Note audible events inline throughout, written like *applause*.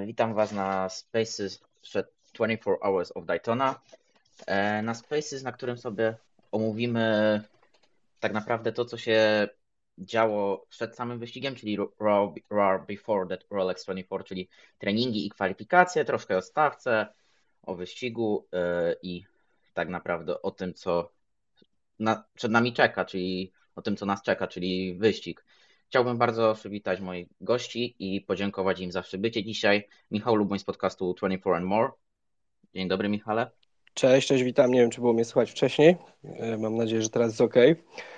Witam Was na Spaces przed 24 Hours of Daytona. E, na Spaces, na którym sobie omówimy tak naprawdę to, co się działo przed samym wyścigiem, czyli Raw, Before That Rolex 24, czyli treningi i kwalifikacje, troszkę o stawce, o wyścigu e, i tak naprawdę o tym, co przed nami czeka, czyli o tym, co nas czeka, czyli wyścig. Chciałbym bardzo przywitać moich gości i podziękować im za przybycie dzisiaj. Michał Luboń z podcastu 24 and More. Dzień dobry, Michale. Cześć, cześć, witam. Nie wiem, czy było mnie słychać wcześniej. E, mam nadzieję, że teraz jest ok.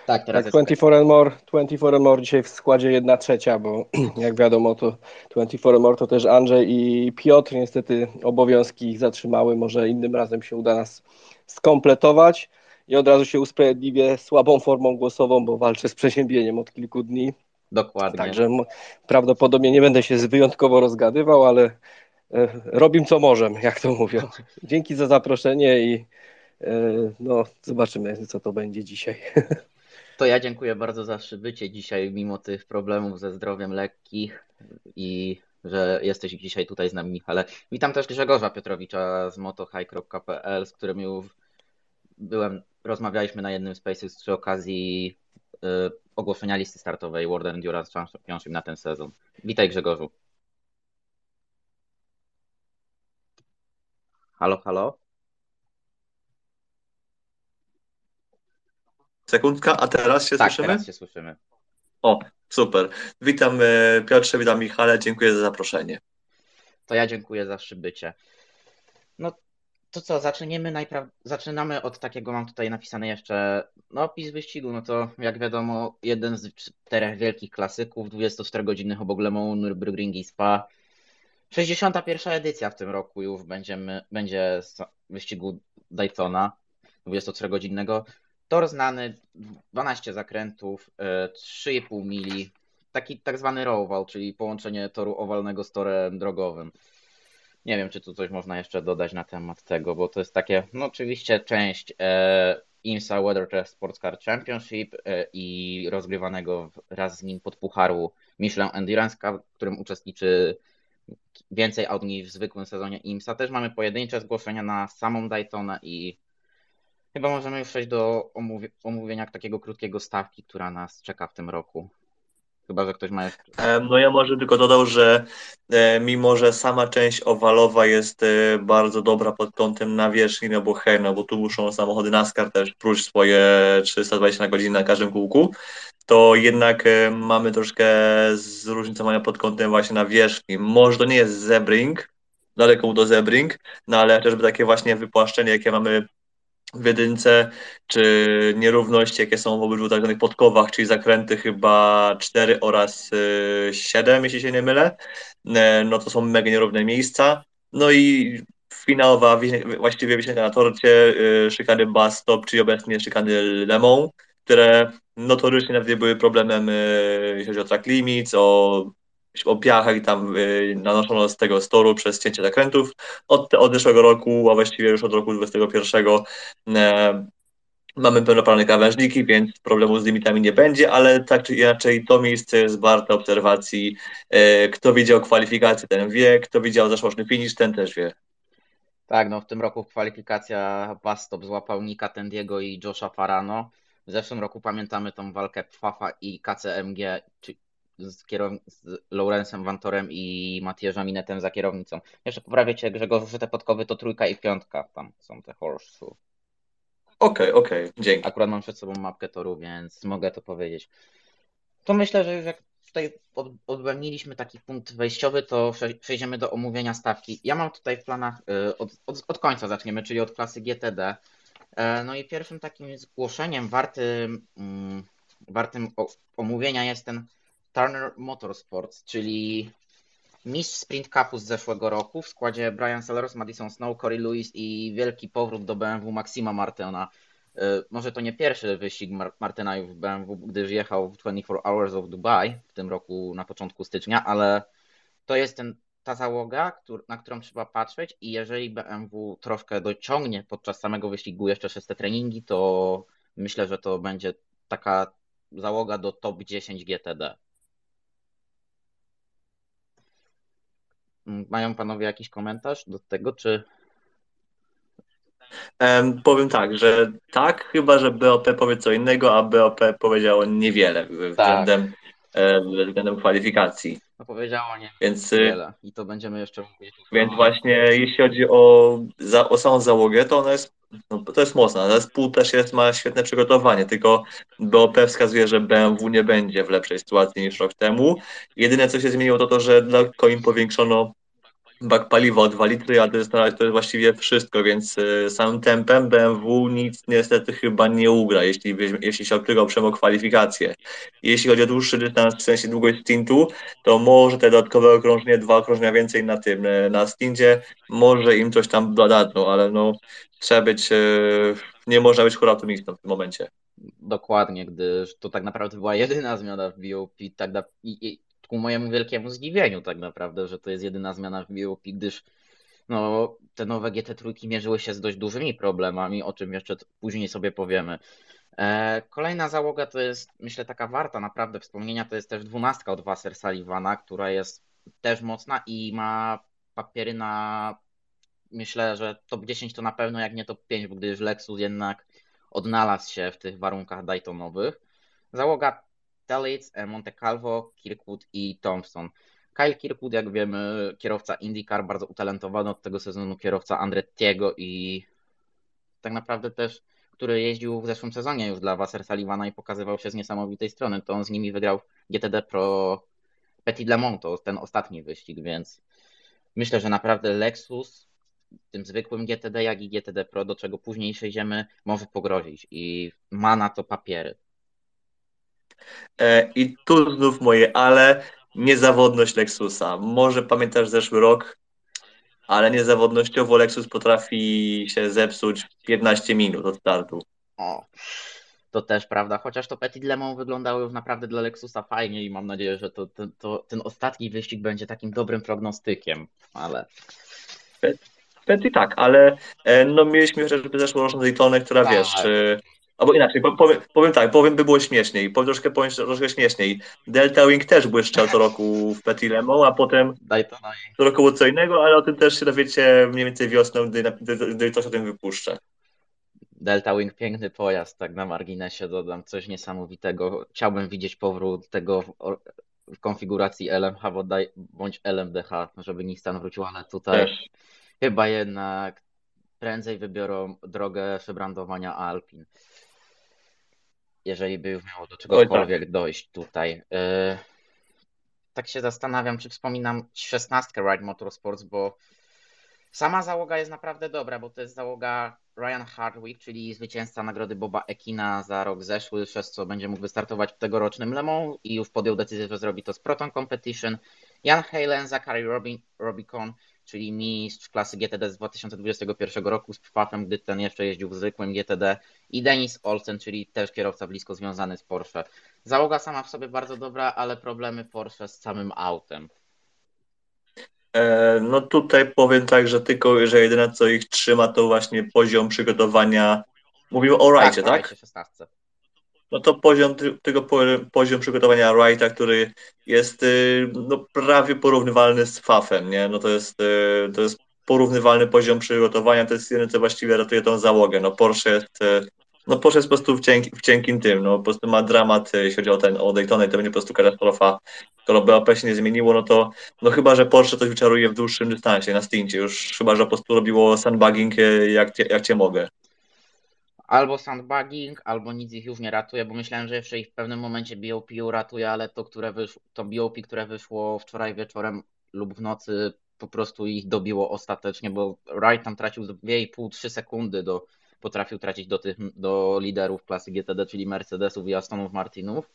Tak, teraz tak, 24 and More, 24 and More dzisiaj w składzie 1 trzecia, bo *clears throat* jak wiadomo, to 24 and More to też Andrzej i Piotr. Niestety obowiązki ich zatrzymały. Może innym razem się uda nas skompletować. I od razu się usprawiedliwię słabą formą głosową, bo walczę z przeziębieniem od kilku dni. Dokładnie. Także prawdopodobnie nie będę się wyjątkowo rozgadywał, ale e, robim co możemy, jak to mówią. *laughs* Dzięki za zaproszenie i e, no, zobaczymy, co to będzie dzisiaj. *laughs* To ja dziękuję bardzo za przybycie dzisiaj, mimo tych problemów ze zdrowiem lekkich i że jesteś dzisiaj tutaj z nami, Michale. Witam też Grzegorza Piotrowicza z motohigh.pl, z którym już byłem, rozmawialiśmy na jednym Spaces przy okazji y, ogłoszenia listy startowej World Endurance Championship na ten sezon. Witaj Grzegorzu. Halo, halo? Sekundka, a teraz się tak, słyszymy? teraz się słyszymy. O, super. Witam e, Piotrze, witam Michale, dziękuję za zaproszenie. To ja dziękuję za przybycie. No to co, zaczniemy zaczynamy od takiego, mam tutaj napisane jeszcze, no opis wyścigu, no to jak wiadomo, jeden z czterech wielkich klasyków, 24-godzinnych obok Le Mans, Nürburgring i Spa. 61. edycja w tym roku już będziemy, będzie wyścigu Daytona 24-godzinnego. Tor znany, 12 zakrętów, 3,5 e, mili, taki tak zwany roval, czyli połączenie toru owalnego z torem drogowym. Nie wiem, czy tu coś można jeszcze dodać na temat tego, bo to jest takie, no oczywiście część e, IMSA Weather Sports Car Championship e, i rozgrywanego raz z nim podpucharu Michelin Endurance Cup, w którym uczestniczy więcej aut niż w zwykłym sezonie IMSA. Też mamy pojedyncze zgłoszenia na samą Daytona i chyba możemy już przejść do omówienia takiego krótkiego stawki, która nas czeka w tym roku. Chyba, że ktoś ma jeszcze. No ja może tylko dodał, że e, mimo, że sama część owalowa jest e, bardzo dobra pod kątem nawierzchni, no bo hej, no bo tu muszą samochody NASCAR też próć swoje 320 na godzinę na każdym kółku, to jednak e, mamy troszkę zróżnicowania pod kątem właśnie nawierzchni. Może to nie jest zebring, daleko do zebring, no ale chociażby takie właśnie wypłaszczenie, jakie mamy w jedynce, czy nierówności, jakie są w obydwu tak zwanych podkowach, czyli zakręty chyba 4 oraz 7, y, jeśli się nie mylę, e, no to są mega nierówne miejsca. No i finałowa, właściwie wisienka na torcie, y, szykany bus stop, czyli obecnie szykany Lemon, które notorycznie nawet były problemem, y, jeśli chodzi o track limits, o o piachach tam y, nanoszono z tego storu przez cięcie zakrętów. Od, od zeszłego roku, a właściwie już od roku 2021 e, mamy pełnoprawne krawężniki, więc problemu z limitami nie będzie, ale tak czy inaczej to miejsce jest warte obserwacji. E, kto widział kwalifikację, ten wie, kto widział zeszłoroczny finish, ten też wie. Tak, no w tym roku kwalifikacja Bastop złapał Nika Tendiego i Josha Farano. W zeszłym roku pamiętamy tą walkę Pfafa i KCMG, czy z, kierow... z Lawrence'em Vantorem i Matieżem Minetem za kierownicą. Jeszcze poprawię cię, Grzegorz, że te podkowy to trójka i piątka, tam są te horse Okej, okay, okej, okay, dzięki. Akurat mam przed sobą mapkę toru, więc mogę to powiedzieć. To myślę, że już jak tutaj odbędniliśmy taki punkt wejściowy, to przejdziemy do omówienia stawki. Ja mam tutaj w planach, y, od, od, od końca zaczniemy, czyli od klasy GTD. E, no i pierwszym takim zgłoszeniem wartym, mm, wartym omówienia jest ten Turner Motorsports, czyli mistrz Sprint Cupu z zeszłego roku w składzie Brian Sellers, Madison Snow, Corey Lewis i wielki powrót do BMW Maxima Martena. Y, może to nie pierwszy wyścig Martyna w BMW, gdyż jechał w 24 Hours of Dubai w tym roku na początku stycznia, ale to jest ten, ta załoga, na którą trzeba patrzeć i jeżeli BMW troszkę dociągnie podczas samego wyścigu jeszcze przez te treningi, to myślę, że to będzie taka załoga do top 10 GTD. Mają panowie jakiś komentarz do tego, czy Um, powiem tak, że tak, chyba że BOP powie co innego, a BOP powiedziało niewiele względem, tak. względem kwalifikacji. No powiedziało nie więc, wiele i to będziemy jeszcze mówić. Więc właśnie jeśli chodzi o, za, o samą załogę, to ona jest, no, to jest mocna. Zespół też jest, ma świetne przygotowanie, tylko BOP wskazuje, że BMW nie będzie w lepszej sytuacji niż rok temu. Jedyne co się zmieniło to to, że dla im powiększono bak paliwa o 2 litry, a to jest, to jest właściwie wszystko, więc y, samym tempem BMW nic niestety chyba nie ugra, jeśli, jeśli się tylko oprzemy o kwalifikacje. Jeśli chodzi o dłuższy dystans, w sensie długość stintu, to może te dodatkowe okrążenie, dwa okrążenia więcej na tym, y, na stincie, może im coś tam dodadzą, ale no trzeba być, y, nie można być optymistą w tym momencie. Dokładnie, gdyż to tak naprawdę była jedyna zmiana w BOP, tak na, i, i ku mojemu wielkiemu zdziwieniu tak naprawdę, że to jest jedyna zmiana w BOP, gdyż no, te nowe GT trójki mierzyły się z dość dużymi problemami, o czym jeszcze później sobie powiemy. E, kolejna załoga to jest, myślę, taka warta naprawdę wspomnienia, to jest też dwunastka od Wasser Sullivana, która jest też mocna i ma papiery na, myślę, że top 10 to na pewno, jak nie top 5, gdyż Lexus jednak odnalazł się w tych warunkach Daytonowych. Załoga Dalitz, e, Monte Calvo, Kirkwood i Thompson. Kyle Kirkwood, jak wiemy, kierowca IndyCar, bardzo utalentowany od tego sezonu kierowca Andrettiego i tak naprawdę też, który jeździł w zeszłym sezonie już dla Wasser Sullivana i pokazywał się z niesamowitej strony. To on z nimi wygrał GTD Pro Petit Le Mans, to ten ostatni wyścig, więc myślę, że naprawdę Lexus tym zwykłym GTD, jak i GTD Pro, do czego później przejdziemy, może pogrozić i ma na to papiery. E, I tu znów moje ale, niezawodność Lexusa. Może pamiętasz zeszły rok, ale niezawodnościowo Lexus potrafi się zepsuć 15 minut od startu. O, to też prawda, chociaż to Petit Le Mans wyglądało już naprawdę dla Lexusa fajnie i mam nadzieję, że to, to, to ten ostatni wyścig będzie takim dobrym prognostykiem, ale... Petit tak, ale e, no mieliśmy chociażby zeszłoroczną Daytonę, która tak. wiesz, Albo inaczej, powiem, powiem tak, powiem by było śmieszniej, powiem troszkę, powiem troszkę śmieszniej. Delta Wing też błyszczał co roku w Petit Le Mans, a potem Daj to co roku było co innego, ale o tym też się dowiecie mniej więcej wiosną, gdy, gdy, gdy coś o tym wypuszczę. Delta Wing, piękny pojazd, tak na marginesie dodam, coś niesamowitego. Chciałbym widzieć powrót tego w, w konfiguracji LMH bądź LMDH, żeby Nissan wrócił, ale tutaj też. chyba jednak prędzej wybiorą drogę przebrandowania Alpin jeżeli by już miało do czegokolwiek tak. dojść tutaj. E, tak się zastanawiam, czy wspominam szesnastkę Ride Motorsports, bo sama załoga jest naprawdę dobra, bo to jest załoga Ryan Hardwick, czyli zwycięzca nagrody Boba Ekina za rok zeszły, przez co będzie mógł wystartować w tegorocznym Le Mans i już podjął decyzję, że zrobi to z Proton Competition. Jan Halen, Zachary Robin, Robicon, czyli mistrz klasy GTD z 2021 roku z Pfaffem, gdy ten jeszcze jeździł w zwykłym GTD i Denis Olsen, czyli też kierowca blisko związany z Porsche. Załoga sama w sobie bardzo dobra, ale problemy Porsche z samym autem. E, no tutaj powiem tak, że tylko, że jedyne co ich trzyma to właśnie poziom przygotowania. Mówimy o rajcie, tak? tak? 16 no to poziom tego poziom przygotowania Wrighta, który jest y, no, prawie porównywalny z Fafem, nie? No to jest, y, to jest porównywalny poziom przygotowania, to jest jedyne, co właściwie ratuje tą załogę. No Porsche jest, y, no Porsche jest po prostu w, cienki, w cienkim tym, no po prostu ma dramat, jeśli chodzi o ten, o Daytona i to będzie po prostu katastrofa. Skoro BOP się nie zmieniło, no to no chyba, że Porsche coś wyczaruje w dłuższym dystansie, na stincie, już chyba, że po prostu robiło sandbagging jak, jak cię mogę albo sandbagging, albo nic ich już nie ratuje, bo myślałem, że jeszcze ich w pewnym momencie BOP ratuje, ale to, które wyszło, to BOP, które wyszło wczoraj wieczorem lub w nocy, po prostu ich dobiło ostatecznie, bo Wright tam tracił 2,5-3 sekundy do, potrafił tracić do, tych, do liderów klasy GTD, czyli Mercedesów i Astonów Martinów.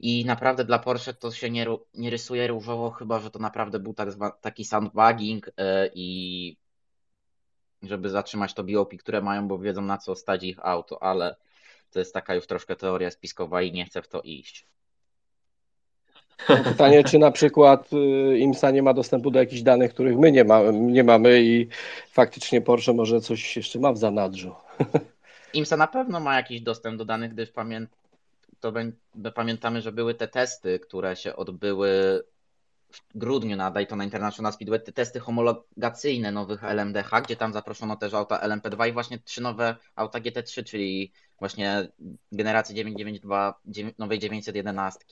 I naprawdę dla Porsche to się nie, nie rysuje różowo, chyba że to naprawdę był tak, taki sandbagging yy, i żeby zatrzymać to BOP, które mają, bo wiedzą na co stać ich auto, ale to jest taka już troszkę teoria spiskowa i nie chcę w to iść. *laughs* Pytanie, czy na przykład y, IMSA nie ma dostępu do jakichś danych, których my nie, ma, nie mamy i faktycznie Porsche może coś jeszcze ma w zanadrzu. *laughs* IMSA na pewno ma jakiś dostęp do danych, gdyż pamię to pamiętamy, że były te testy, które się odbyły w grudniu na Daytona International Speedway. Te testy homologacyjne nowych LMDH, gdzie tam zaproszono też auta LMP2 i właśnie trzy nowe auta GT3, czyli właśnie generacji 992 nowej 911,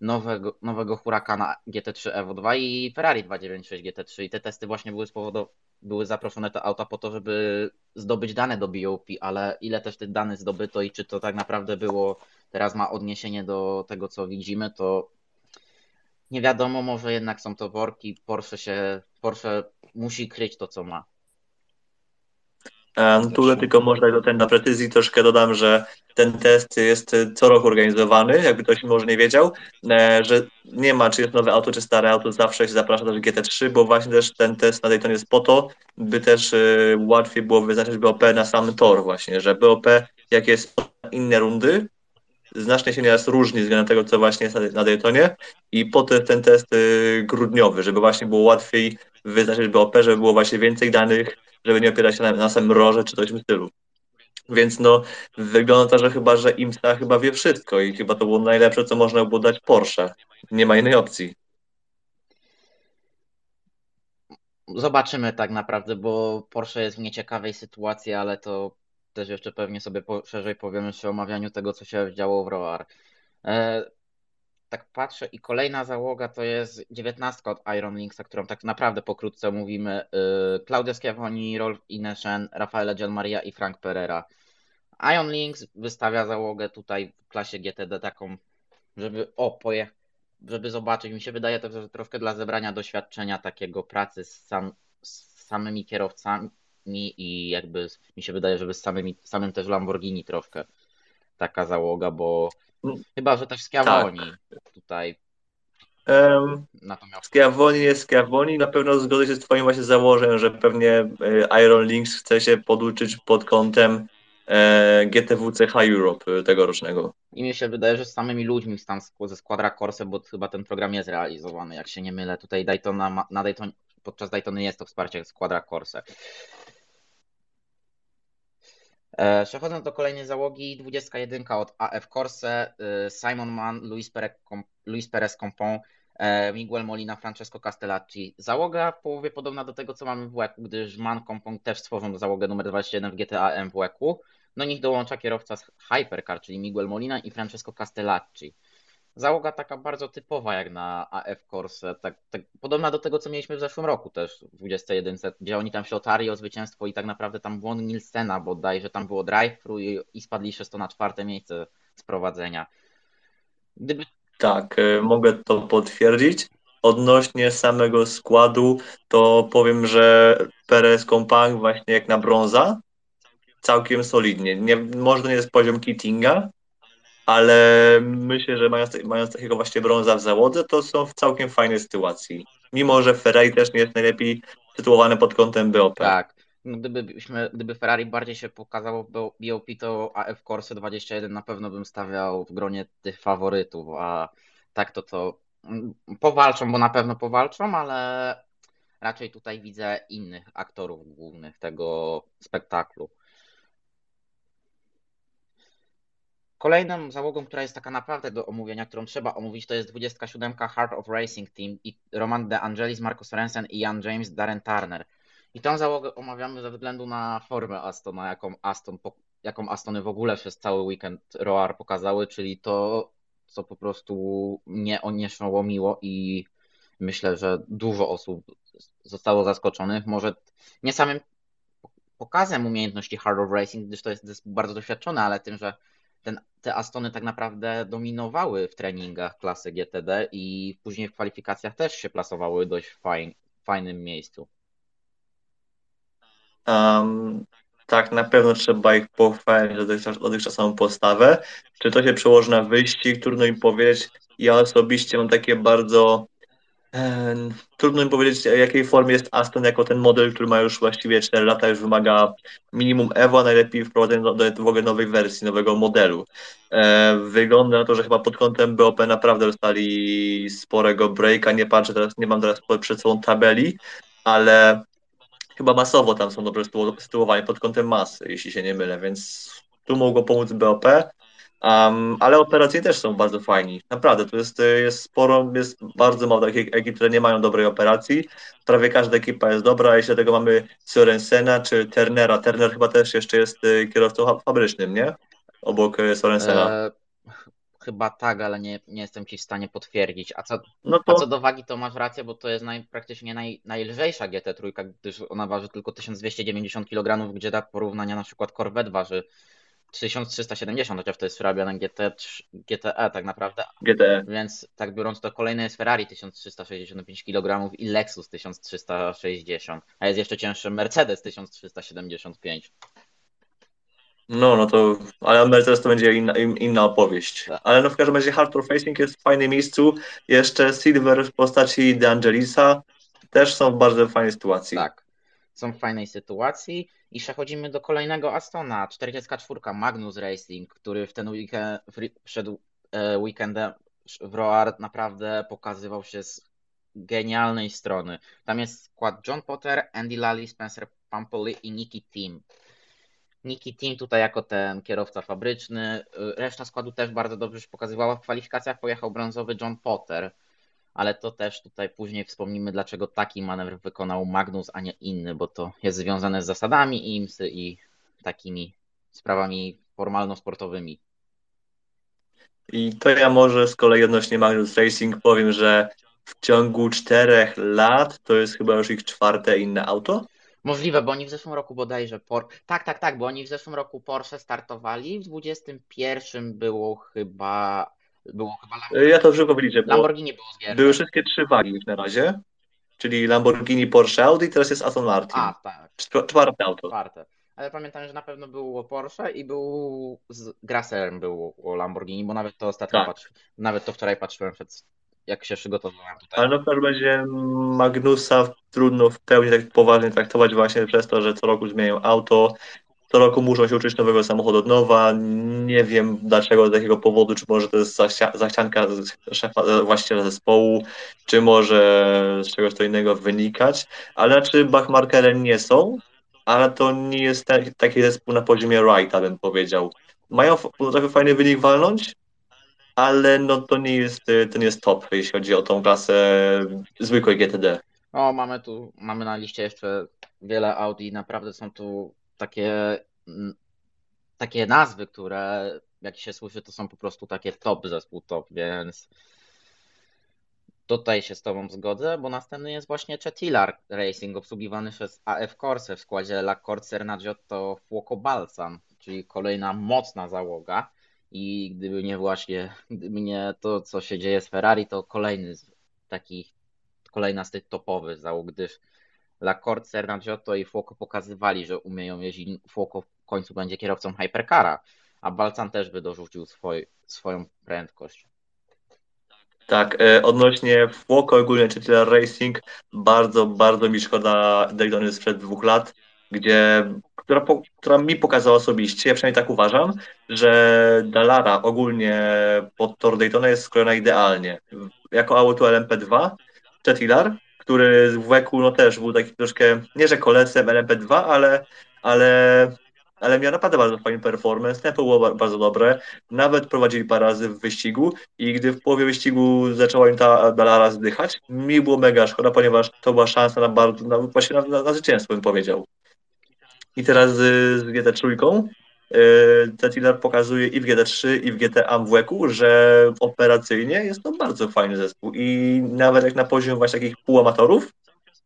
nowego, nowego Huracana GT3 Evo2 i Ferrari 296 GT3 i te testy właśnie były z powodu były zaproszone te auta po to, żeby zdobyć dane do BOP, ale ile też tych danych zdobyto i czy to tak naprawdę było, teraz ma odniesienie do tego, co widzimy, to nie wiadomo, może jednak są to worki, Porsche się, Porsche musi kryć to, co ma. Um, tu tylko można do ten na precyzji troszkę dodam, że ten test jest co roku organizowany, jakby ktoś może nie wiedział, e, że nie ma czy jest nowe auto, czy stare auto, zawsze się zaprasza do GT3, bo właśnie też ten test na Dayton jest po to, by też e, łatwiej było wyznaczyć BOP na sam tor właśnie, że BOP jak jest inne rundy, znacznie się nieraz różni względem tego, co właśnie jest na Daytonie i po to ten test e, grudniowy, żeby właśnie było łatwiej wyznaczyć BOP, żeby było właśnie więcej danych, żeby nie opierać się na, na samym roże czy coś w tym stylu. Więc no, wygląda to, że chyba, że IMSA chyba wie wszystko i chyba to było najlepsze, co można było dać Porsche. Nie ma innej opcji. Zobaczymy tak naprawdę, bo Porsche jest w nieciekawej sytuacji, ale to też jeszcze pewnie sobie po, szerzej powiemy przy omawianiu tego, co się działo w Roar. E, tak patrzę i kolejna załoga to jest dziewiętnastka od Iron Linksa, którą tak naprawdę pokrótce mówimy. Yy, Claudia Schiavoni, Rolf Ineshen, Rafaela Gianmaria i Frank Pereira. Iron Links wystawia załogę tutaj w klasie GTD taką, żeby o, poje, żeby zobaczyć. Mi się wydaje to, że troszkę dla zebrania doświadczenia takiego pracy z, sam, z samymi kierowcami i jakby mi się wydaje, żeby z samymi, samym też Lamborghini troszkę taka załoga, bo Chyba, że też Schiavoni tak. tutaj. Um, Natomiast... Schiavoni jest Schiavoni. Na pewno zgodzę się z Twoim właśnie założeniem, że pewnie e, Iron Links chce się poduczyć pod kątem e, GTW CH Europe e, tegorocznego. I mi się wydaje, że z samymi ludźmi tam ze Squadra Corse, bo chyba ten program jest realizowany, jak się nie mylę. Tutaj Daytona, na Dayton, podczas Daytony jest to wsparcie Squadra Corse. E, przechodząc do kolejnej załogi, 21 od AF Corse, e, Simon Mann, Luis Perez, Luis Compon, e, Miguel Molina, Francesco Castellacci. Załoga w połowie podobna do tego, co mamy w WEC, gdyż Mann Compon też stworzą załogę numer 21 w GTA M w WEC-u. Do nich dołącza kierowca z Hypercar, czyli Miguel Molina i Francesco Castellacci załoga taka bardzo typowa jak na AF Corse, tak, tak, podobna do tego, co mieliśmy w zeszłym roku też w 21, gdzie oni tam się otarli o zwycięstwo i tak naprawdę tam błąd Nilsena bodaj, że tam było drive-thru i, i spadli na czwarte miejsce z prowadzenia. Gdyby... Tak, y, mogę to potwierdzić. Odnośnie samego składu, to powiem, że Perez Kompang właśnie jak na brąza, całkiem solidnie. Nie, może nie jest poziom Kittinga, ale myślę, że mając, mając takiego właśnie brąza w załodze, to są w całkiem fajnej sytuacji. Mimo, że Ferrari też nie jest najlepiej sytuowane pod kątem BOP. Tak. No gdybyśmy, gdyby Ferrari bardziej się pokazało w BOP, to AF Corse 21 na pewno bym stawiał w gronie tych faworytów, a tak to to mm, powalczą, bo na pewno powalczą, ale raczej tutaj widzę innych aktorów głównych tego spektaklu. Kolejną załogą, która jest taka naprawdę do omówienia, którą trzeba omówić, to jest 27 Heart of Racing Team i Roman De Angelis, Marco Sorensen i Jan James, Darren Turner. I tą załogę omawiamy ze względu na formę Astona, jaką, Aston, jaką Astony w ogóle przez cały weekend Roar pokazały, czyli to, co po prostu mnie onieśmiło i myślę, że dużo osób zostało zaskoczonych. Może nie samym pokazem umiejętności Hard of Racing, gdyż to jest bardzo doświadczone, ale tym, że ten, te Astony tak naprawdę dominowały w treningach klasy GTD i później w kwalifikacjach też się plasowały dość fajn, fajnym miejscu. Um, tak, na pewno trzeba ich pochwalić za dotychczas, dotychczasową postawę. Czy to się przełoży na wyścig? Trudno mi powiedzieć. Ja osobiście mam takie bardzo Trudno mi powiedzieć, w jakiej formie jest Aston jako ten model, który ma już właściwie 4 lata, już wymaga minimum Evo, a najlepiej wprowadzenia do, do w ogóle nowej wersji, nowego modelu. Wygląda na to, że chyba pod kątem BOP naprawdę dostali sporego breaka. Nie patrzę teraz, nie mam teraz przed sobą tabeli, ale chyba masowo tam są dobrze sytuowani pod kątem masy, jeśli się nie mylę, więc tu mogło pomóc BOP. Um, ale operacyjnie też są bardzo fajni. Naprawdę, to jest, jest sporo, jest bardzo mało takich ekip, które nie mają dobrej operacji. Prawie każda ekipa jest dobra, jeśli do tego mamy Sorensena czy Turnera. Turner chyba też jeszcze jest y, kierowcą fabrycznym, nie? Obok y, Sorensena. E, chyba tak, ale nie, nie jestem ci w stanie potwierdzić. A co, no to... a co do wagi, to masz rację, bo to jest naj, praktycznie naj, najlżejsza GT3, gdyż ona waży tylko 1290 kg, gdzie dla porównania na przykład Corvette waży 1370, chociaż to jest Fabian GT, GTE tak naprawdę. GTE. Więc tak biorąc to kolejne jest Ferrari 1365 kg i Lexus 1360, a jest jeszcze cięższy Mercedes 1375. No, no to, ale Mercedes to będzie inna, inna opowieść. Tak. Ale no w każdym razie Hardcore Facing jest w fajnym miejscu. Jeszcze Silver w postaci De Angelisa też są w bardzo fajnej sytuacji. Tak, są w fajnej sytuacji. I przechodzimy do kolejnego Astona, 44 Magnus Racing, który w ten weekend, przed e, weekendem w Roar naprawdę pokazywał się z genialnej strony. Tam jest skład John Potter, Andy Lally, Spencer Pampoli i Nicky Team. Nicky Team tutaj jako ten kierowca fabryczny. Reszta składu też bardzo dobrze się pokazywała. W kwalifikacjach pojechał brązowy John Potter ale to też tutaj później wspomnimy, dlaczego taki manewr wykonał Magnus, a nie inny, bo to jest związane z zasadami IMSY i takimi sprawami formalno-sportowymi. I to ja może z kolei odnośnie Magnus Racing powiem, że w ciągu czterech lat to jest chyba już ich czwarte inne auto. Możliwe, bo oni w zeszłym roku bodajże. Por... Tak, tak, tak, bo oni w zeszłym roku Porsche startowali. W 21 było chyba było chyba Lamborghini. Ja to szybko wyliczę. Lamborghini było z Były wszystkie trzy wagi już na razie. Czyli Lamborghini, Porsche, Audi, teraz jest Aston Martin. A, tak. Czwarte auto. Czwarte. Ale pamiętam, że na pewno było Porsche i był z Grasserem był o Lamborghini, bo nawet to ostatnio tak. Patrzy, nawet to wczoraj patrzyłem przed, jak się przygotowywałem tutaj. Ale no w każdym razie Magnusa trudno w pełni tak poważnie traktować właśnie przez to, że co roku zmieniają auto, co roku muszą się uczyć nowego samochodu od nowa. Nie wiem dlaczego, z jakiego powodu, czy może to jest zachcianka szefa, właściciela zespołu, czy może z czegoś to innego wynikać, ale czy Bachmarkerem nie są, ale to nie jest taki zespół na poziomie Wrighta, bym powiedział. Mają trochę fajny wynik walnąć, ale no to nie jest, to nie jest top, jeśli chodzi o tą klasę zwykłej GTD. O, mamy tu, mamy na liście jeszcze wiele Audi, naprawdę są tu takie, mm, takie nazwy, które jak się słyszy, to są po prostu takie top zespół top, więc tutaj się z Tobą zgodzę, bo następny jest właśnie Chetilar Racing, obsługiwany przez AF Corse w składzie La Corsair na Giotto Fuoco Balsam, czyli kolejna mocna załoga. I gdyby nie właśnie, gdyby nie to, co się dzieje z Ferrari, to kolejny z takich, kolejna z tych topowych załóg, gdyż Lacorte, Sernagiotto i Fuoco pokazywali, że umieją jeździć. Fuoco w końcu będzie kierowcą Hypercara, a Balcan też by dorzucił swoj, swoją prędkość. Tak, e, odnośnie Fuoco ogólnie, czy Racing, bardzo, bardzo mi szkoda Daytony sprzed dwóch lat, gdzie, która, która mi pokazała osobiście, ja przynajmniej tak uważam, że Dallara ogólnie pod tor Daytona jest skrojona idealnie. Jako auto LMP2, Chetilar który w Weku no też był taki troszkę, nie że kolecem LMP2, ale, ale, ale miał naprawdę bardzo fajny performance, tempo było bardzo dobre, nawet prowadzili parę razy w wyścigu i gdy w połowie wyścigu zaczęła im ta Dallara zdychać, mi było mega szkoda, ponieważ to była szansa na bardzo, na, właśnie na, na, na zwycięstwo bym powiedział. I teraz y, z GT3 E, za pokazuje i w GT3, i w GT Amweku, że operacyjnie jest to bardzo fajny zespół i nawet jak na poziom właśnie takich półamatorów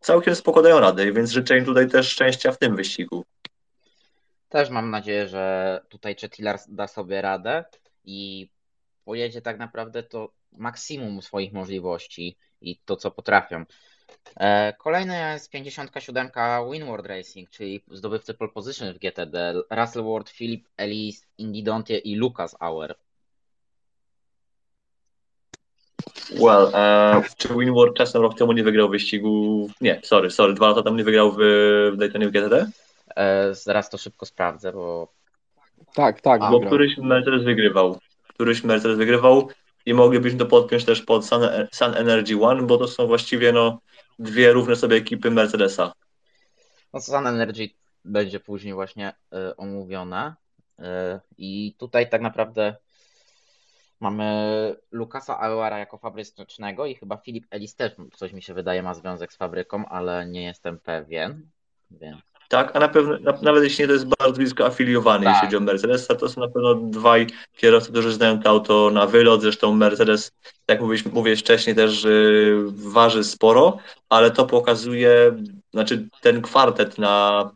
całkiem spoko dają radę, więc życzę im tutaj też szczęścia w tym wyścigu. Też mam nadzieję, że tutaj Chetlar da sobie radę i pojedzie tak naprawdę to maksimum swoich możliwości i to, co potrafią. E, kolejny jest 57 Winward Racing, czyli zdobywcy pole position w GTD. Russell Ward, Philip Ellis, Indy Dontie i Lucas Auer. Well, e, czy Winward czasem rok temu nie wygrał wyścigu? Nie, sorry, sorry, dwa lata temu nie wygrał w, w Daytonie w GTD? E, zaraz to szybko sprawdzę, bo... Tak, tak. Bo któryś Mercedes wygrywał. Któryś Mercedes wygrywał i moglibyśmy to podpiąć też pod Sun, Sun Energy One, bo to są właściwie no, dwie równe sobie ekipy Mercedesa. No Sun Energy będzie później właśnie y, omówione y, i tutaj tak naprawdę Mamy Lukasa Auera jako fabrycznego i chyba Filip Ellis też, coś mi się wydaje, ma związek z fabryką, ale nie jestem pewien. Więc... Tak, a na pewno, na, nawet jeśli nie to jest bardzo blisko afiliowany, Tak. jeśli chodzi o Mercedesa, to są na pewno dwaj kierowcy, którzy znają to auto na wylot. Zresztą Mercedes, jak mówiłeś wcześniej, też y, waży sporo, ale to pokazuje, znaczy ten kwartet na,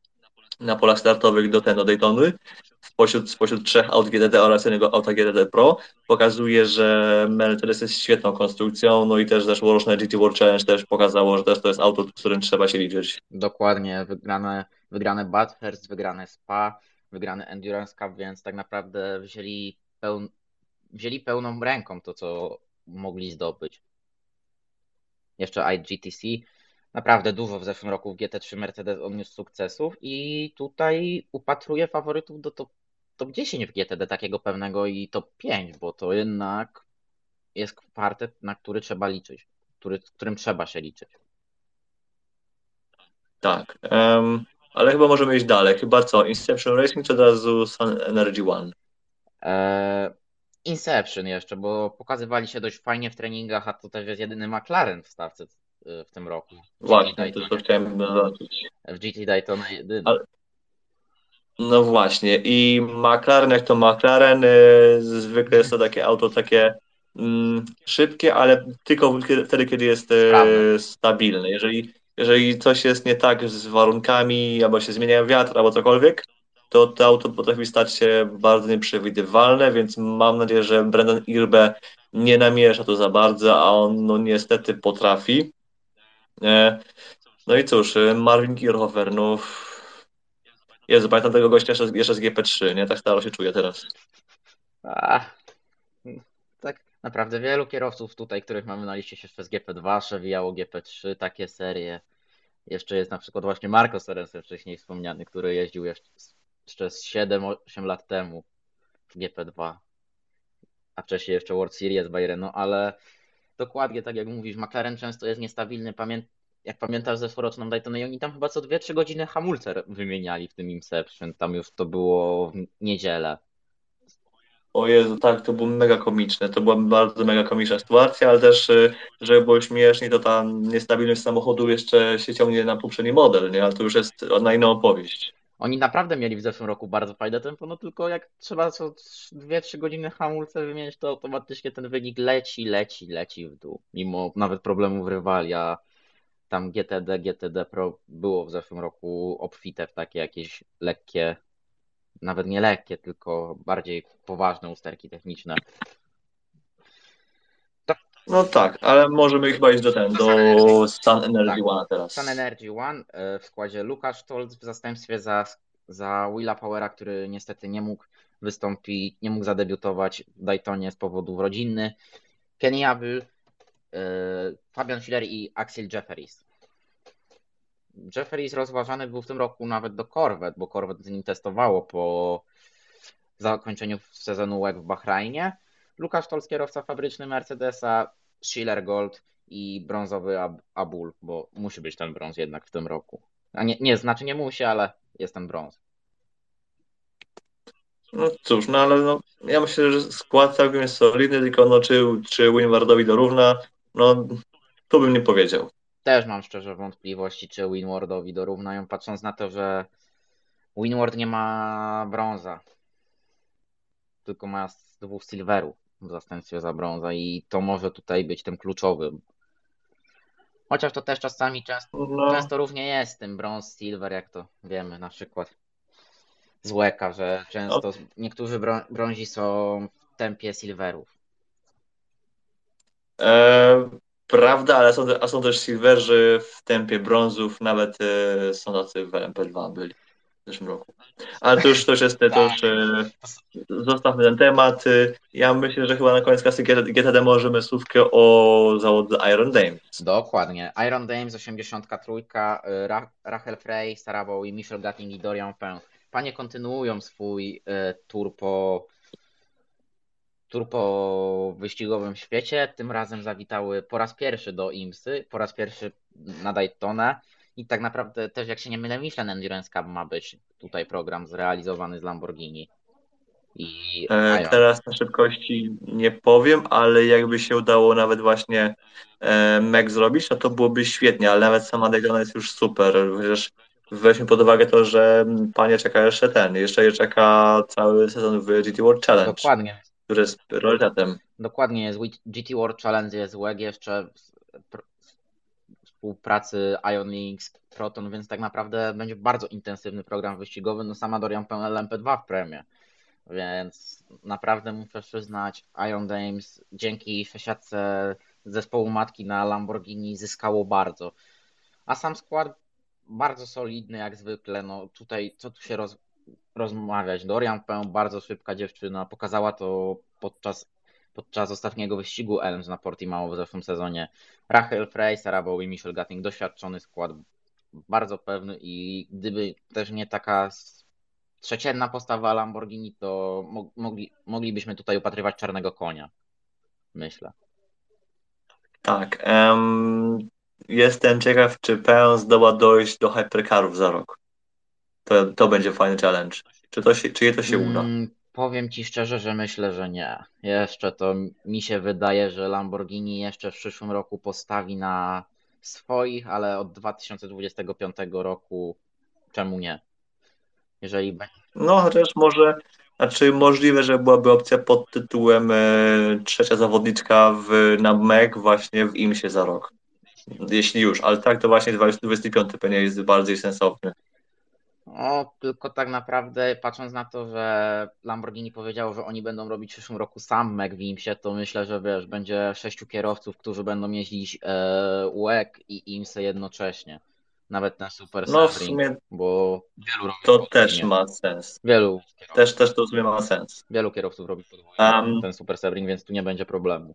na polach startowych do ten, do Daytony, spośród, spośród trzech aut GTD oraz jednego auta GTD Pro, pokazuje, że Mercedes jest świetną konstrukcją, no i też zeszłoroczne GT World Challenge też pokazało, że też to jest auto, z którym trzeba się liczyć. Dokładnie, wygrane, wygrane Bathurst, wygrane Spa, wygrany Endurance Cup, więc tak naprawdę wzięli, pełn, wzięli pełną ręką to, co mogli zdobyć. Jeszcze IGTC, naprawdę dużo w zeszłym roku w GT3 Mercedes odniósł sukcesów i tutaj upatruję faworytów do top, top 10 w GTD, takiego pewnego i top 5, bo to jednak jest kwartet, na który trzeba liczyć, który, którym trzeba się liczyć. Tak, ale chyba możemy iść dalej. Chyba co? Inception Racing czy od razu Sun Energy One? Eee, Inception jeszcze, bo pokazywali się dość fajnie w treningach, a to też jest jedyny McLaren w stawce y, w tym roku. W Właśnie, to, to chciałem zaznaczyć. W GT Daytona jedyny. Ale- No właśnie, i McLaren, jak to McLaren, y, zwykle jest to takie auto takie mm, szybkie, ale tylko wtedy, kiedy jest y, Sprawne. stabilne. Jeżeli, jeżeli coś jest nie tak z warunkami, albo się zmienia wiatr, albo cokolwiek, to to auto potrafi stać się bardzo nieprzewidywalne, więc mam nadzieję, że Brendan Irbe nie namiesza to za bardzo, a on no niestety potrafi. E, No i cóż, y, Marvin Kierhofer, no Jezu, pamiętam tego gościa jeszcze, z GP3, nie? Tak staro się czuję teraz. A, tak naprawdę wielu kierowców tutaj, których mamy na liście się jeszcze z GP2 przewijało GP3, takie serie. Jeszcze jest na przykład właśnie Marco Sorensen wcześniej wspomniany, który jeździł jeszcze, z 7-8 lat temu w GP2. A wcześniej jeszcze World Series Bayern, no ale dokładnie tak jak mówisz, McLaren często jest niestabilny. Pamię jak pamiętasz zeszłoroczną Daytonę i oni tam chyba co 2-3 godziny hamulce wymieniali w tym Inception. Tam już to było w niedzielę. O Jezu, tak, to było mega komiczne. To była bardzo mega komiczna sytuacja, ale też, y, żeby było śmieszniej, to ta niestabilność samochodu jeszcze się ciągnie na poprzedni model, nie? Ale to już jest na inną opowieść. Oni naprawdę mieli w zeszłym roku bardzo fajne tempo, no tylko jak trzeba co 2-3 godziny hamulce wymienić, to automatycznie ten wynik leci, leci, leci w dół. Mimo nawet problemów rywali, a tam GTD, GTD Pro było w zeszłym roku obfite w takie jakieś lekkie, nawet nie lekkie, tylko bardziej poważne usterki techniczne. No tak, ale możemy chyba iść do ten, do Sun Energy Tak. One teraz. Sun Energy One e, w składzie Lukasz Stolz w zastępstwie za, za Willa Powera, który niestety nie mógł wystąpić, nie mógł zadebiutować w Daytonie z powodów rodzinnych. Kenny Abel, e, Fabian Schiller i Axel Jefferies. Jefferies rozważany był w tym roku nawet do Corvette, bo Corvette z nim testowało po zakończeniu sezonu WEC w Bahrajnie. Lukasz Stolz, kierowca fabryczny Mercedesa, Schiller Gold i brązowy Ab- Abul, bo musi być ten brąz jednak w tym roku. A nie, nie, znaczy nie musi, ale jest ten brąz. No cóż, no ale no, ja myślę, że skład całkiem jest solidny, tylko no czy, czy Winwardowi dorówna, no tu bym nie powiedział. Też mam szczerze wątpliwości, czy Winwardowi dorównają, patrząc na to, że Winward nie ma brąza, tylko ma z dwóch silverów w zastępstwie za brąza i to może tutaj być tym kluczowym. Chociaż to też czasami często, No, często równie jest tym brąz, silver, jak to wiemy na przykład z łeka, że często niektórzy brą- brązi są w tempie silverów. e, prawda, ale są, a są też silverzy w tempie brązów, nawet e, są tacy w LMP2 byli w zeszłym roku. Ale to już, to już jest, to już e, zostawmy ten temat. E, Ja myślę, że chyba na koniec klasy GT- GTD możemy słówkę o zawodze Iron Dame. Dokładnie. Iron Dames 83, y, Ra- Rachel Frey, Sarah Bowie, Michel Gatling i Dorian Pen. Panie kontynuują swój y, tour po, tour po wyścigowym świecie. Tym razem zawitały po raz pierwszy do IMSY, po raz pierwszy na Daytona. I tak naprawdę też, jak się nie mylę, Michelin Endurance Cup ma być tutaj program zrealizowany z Lamborghini. i E. Teraz na szybkości nie powiem, ale jakby się udało nawet właśnie e, Meg zrobić, no to byłoby świetnie, ale nawet sama Daytona jest już super. Chociaż weźmy pod uwagę to, że panie czeka jeszcze ten, jeszcze je czeka cały sezon w GT World Challenge, Dokładnie. Który jest priorytetem. Dokładnie jest GT World Challenge, jest WEG jeszcze współpracy Ion Links, Proton, więc tak naprawdę będzie bardzo intensywny program wyścigowy. No sama Dorian pełen LMP2 w premie. Więc naprawdę muszę przyznać, Ion Dames dzięki przesiadce zespołu matki na Lamborghini zyskało bardzo. A sam skład bardzo solidny jak zwykle. No tutaj co tu się roz, rozmawiać. Dorian Pę, bardzo szybka dziewczyna, pokazała to podczas, podczas ostatniego wyścigu Elms na Portimao w zeszłym sezonie. Rachel Frey, Sarah Bowie, Michelle Gatting, doświadczony skład, bardzo pewny i gdyby też nie taka przeciętna postawa Lamborghini, to mo- mogli, moglibyśmy tutaj upatrywać czarnego konia. Myślę. Tak. em, jestem ciekaw, czy Pę zdoła dojść do hypercarów za rok. To, to będzie fajny challenge. Czy, to się, czy to się uda? Mm, powiem Ci szczerze, że myślę, że nie. Jeszcze to mi się wydaje, że Lamborghini jeszcze w przyszłym roku postawi na swoich, ale od 2025 roku czemu nie? Jeżeli będzie. No, chociaż może, znaczy możliwe, że byłaby opcja pod tytułem e, trzecia zawodniczka w, na MEG właśnie w IMSie za rok. Jeśli już, ale tak to właśnie 2025 pewnie jest bardziej sensowny. O, tylko tak naprawdę patrząc na to, że Lamborghini powiedziało, że oni będą robić w przyszłym roku sam MEG w IMSie, to myślę, że wiesz, będzie sześciu kierowców, którzy będą jeździć e, WEC i IMSę jednocześnie. Nawet ten Super No w sumie bo wielu robi to podwójnie. też ma sens. Wielu kierowców, Też, też to w sumie ma sens. wielu kierowców robi podwójnie Em. ten Super Sebring, więc tu nie będzie problemu.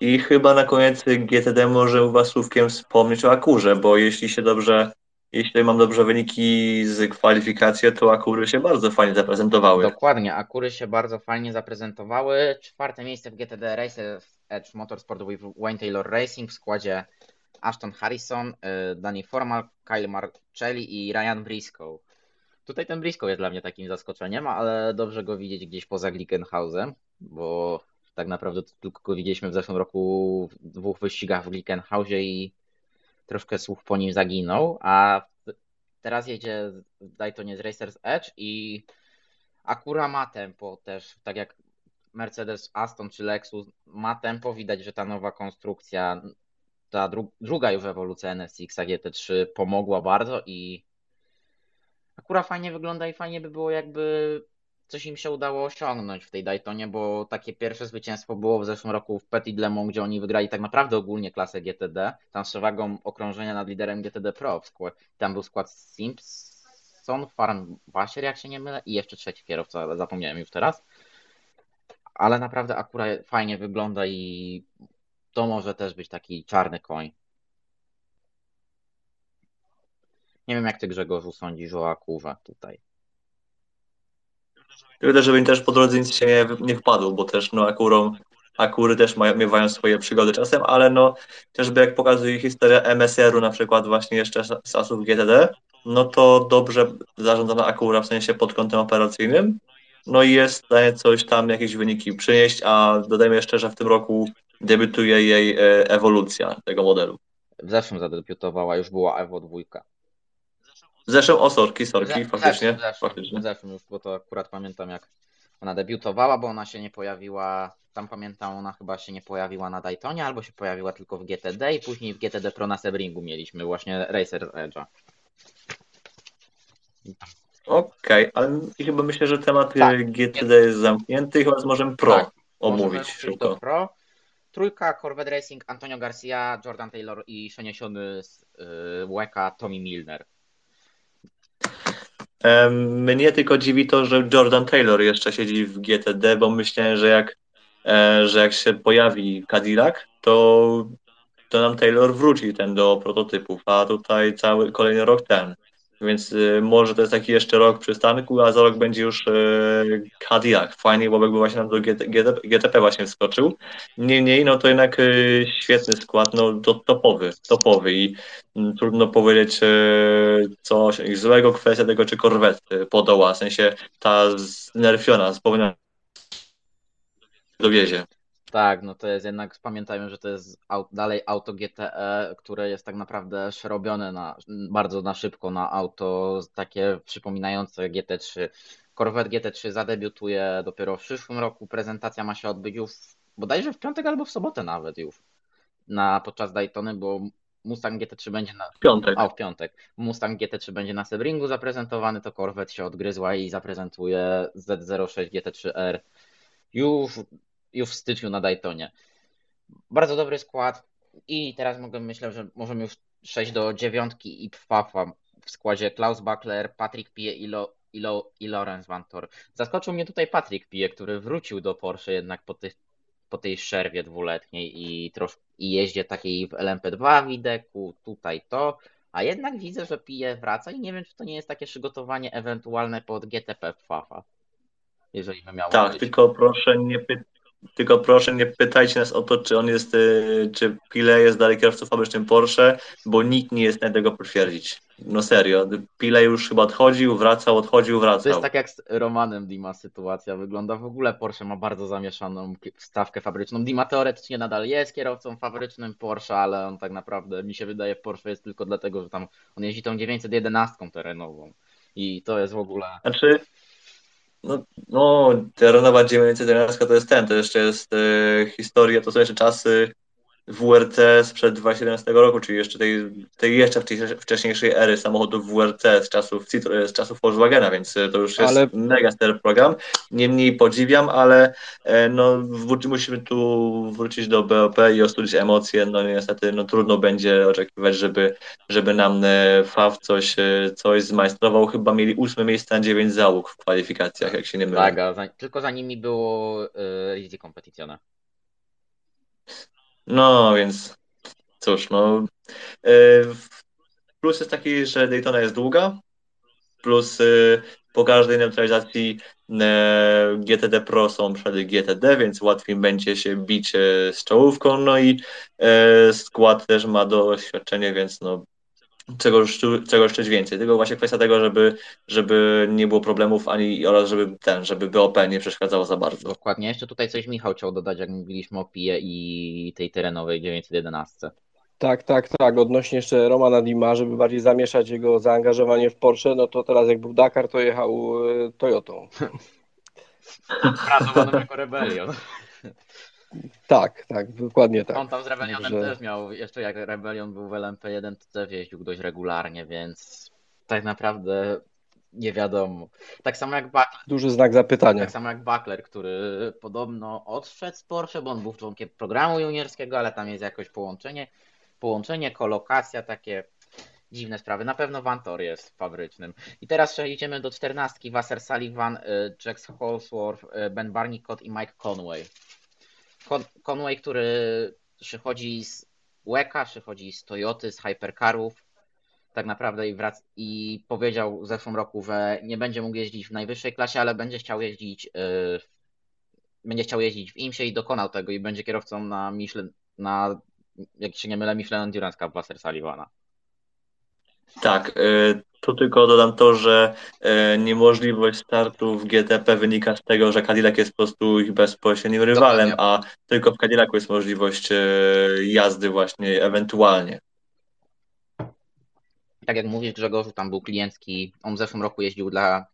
I chyba na koniec GTD może u Was słówkiem wspomnieć o Akurze, bo jeśli się dobrze, jeśli mam dobrze wyniki z kwalifikacji, to Akury się bardzo fajnie zaprezentowały. Dokładnie, Akury się bardzo fajnie zaprezentowały. Czwarte miejsce w GTD Races Edge Motorsport with Wayne Taylor Racing w składzie Ashton Harrison, y, Danny Formal, Kyle Marcelli i Ryan Briscoe. Tutaj ten Briscoe jest dla mnie takim zaskoczeniem, ale dobrze go widzieć gdzieś poza Glickenhausem, bo tak naprawdę tylko go widzieliśmy w zeszłym roku w dwóch wyścigach w Glickenhausie i troszkę słuch po nim zaginął, a teraz jedzie Daytonie z Racers Edge i Akura ma tempo też, tak jak Mercedes Aston czy Lexus ma tempo, widać, że ta nowa konstrukcja, ta dru druga już ewolucja NSX GT3 pomogła bardzo i Akura fajnie wygląda i fajnie by było jakby coś im się udało osiągnąć w tej Daytonie, bo takie pierwsze zwycięstwo było w zeszłym roku w Petit Le Mans, gdzie oni wygrali tak naprawdę ogólnie klasę GTD, tam z przewagą okrążenia nad liderem GTD Pro. Tam był skład Simpson, Farm Basier, jak się nie mylę, i jeszcze trzeci kierowca, ale zapomniałem już teraz. Ale naprawdę akurat fajnie wygląda i to może też być taki czarny koń. Nie wiem, jak ty Grzegorzu sądzisz o Akurze tutaj. Tyle, żeby też po drodze nic się nie, nie wpadło, bo też no akurą, akury też mają, miewają swoje przygody czasem, ale no chociażby jak pokazuje historia MSR-u na przykład właśnie jeszcze z z czasów GTD, no to dobrze zarządzana akura w sensie pod kątem operacyjnym, no i jest w stanie coś tam, jakieś wyniki przynieść, a dodajmy jeszcze, że w tym roku debiutuje jej e, ewolucja tego modelu. W zeszłym zadebiutowała, już była Evo 2. Zeszłym, o sorki, sorki, faktycznie, zeszłym, faktycznie. zeszłym już, bo to akurat pamiętam jak ona debiutowała, bo ona się nie pojawiła, tam pamiętam, ona chyba się nie pojawiła na Daytonie, albo się pojawiła tylko w GTD i później w GTD Pro na Sebringu mieliśmy właśnie Racer Edge'a. Okej, ale i chyba myślę, że temat e, Tak. GTD jest zamknięty, chyba możemy pro Tak. Omówić szybko. Pro. Trójka Corvette Racing, Antonio Garcia, Jordan Taylor i przeniesiony z y, Łeka Tommy Milner. Mnie tylko dziwi to, że Jordan Taylor jeszcze siedzi w GTD, bo myślałem, że jak, e, że jak się pojawi Cadillac, to, to nam Taylor wróci ten do prototypów, a tutaj cały kolejny rok ten. Więc y, może to jest taki jeszcze rok przystanku, a za rok będzie już y, Cadillac. Fajnie, bo jakby właśnie nam do GT, GTP właśnie wskoczył. Niemniej, no to jednak y, świetny skład, no to topowy, topowy i mm, trudno powiedzieć coś złego. Kwestia tego, czy Corvette podoła, w sensie ta znerfiona, spowolniona dowiezie. Tak, no to jest jednak, pamiętajmy, że to jest dalej auto GTE, które jest tak naprawdę przerobione na, bardzo na szybko na auto takie przypominające GT3. Corvette GT3 zadebiutuje dopiero w przyszłym roku, prezentacja ma się odbyć już bodajże w piątek albo w sobotę nawet już na, podczas Daytony, bo Mustang GT3 będzie na... W piątek. A, w piątek. Mustang GT3 będzie na Sebringu zaprezentowany, to Corvette się odgryzła i zaprezentuje Z06 GT3R już już w styczniu na Daytonie. Bardzo dobry skład i teraz mogę, myślę, że możemy już przejść do dziewiątki i Pfafa w składzie Klaus Buckler, Patrick Pie i, Lo, i, Lo, i Lorenz Vantor. Zaskoczył mnie tutaj Patrick Pie, który wrócił do Porsche jednak po, tych, po tej przerwie dwuletniej i, trosz, i jeździe takiej w LMP2 wideku, tutaj to, a jednak widzę, że Pie wraca i nie wiem, czy to nie jest takie przygotowanie ewentualne pod GTP Pfafa. Jeżeli by miało Tak, być. tylko proszę nie, py tylko proszę nie pytajcie nas o to, czy on jest, y, czy Pile jest dalej kierowcą fabrycznym Porsche, bo nikt nie jest w stanie tego potwierdzić. No serio, Pile już chyba odchodził, wracał, odchodził, wracał. To jest tak jak z Romanem Dima sytuacja wygląda. W ogóle Porsche ma bardzo zamieszaną stawkę fabryczną. Dima teoretycznie nadal jest kierowcą fabrycznym Porsche, ale on tak naprawdę, mi się wydaje, w Porsche jest tylko dlatego, że tam on jeździ tą 911 terenową. I to jest w ogóle... Znaczy, no, no terenowa 911 to jest ten, to jeszcze jest e, historia, to są jeszcze czasy WRC sprzed 2017 roku, czyli jeszcze tej, tej jeszcze wcześniejszej ery samochodów WRC z czasów, z czasów Volkswagena, więc e, to już jest ale... mega stary program. Niemniej podziwiam, ale e, no, musimy tu wrócić do BOP i ostudzić emocje. No niestety no, trudno będzie oczekiwać, żeby, żeby nam e, FAW coś, coś zmajstrował. Chyba mieli ósme miejsce na dziewięć załóg w kwalifikacjach, jak się nie mylę. Tak, za, tylko za nimi było y, Rizzi Competizione. No, więc cóż, no. E, plus jest taki, że Daytona jest długa, plus e, po każdej neutralizacji e, GTD Pro są przed GTD, więc łatwiej będzie się bić z czołówką, no i skład też ma doświadczenie, więc no czego, czego jeszcze więcej. Tylko właśnie kwestia tego, żeby, żeby nie było problemów ani oraz żeby ten, żeby BOP nie przeszkadzało za bardzo. Dokładnie. Jeszcze tutaj coś Michał chciał dodać, jak mówiliśmy o PIE i tej terenowej 911. Tak, tak, tak. Odnośnie jeszcze Romana Dima, żeby bardziej zamieszać jego zaangażowanie w Porsche, no to teraz jak był Dakar, to jechał e, Toyotą. *laughs* Pracowano jako Rebellion. Tak, tak, dokładnie tak. On tam z Rebellionem że... też miał, jeszcze jak Rebellion był w LMP1, to też jeździł dość regularnie, więc tak naprawdę nie wiadomo. Tak samo jak Buckler. Duży znak zapytania. Tak samo jak Buckler, który podobno odszedł z Porsche, bo on był członkiem programu juniorskiego, ale tam jest jakoś połączenie, połączenie, kolokacja, takie dziwne sprawy. Na pewno Vantor jest fabrycznym. I teraz przejdziemy do czternastki. Wasser Sullivan, y, Jax Holsworth, y, Ben Barnicott i Mike Conway. Conway, który przychodzi z Łeka, przychodzi z Toyoty, z Hypercarów, tak naprawdę i, wrac- i powiedział w zeszłym roku, że nie będzie mógł jeździć w najwyższej klasie, ale będzie chciał jeździć yy, będzie chciał jeździć w IMSie i dokonał tego i będzie kierowcą na Michelin, na jak się nie mylę, Michelin Endurance Cup Wasser Sullivana. Tak, y, tu tylko dodam to, że y, niemożliwość startu w GTP wynika z tego, że Cadillac jest po prostu ich bezpośrednim rywalem, a tylko w Cadillacu jest możliwość y, jazdy właśnie ewentualnie. Tak jak mówisz Grzegorzu, tam był kliencki, on w zeszłym roku jeździł dla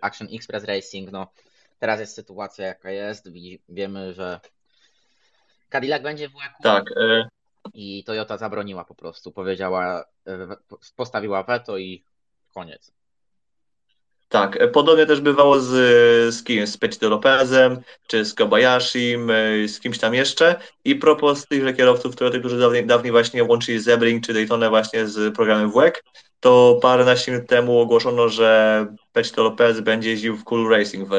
Action Express Racing, no teraz jest sytuacja jaka jest, wiemy, że Cadillac będzie w WEC. Tak, i Toyota zabroniła po prostu. Powiedziała, postawiła weto i koniec. Tak, podobnie też bywało z, z? Z Petito Lopezem, czy z Kobayashim, e, z kimś tam jeszcze. I propos tych kierowców, które, którzy dawniej, dawniej właśnie łączyli Zebring czy Daytona właśnie z programem WEC, to parę minut temu ogłoszono, że Petito Lopez będzie jeździł w Cool Racing w,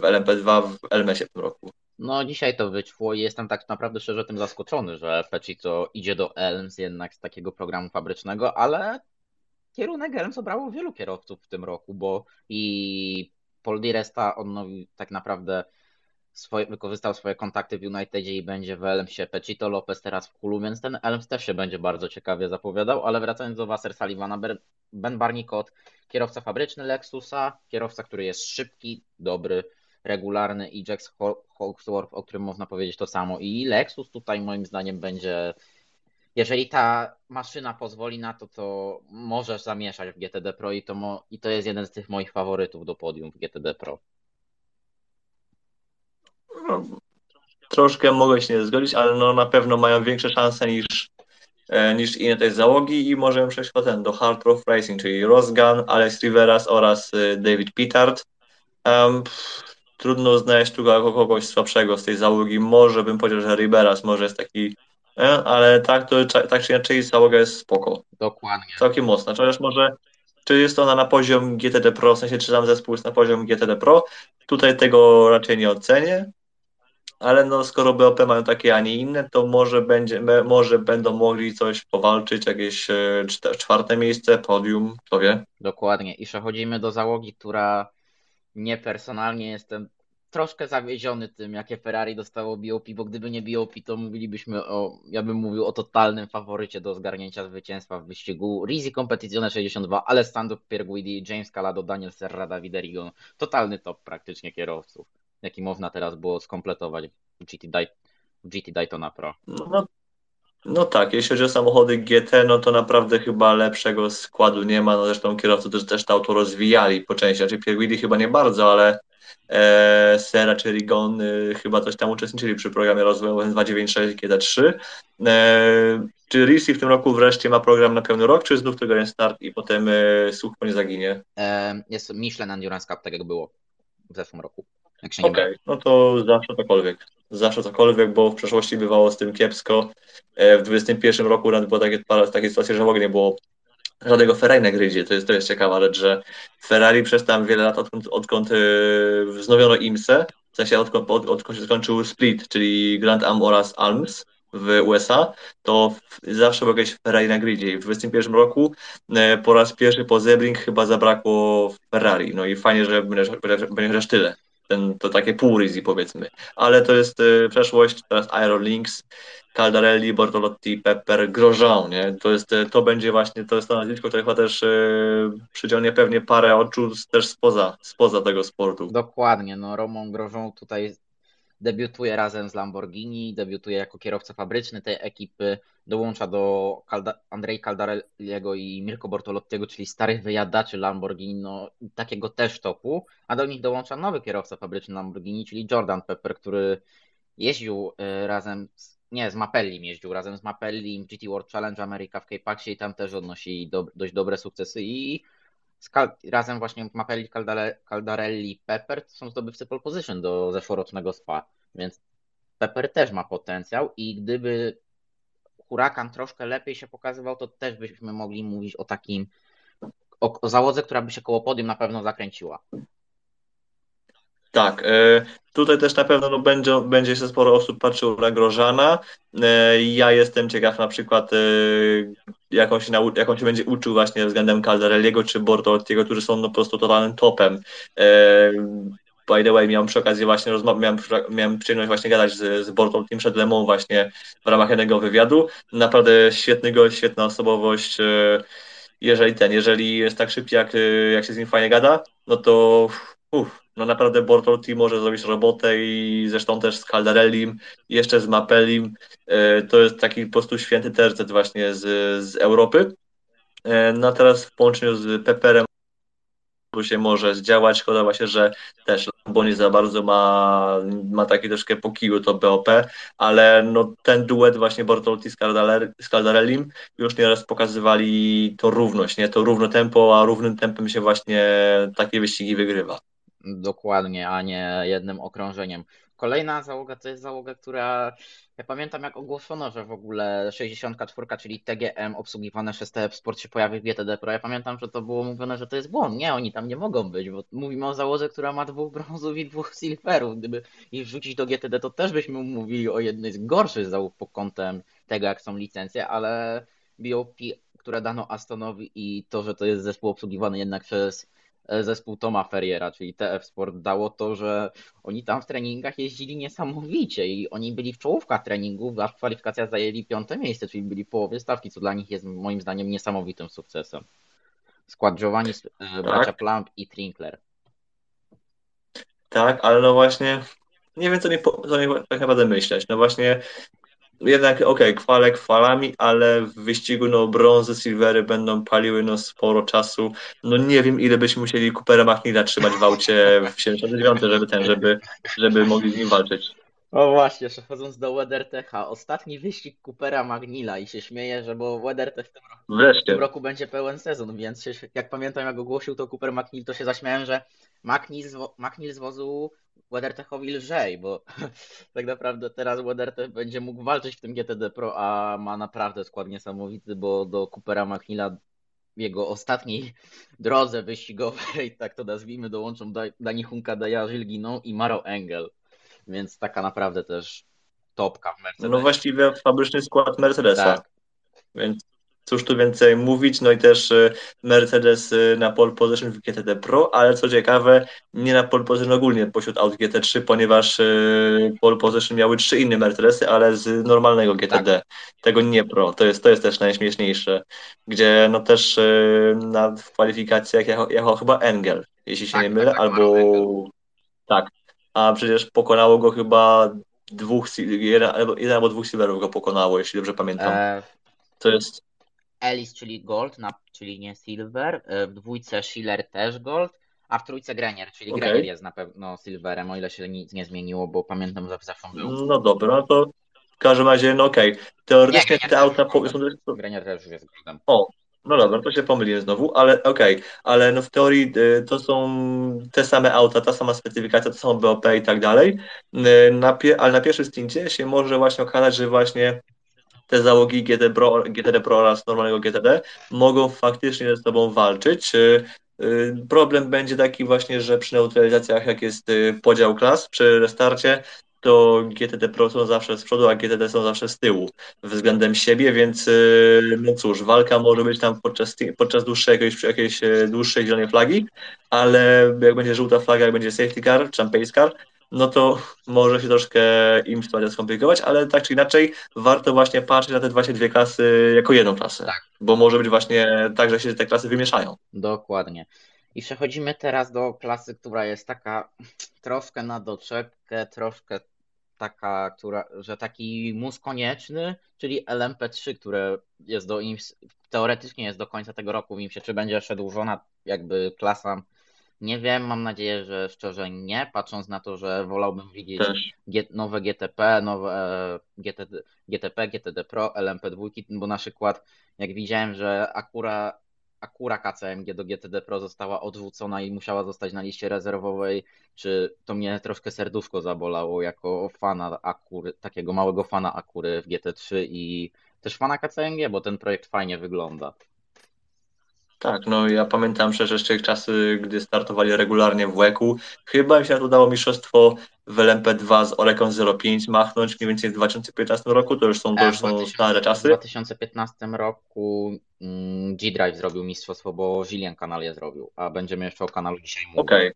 w LMP2 w LMS-ie w tym roku. No dzisiaj to wyszło i jestem tak naprawdę szczerze tym zaskoczony, że Pecito idzie do Elms jednak z takiego programu fabrycznego, ale kierunek Elms obrało wielu kierowców w tym roku, bo i Paul Di Resta odnowił tak naprawdę swoje, wykorzystał swoje kontakty w Unitedzie i będzie w Elmsie. Pechito Lopez teraz w Kulu, więc ten Elms też się będzie bardzo ciekawie zapowiadał, ale wracając do Wasser Sullivana, Ben Barnicot, kierowca fabryczny Lexusa, kierowca, który jest szybki, dobry, regularny i Jack Hawksworth, o którym można powiedzieć to samo i Lexus tutaj moim zdaniem będzie jeżeli ta maszyna pozwoli na to, to możesz zamieszać w GTD Pro i to, mo- i to jest jeden z tych moich faworytów do podium w GTD Pro. No, troszkę mogę się nie zgodzić, ale no na pewno mają większe szanse niż, e, niż inne tej załogi i możemy przejść potem do Hard Rock Racing, czyli Rosgan, Alex Riveras oraz e, David Pittard. Um, trudno znaleźć tu kogoś słabszego z tej załogi. Może bym powiedział, że Riveras może jest taki E, ale tak, to, tak czy inaczej załoga jest spoko. Dokładnie. Całkiem mocna. Chociaż może, czy jest ona na poziom GTD Pro, w sensie czy tam zespół jest na poziom GTD Pro, tutaj tego raczej nie ocenię, ale no skoro BOP mają takie, a nie inne, to może, będzie, może będą mogli coś powalczyć, jakieś e, czwarte miejsce, podium, kto wie. Dokładnie. I przechodzimy do załogi, która nie personalnie jestem troszkę zawieziony tym, jakie Ferrari dostało BOP, bo gdyby nie BOP, to mówilibyśmy o, ja bym mówił o totalnym faworycie do zgarnięcia zwycięstwa w wyścigu. Rizi Competizione 62, Alessandro Pierguidi, James Calado, Daniel Serra, Davide Rigon. Totalny top praktycznie kierowców, jaki można teraz było skompletować w GT, GT Daytona Pro. No, no tak, jeśli chodzi o samochody GT, no to naprawdę chyba lepszego składu nie ma. No zresztą kierowcy też, też to auto rozwijali po części. Znaczy Pierguidi chyba nie bardzo, ale e, Sera czy Rigon e, chyba coś tam uczestniczyli przy programie rozwoju 296 GT3. E, czy Risi w tym roku wreszcie ma program na pełny rok, czy znów tego jest start i potem e, słuch po nie zaginie? E, jest Michelin Endurance Cup, tak jak było w zeszłym roku. Okej, okay, no to zawsze cokolwiek. Zawsze cokolwiek, bo w przeszłości bywało z tym kiepsko. E, w 2021 roku było takie, takie sytuacje, że w ogóle nie było żadnego Ferrari na gryzie. To jest, to jest ciekawa rzecz, że Ferrari przez tam wiele lat, odkąd, odkąd yy, wznowiono IMSę, w sensie odkąd, od, odkąd się skończył Split, czyli Grand Am oraz Alms w USA, to zawsze było jakieś Ferrari na gridzie. W 2021 roku yy, po raz pierwszy po Zebring chyba zabrakło Ferrari. No i fajnie, że będzie chociaż tyle ten, to takie pół Rizzi powiedzmy. Ale to jest y, przeszłość, teraz Iron Links, Caldarelli, Bortolotti, Pepper, Grosjean, nie? To, jest, to będzie właśnie, to jest to nazwisko, które chyba też yy, przyciągnie pewnie parę oczu też spoza, spoza tego sportu. Dokładnie, no Roman Grosjean tutaj debiutuje razem z Lamborghini, debiutuje jako kierowca fabryczny tej ekipy, dołącza do Calda Andrzej Caldarelliego i Mirko Bortolottiego, czyli starych wyjadaczy Lamborghini, no takiego też topu, a do nich dołącza nowy kierowca fabryczny Lamborghini, czyli Jordan Pepper, który jeździł y, razem z nie, z Mapellim jeździł razem z Mapellim, GT World Challenge America w K-Paxie i tam też odnosi do, dość dobre sukcesy i razem właśnie Mapelli, Caldarelli, Pepper to są zdobywcy pole position do zeszłorocznego SPA, więc Pepper też ma potencjał i gdyby Hurakan troszkę lepiej się pokazywał, to też byśmy mogli mówić o takim o, o załodze, która by się koło podium na pewno zakręciła. Tak, e, tutaj też na pewno no, będzie, będzie się sporo osób patrzyło na Grożana. E, ja jestem ciekaw na przykład, e, jak on się, nau- jak on się będzie uczył właśnie względem Caldarelliego czy Bortolottiego, którzy są no, po prostu totalnym topem. By the way, miałem przy okazji właśnie miałem, miałem przyjemność właśnie gadać z, z Bortolottim przed Lemą właśnie w ramach jednego wywiadu. Naprawdę świetny gość, świetna osobowość. Jeżeli ten, jeżeli jest tak szybki, jak, jak się z nim fajnie gada, no to uff, no naprawdę Bortolti może zrobić robotę i zresztą też z Caldarellim, jeszcze z Mapellim. E, to jest taki po prostu święty tercet właśnie z, z Europy. E, no a teraz w połączeniu z Pepperem się może zdziałać. Szkoda właśnie, że też Lambo za bardzo ma, ma taki troszkę po to BOP, ale no ten duet właśnie Bortolti z Caldarellim już nieraz pokazywali to równość, nie? To równo tempo, a równym tempem się właśnie takie wyścigi wygrywa. Dokładnie, a nie jednym okrążeniem. Kolejna załoga to jest załoga, która ja pamiętam jak ogłoszono, że w ogóle 64, czyli TGM obsługiwane przez TF Sport się pojawi w GTD Pro. Ja pamiętam, że to było mówione, że to jest błąd. Nie, oni tam nie mogą być, bo mówimy o załodze, która ma dwóch brązów i dwóch silverów. Gdyby ich wrzucić do GTD, to też byśmy mówili o jednej z gorszych załóg pod kątem tego, jak są licencje, ale BOP które dano Astonowi i to, że to jest zespół obsługiwany jednak przez zespół Toma Ferriera, czyli TF Sport, dało to, że oni tam w treningach jeździli niesamowicie i oni byli w czołówkach treningów, a w kwalifikacjach zajęli piąte miejsce, czyli byli w połowie stawki, co dla nich jest moim zdaniem niesamowitym sukcesem. Skład Giovanni, e, bracia Tak. Plump i Trinkler. Tak, ale no właśnie nie wiem, co nie, co nie tak naprawdę myśleć. No właśnie jednak okej, kwale kwalami, ale w wyścigu no brązy, silvery będą paliły no sporo czasu. No nie wiem, ile byśmy musieli Coopera McNeila trzymać w aucie w 79, żeby ten, żeby, żeby mogli z nim walczyć. O właśnie, przechodząc do WeatherTecha, ostatni wyścig Coopera Magnila i się śmieję, że bo WeatherTech w tym roku, w tym roku będzie pełen sezon, więc się, jak pamiętam jak ogłosił to Cooper McNeil, to się zaśmiałem, że McNeil z, wo- McNeil z wozu WeatherTechowi lżej, bo *laughs* tak naprawdę teraz WeatherTech będzie mógł walczyć w tym GTD Pro, a ma naprawdę skład niesamowity, bo do Coopera McNeila w jego ostatniej drodze wyścigowej, *laughs* tak to nazwijmy, dołączą Da- Dani Hunka, Daja Żilginą i Maro Engel. Więc taka naprawdę też topka w Mercedesie. No właściwie fabryczny skład Mercedesa. Tak, Więc cóż tu więcej mówić, no i też y, Mercedes y, na pole position w GTD Pro, ale co ciekawe, nie na pole position ogólnie pośród aut GT3, ponieważ y, pole position miały trzy inne Mercedesy, ale z normalnego GTD, tego nie Pro, to jest, to jest też najśmieszniejsze, gdzie no też na w kwalifikacjach jechał, jechał chyba Engel, jeśli się Tak, nie tak, mylę, tak, albo tak, a przecież pokonało go chyba dwóch, jeden, albo, dwóch silverów go pokonało, jeśli dobrze pamiętam. e, To jest Ellis, czyli Gold, na, czyli nie Silver, e, w dwójce Schiller też Gold, a w trójce Grenier, czyli Okej. Grenier jest na pewno Silverem, o ile się nic nie zmieniło, bo pamiętam, że zeszłym był. No dobra, no to w każdym razie, no okej. Teoretycznie Nie, te auta. nie, Po, Grenier też już jest Goldem. o, no dobra, to się pomyliłem znowu, ale okej, ale no w teorii y, to są te same auta, ta sama specyfikacja, to samo BOP i tak dalej, Y, na ale na pierwszym stincie się może właśnie okazać, że właśnie te załogi GT Pro, GTD Pro oraz normalnego GTD mogą faktycznie ze sobą walczyć. Y, Problem będzie taki właśnie, że przy neutralizacjach, jak jest podział klas przy restarcie, to GTD Pro są zawsze z przodu, a GTD są zawsze z tyłu względem siebie, więc y, no cóż, walka może być tam podczas, podczas dłuższej, jakiejś, jakiejś y, dłuższej zielonej flagi, ale jak będzie żółta flaga, jak będzie safety car pace car, no to może się troszkę im sytuacja skomplikować, ale tak czy inaczej warto właśnie patrzeć na te właśnie dwie klasy jako jedną klasę, Tak. bo może być właśnie tak, że się te klasy wymieszają. Dokładnie. I przechodzimy teraz do klasy, która jest taka troszkę na doczepkę, troszkę taka, która, że taki mus konieczny, czyli LMP3, które jest do IMS, teoretycznie jest do końca tego roku w IMSie, czy będzie przedłużona jakby klasa, nie wiem, mam nadzieję, że szczerze nie, patrząc na to, że wolałbym widzieć Też. Nowe GTP, nowe e, GTD, GTP, GTD Pro, LMP2, bo na przykład jak widziałem, że Akura, Akura KCMG do GTD Pro została odrzucona i musiała zostać na liście rezerwowej, czy to mnie troszkę serduszko zabolało jako fana Akury, takiego małego fana Akury w GT3 i też fana KCMG, bo ten projekt fajnie wygląda. Tak, no ja pamiętam przecież jeszcze czasy, gdy startowali regularnie w WEC-u. Chyba mi się udało mistrzostwo w LMP2 z Oregon 05 machnąć mniej więcej w 2015 roku, to już są, to już w są 2000 stare W czasy. 2015 roku mm, G-Drive zrobił mistrzostwo, bo Zillian kanal je zrobił, a będziemy jeszcze o kanalu dzisiaj mówić. Okej.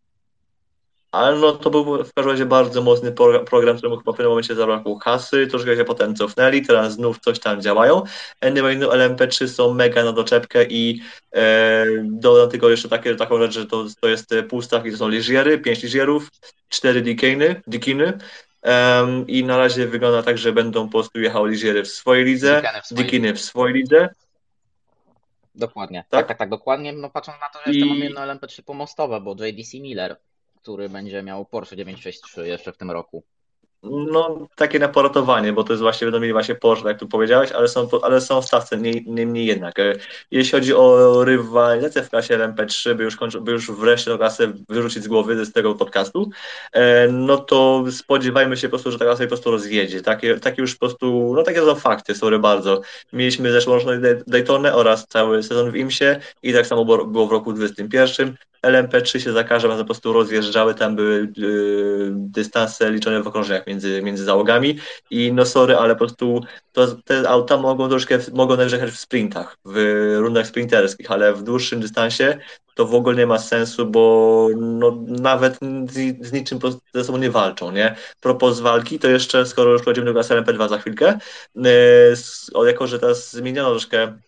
Ale no to był w każdym razie bardzo mocny pro- program, któremu chyba w pewnym momencie zabrakło kasy, troszkę się potem cofnęli, teraz znów coś tam działają. Anyway, no LMP3 są mega na doczepkę i e, dodam tylko jeszcze takie, taką rzecz, że to, to jest e, pół stawki, to są liżiery, pięć liżierów, cztery dikiny, dikiny em, i na razie wygląda tak, że będą po prostu jechały liżiery w swojej lidze, w swojej dikiny w swojej lidze. Dokładnie. Tak? Tak, tak, tak, dokładnie. No patrząc na to, że jeszcze I- mamy jedno LMP3 pomostowe, bo JDC Miller, który będzie miał Porsche 963 jeszcze w tym roku. No, takie na poratowanie, bo to jest właśnie, będą mieli właśnie Porsche, jak tu powiedziałeś, ale są, ale są w stawce, nie- niemniej jednak. E, Jeśli chodzi o rywalizację w klasie LMP3, by już, kończy, by już wreszcie tę klasę wyrzucić z głowy z tego podcastu, e, no to spodziewajmy się po prostu, że ta klasa po prostu rozjedzie. Takie, takie już po prostu, no takie są fakty, sorry bardzo. Mieliśmy zeszłoroczną Daytonę oraz cały sezon w IMSie i tak samo było w roku 2021. LMP3 się za każdym razem po prostu rozjeżdżały, tam były yy, dystanse liczone w okrążeniach między, między załogami i no sorry, ale po prostu to, te auta mogą troszkę, mogą narzekać w sprintach, w rundach sprinterskich, ale w dłuższym dystansie to w ogóle nie ma sensu, bo no, nawet z, z niczym ze sobą nie walczą, nie? Propos walki, to jeszcze, skoro już wchodzimy do klasy LMP2 za chwilkę, yy, jako, że teraz zmieniono troszkę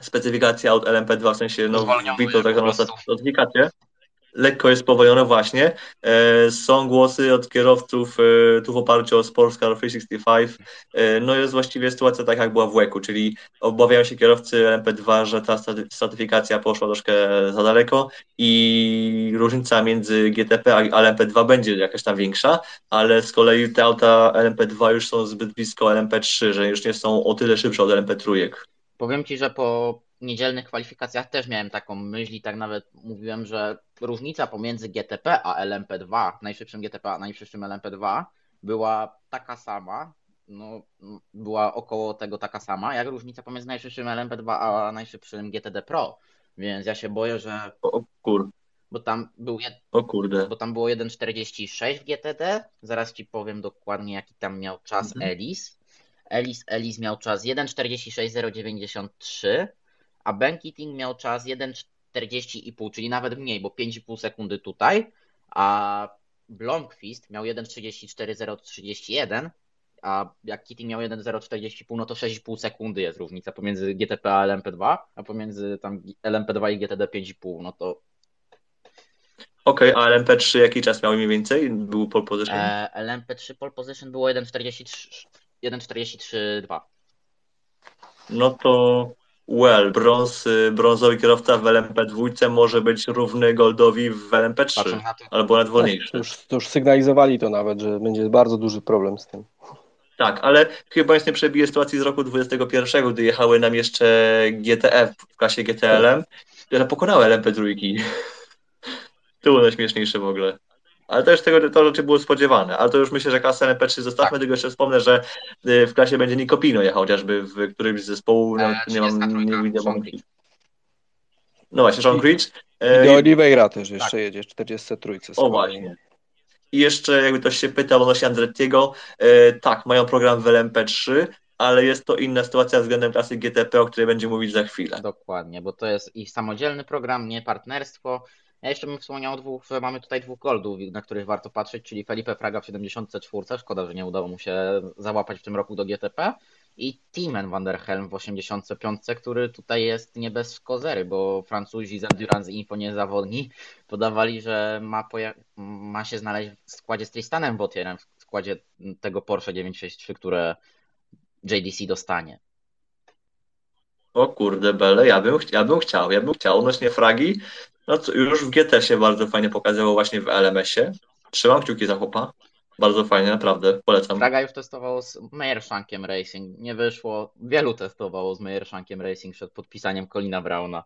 specyfikację aut LMP2, w sensie no, wbito tak zwaną specyfikację, lekko jest spowolnione właśnie. E, są głosy od kierowców e, tu w oparciu o Sportscar 365. E, no jest właściwie sytuacja tak jak była w WEC-u, czyli obawiają się kierowcy LMP2, że ta certyfikacja poszła troszkę za daleko i różnica między GTP a LMP2 będzie jakaś tam większa, ale z kolei te auta LMP2 już są zbyt blisko LMP3, że już nie są o tyle szybsze od LMP3. Powiem Ci, że po niedzielnych kwalifikacjach też miałem taką myśl i tak nawet mówiłem, że różnica pomiędzy GTP a LMP2, najszybszym GTP a najszybszym LMP2 była taka sama, no, była około tego taka sama, jak różnica pomiędzy najszybszym LMP2 a najszybszym GTD Pro. Więc ja się boję, że. O kur. Bo tam był. Jed... O kurde. Bo tam było 1,46 w GTD. Zaraz ci powiem dokładnie, jaki tam miał czas mhm. Elis. Elis, Elis miał czas 1,46,093, a Ben Keating miał czas 1,40,5, czyli nawet mniej, bo 5,5 sekundy tutaj, a Blomqvist miał 1,34,031, a jak Keating miał 1,040,5, no to 6,5 sekundy jest różnica pomiędzy GTP a LMP2, a pomiędzy tam LMP2 i GTD 5,5, no to Okej, okay, a LMP3 jaki czas miał mniej więcej? Był pole position? E, LMP3 pole position było 1,43 1,43,2. No to well, brąz, brązowy kierowca w LMP2 może być równy Goldowi w LMP3, albo nawet wolniejszy. To już, to już sygnalizowali to nawet, że będzie bardzo duży problem z tym. Tak, ale chyba nic nie przebije sytuacji z roku 2021, gdy jechały nam jeszcze GTF w klasie GTLM, które pokonały LMP3. *laughs* To było najśmieszniejsze w ogóle ale też tego to rzeczy było spodziewane. Ale to już myślę, że klasę NP3 zostawmy, tak. tylko jeszcze wspomnę, że y, w klasie będzie Nikopino jechał chociażby w którymś z zespołu, e, nie mam, nie, mam No właśnie, Sean Creech. I do Oliveira też jeszcze tak. jedzie, 43. O właśnie. I jeszcze jakby ktoś się pytał odnośnie Andrettiego, e, tak, mają program w LMP3, ale jest to inna sytuacja względem klasy GTP, o której będziemy mówić za chwilę. Dokładnie, bo to jest ich samodzielny program, nie partnerstwo. Ja jeszcze bym wspomniał o dwóch, że mamy tutaj dwóch goldów, na których warto patrzeć, czyli Felipe Fraga w 74. Szkoda, że nie udało mu się załapać w tym roku do GTP. I Timen van der Helm w 85, który tutaj jest nie bez kozery, bo Francuzi z Endurance Info niezawodni podawali, że ma, ma się znaleźć w składzie z Tristanem Botierem, w składzie tego Porsche 963, które JDC dostanie. O kurde, Bele, ja bym, ja bym chciał, ja bym chciał. Odnośnie fragi, no to już w GT się bardzo fajnie pokazało właśnie w LMS-ie. Trzymam kciuki za chłopa. Bardzo fajnie, naprawdę, polecam. Fraga już testowało z Meyershankiem Racing. Nie wyszło. Wielu testowało z Meyershankiem Racing przed podpisaniem Colina Brauna.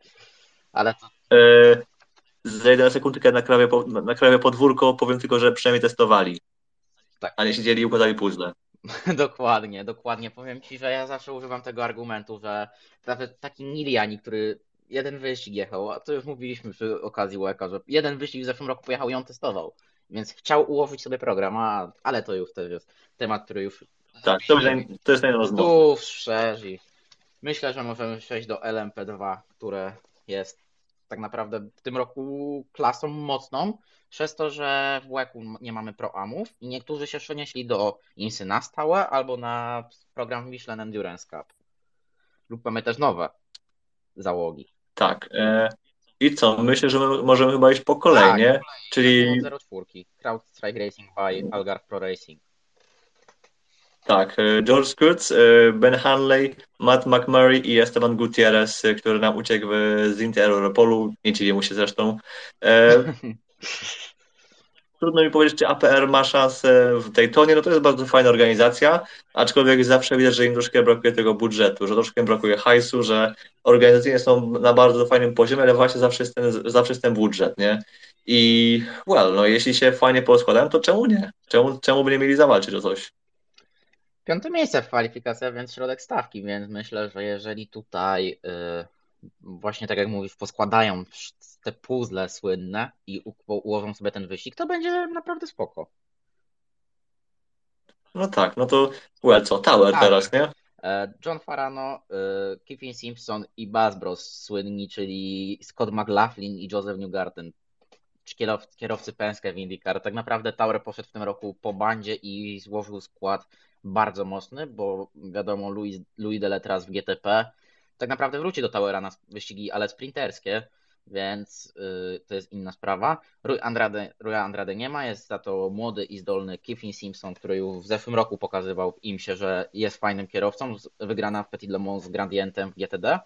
Ale to... E, zejdę na sekundkę na krawie, na krawie podwórko, powiem tylko, że przynajmniej testowali. Tak. A nie siedzieli i układali puzzle. *laughs* dokładnie, dokładnie. Powiem Ci, że ja zawsze używam tego argumentu, że nawet taki Niliani, który jeden wyścig jechał, a to już mówiliśmy przy okazji łeka, że jeden wyścig w zeszłym roku pojechał i on testował. Więc chciał ułożyć sobie program, a, ale to już też jest temat, który już. Tak, to, to jest najrozmowny. szerzy. Myślę, że możemy przejść do LMP2, które jest tak naprawdę w tym roku klasą mocną, przez to, że w WEC-u nie mamy proamów i niektórzy się przenieśli do INSY na stałe albo na program Michelin Endurance Cup. Lub mamy też nowe załogi. Tak. E, I co? Myślę, że możemy chyba iść po kolei, tak? Czyli... 04. CrowdStrike Racing by Algar Pro Racing. Tak, e, George Scutz, e, Ben Hanley, Matt McMurray i Esteban Gutierrez, który nam uciekł z Inter Europolu, nie dziwię mu się zresztą. *laughs* Trudno mi powiedzieć, czy APR ma szansę w Daytonie, no to jest bardzo fajna organizacja, aczkolwiek zawsze widać, że im troszkę brakuje tego budżetu, że troszkę brakuje hajsu, że organizacyjnie są na bardzo fajnym poziomie, ale właśnie zawsze jest ten, zawsze jest ten budżet, nie? I well, no jeśli się fajnie poskładają, to czemu nie? Czemu, czemu by nie mieli zawalczyć o coś? Piąte miejsce w kwalifikacjach, więc środek stawki, więc myślę, że jeżeli tutaj yy, właśnie tak jak mówisz, poskładają te puzzle słynne i ułożą sobie ten wyścig, to będzie naprawdę spoko. No tak, no to well, co, Tower tak. teraz, nie? E, John Farano, e, Kevin Simpson i Buzz Bros słynni, czyli Scott McLaughlin i Joseph Newgarden, kierowcy Penske w IndyCar. Tak naprawdę Tower poszedł w tym roku po bandzie i złożył skład bardzo mocny, bo wiadomo, Louis, Louis Deletras w GTP tak naprawdę wróci do Towera na wyścigi, ale sprinterskie, więc yy, to jest inna sprawa. Rui Andrade, Rui Andrade nie ma, jest za to młody i zdolny Kiffin Simpson, który już w zeszłym roku pokazywał im się, że jest fajnym kierowcą, wygrana w Petit Le Mans z Gradientem w GTD.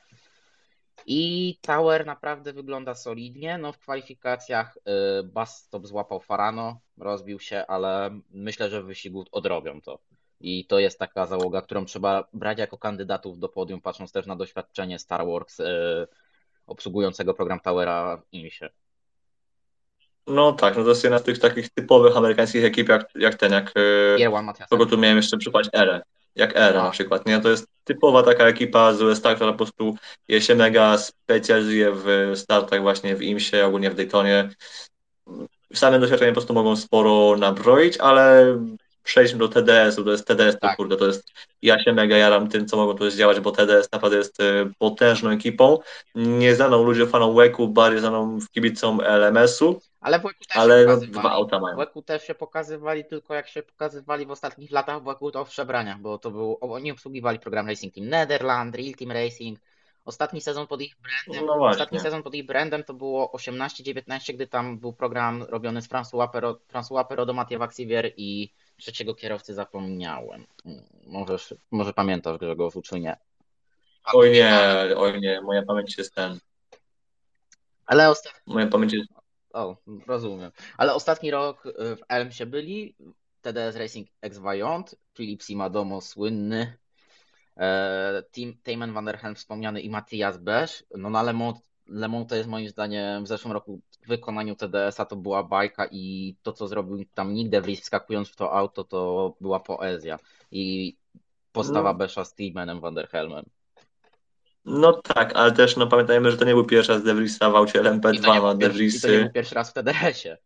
I Tower naprawdę wygląda solidnie. No w kwalifikacjach y, Bas Stop złapał Farano, rozbił się, ale myślę, że w wyścigu odrobią to. I to jest taka załoga, którą trzeba brać jako kandydatów do podium, patrząc też na doświadczenie Star Wars y, obsługującego program Towera w IMSie. No tak, no to jest jedna z tych takich typowych amerykańskich ekip, jak, jak ten, jak. E, kogo tu miałem jeszcze przypaść? Erę. Jak Era na przykład, nie? To jest typowa taka ekipa z USA, która po prostu je się mega specjalizuje w startach właśnie w IMSie, ogólnie w Daytonie. Same doświadczenie po prostu mogą sporo nabroić, ale przejdźmy do TDS-u, to jest TDS, tak. to kurde, to jest, ja się mega jaram tym, co mogą tu zdziałać, bo TDS naprawdę jest y, potężną ekipą, nieznaną ludziom fanom WEC-u, bardziej znaną kibicom LMS-u, ale w też ale no, dwa auta mają. W też się pokazywali tylko jak się pokazywali w ostatnich latach w WEC to w przebraniach, bo to był, oni obsługiwali program Racing Team Netherland, Real Team Racing, Ostatni sezon pod ich brandem, no ostatni sezon pod ich brandem to było 18-19, gdy tam był program robiony z François Perot, François Perot do Mathieu Vaxivier i trzeciego kierowcy zapomniałem. Może, może pamiętasz Grzegorz, czy nie? Oj nie, oj nie, moja pamięć jest ten. Ale ostatni... Moja pamięć jest... O, rozumiem. Ale ostatni rok y, w Elmsie byli TDS Racing X Valiant, Filip Simadomo słynny, e, Tim Tayman van der Helm wspomniany i Matthias Besz. No na Le Mans, Le Mans to jest moim zdaniem w zeszłym roku w wykonaniu TDS-a to była bajka i to, co zrobił tam nigdy w wskakując w to auto, to była poezja. I postawa no. Besza z Timanem Van der Helmem. No tak, ale też no, pamiętajmy, że to nie był pierwszy raz De Vriesa w aucie LMP2 na De Vries. to nie był pierwszy raz w TDS-ie.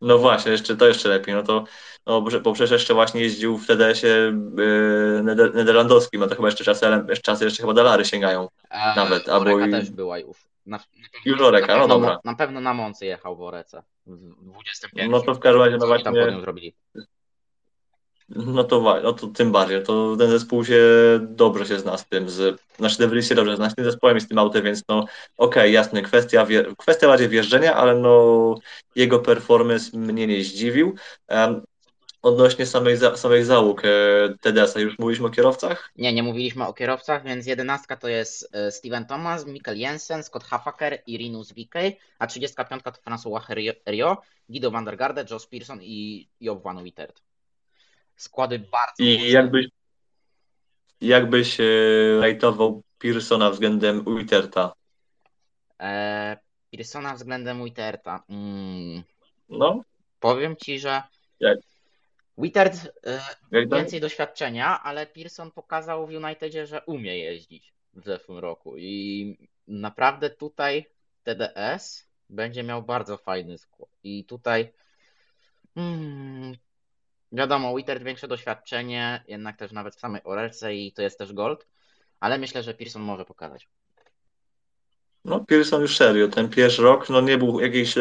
No właśnie, jeszcze, to jeszcze lepiej. No to no, bo przecież jeszcze właśnie jeździł w TDS-ie yy, neder nederlandowskim, no to chyba jeszcze czasy, czasy jeszcze chyba dolary sięgają. A, nawet. Albo i... też była już. Na, już Oreka, no dobra. Na pewno na Moncy jechał w Orece. W 25. No to w każdym razie, no właśnie. Tam zrobili. No to, no to tym bardziej, to ten zespół się dobrze się zna z tym, z, znaczy De się dobrze zna z tym zespołem i z tym autem, więc no okej, okay, jasne, kwestia, kwestia bardziej wjeżdżenia, ale no jego performance mnie nie zdziwił. Um, odnośnie samych, samych załóg e, TDS-a, już mówiliśmy o kierowcach? Nie, nie mówiliśmy o kierowcach, więc jedenastka to jest e, Steven Thomas, Mikkel Jensen, Scott Hafaker i Rinus Wickey, a 35 to François Rio, Guido van der Garde, Josh Pearson i Job van Wittert. Składy bardzo I jakbyś, jakbyś e, rajtował Pearsona względem Witterta? E, Pearsona względem Witterta. Mm. No. Powiem ci, że Jak? Wittert e, więcej doświadczenia, ale Pearson pokazał w Unitedzie, że umie jeździć w zeszłym roku i naprawdę tutaj TDS będzie miał bardzo fajny skład. I tutaj hmm, wiadomo, Wittert większe doświadczenie, jednak też nawet w samej Orelce i to jest też gold, ale myślę, że Pearson może pokazać. No, Pearson już serio. Ten pierwszy rok no, nie był jakiś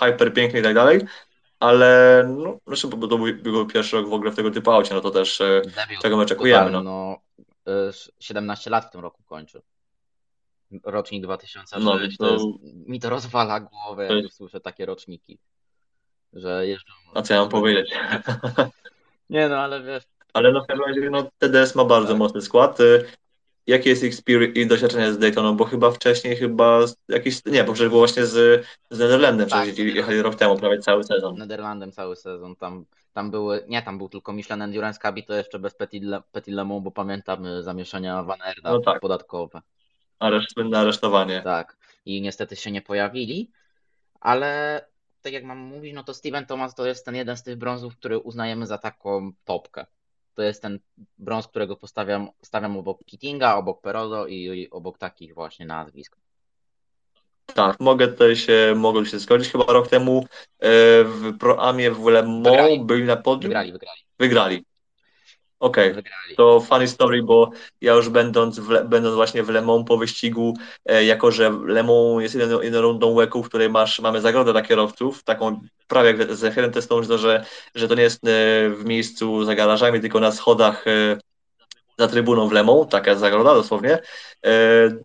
hyper piękny i tak dalej, ale no, znaczy, bo to był pierwszy rok w ogóle w tego typu aucie, no to też e, Debiut, czego my oczekujemy. No. no. 17 e, lat w tym roku kończy. Rocznik 2006. No, to... To jest, mi to rozwala głowę, jak jest... słyszę takie roczniki. Że jeżdżą. A co ja mam powiedzieć? *laughs* Nie no, ale wiesz. Ale no w każdym razie no, TDS ma bardzo tak. mocny skład. E, jakie jest ich i doświadczenie z Daytoną, bo chyba wcześniej chyba jakiś, nie, bo przecież było właśnie z, z Nederlandem, tak, przecież jechali rok temu prawie cały sezon. Nederlandem cały sezon, tam, tam były, nie, tam był tylko Michelin Endurance Cup i to jeszcze bez Petit, Petit Le Mans, bo pamiętam y, zamieszania Van Erda no tak. podatkowe. Areszt, aresztowanie. Tak, i niestety się nie pojawili, ale tak jak mam mówić, no to Steven Thomas to jest ten jeden z tych brązów, który uznajemy za taką topkę to jest ten brąz, którego postawiam, stawiam obok Kittinga, obok Perodo i, i obok takich właśnie nazwisk. Tak, mogę tutaj się, mogę się zgodzić. Chyba rok temu e, w Proamie w Le Mans byli na podium. Wygrali, wygrali. Wygrali. Okej, wygrali. to funny story, bo ja już będąc, w, będąc właśnie w Le Mans po wyścigu, e, jako że Le Mans jest jedną, jedną rundą łeku, w której masz, mamy zagrodę dla kierowców, taką prawie jak z Helen testą, że, to, że, że to nie jest e, w miejscu za garażami, tylko na schodach e, za trybuną w Le Mans, taka zagroda dosłownie, e,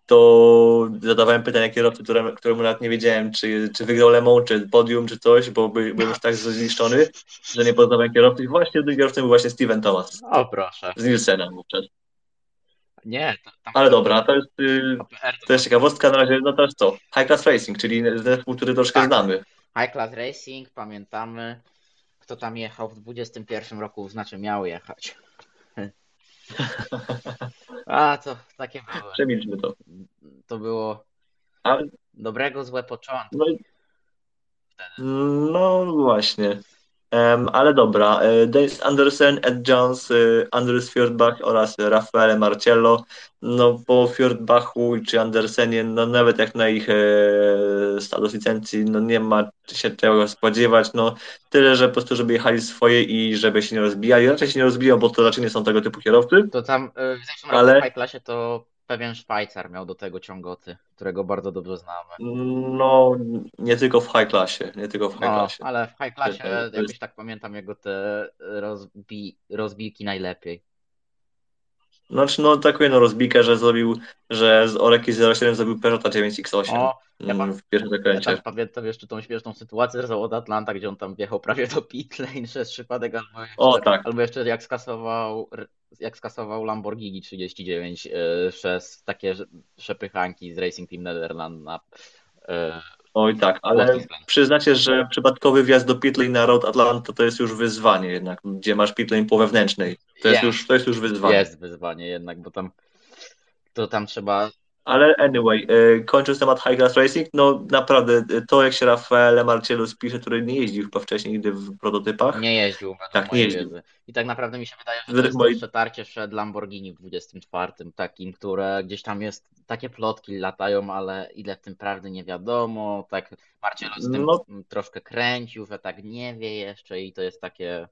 to zadawałem pytania kierowcy, które, któremu nawet nie wiedziałem, czy, czy wygrał Le Mans, czy podium, czy coś, bo by, byłem już tak zniszczony, że nie poznawałem kierowcy. I właśnie tym kierowcą był właśnie Steven Thomas O proszę. z Nielsenem wówczas. Nie, to, Ale dobra, to jest, y, to jest ciekawostka na razie, no to jest co? High Class Racing, czyli zespół, który troszkę Tak. znamy. High Class Racing, pamiętamy. Kto tam jechał w 21 roku, znaczy miał jechać. A, to takie było. Przemilczmy to. To było Ale, dobrego złe początku. no, no właśnie. Em, ale dobra, e, Dennis Andersen, Ed Jones, e, Andres Fjordbach oraz Raffaele Marcello. No po Fjordbachu czy Andersenie, no nawet jak na ich e, status licencji, no nie ma się czego spodziewać. No tyle, że po prostu, żeby jechali swoje i żeby się nie rozbijali. Raczej się nie rozbiją, bo to raczej nie są tego typu kierowcy. To tam y, w zeszłym Ale- w High Classie to pewien Szwajcar miał do tego ciągoty, którego bardzo dobrze znamy. No, nie tylko w high classie, nie tylko w high No, classie. ale w High Classie, jest- jakoś tak pamiętam jego te rozbi rozbijki najlepiej. Znaczy, no taką jedną rozbikę, że zrobił, że z Oreki 07 zrobił Peugeota 9X8 O, ja, mm, w pierwszym ja zakręcie. tam pamiętam jeszcze tą śmieszną sytuację z od Atlanta, gdzie on tam wjechał prawie do pit lane przez przypadek, albo jeszcze, O, tak. albo jeszcze jak skasował, jak skasował Lamborghini 39 y, przez takie przepychanki z Racing Team Netherlands na y, Oj tak, ale przyznacie, że przypadkowy wjazd do pitlane na Road Atlanta to jest już wyzwanie jednak, gdzie masz pitlane po wewnętrznej. To jest, już, to jest już wyzwanie. Jest wyzwanie jednak, bo tam to tam trzeba Ale anyway, e, kończąc temat High Class Racing, no naprawdę e, to jak się Rafael Marcielu spisze, który nie jeździł chyba wcześniej nigdy w prototypach, nie jeździł Tak, nie jeździł. wiedzy. I tak naprawdę mi się wydaje, że to Według to przetarcie przed Lamborghini w 24, takim, które gdzieś tam jest, takie plotki latają, ale ile w tym prawdy nie wiadomo, tak Marcielo z tym No. troszkę kręcił, że tak nie wie jeszcze i to jest takie,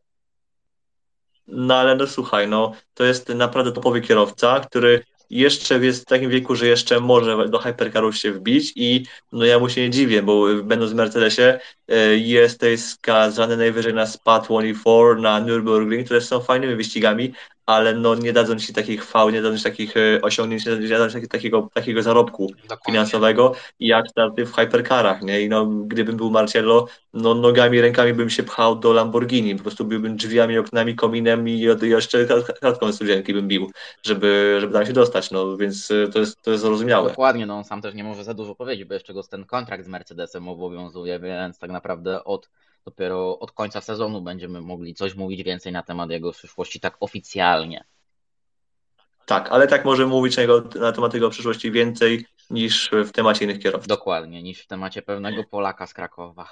No ale no słuchaj, no to jest naprawdę topowy kierowca, który jeszcze jest w takim wieku, że jeszcze może do hypercarów się wbić i no ja mu się nie dziwię, bo będąc w Mercedesie e, jesteś skazany najwyżej na SPA 24, na Nürburgring, które są fajnymi wyścigami, ale no nie dadzą ci takich chwał, nie dadzą ci takich e, osiągnięć, nie dadzą ci takiego, takiego zarobku dokładnie. finansowego, jak starty w hypercarach, nie? I no gdybym był Marcello, no nogami, rękami bym się pchał do Lamborghini, po prostu byłbym drzwiami, oknami, kominem i jeszcze kratką studzienki bym bił, żeby, żeby tam się dostać, no więc y, to jest, to jest zrozumiałe. Dokładnie, no on sam też nie może za dużo powiedzieć, bo jeszcze go ten kontrakt z Mercedesem obowiązuje, więc tak naprawdę od dopiero od końca sezonu będziemy mogli coś mówić więcej na temat jego przyszłości tak oficjalnie. Tak, ale tak możemy mówić na, jego, na temat jego przyszłości więcej niż w temacie innych kierowców. Dokładnie, niż w temacie pewnego Polaka z Krakowa.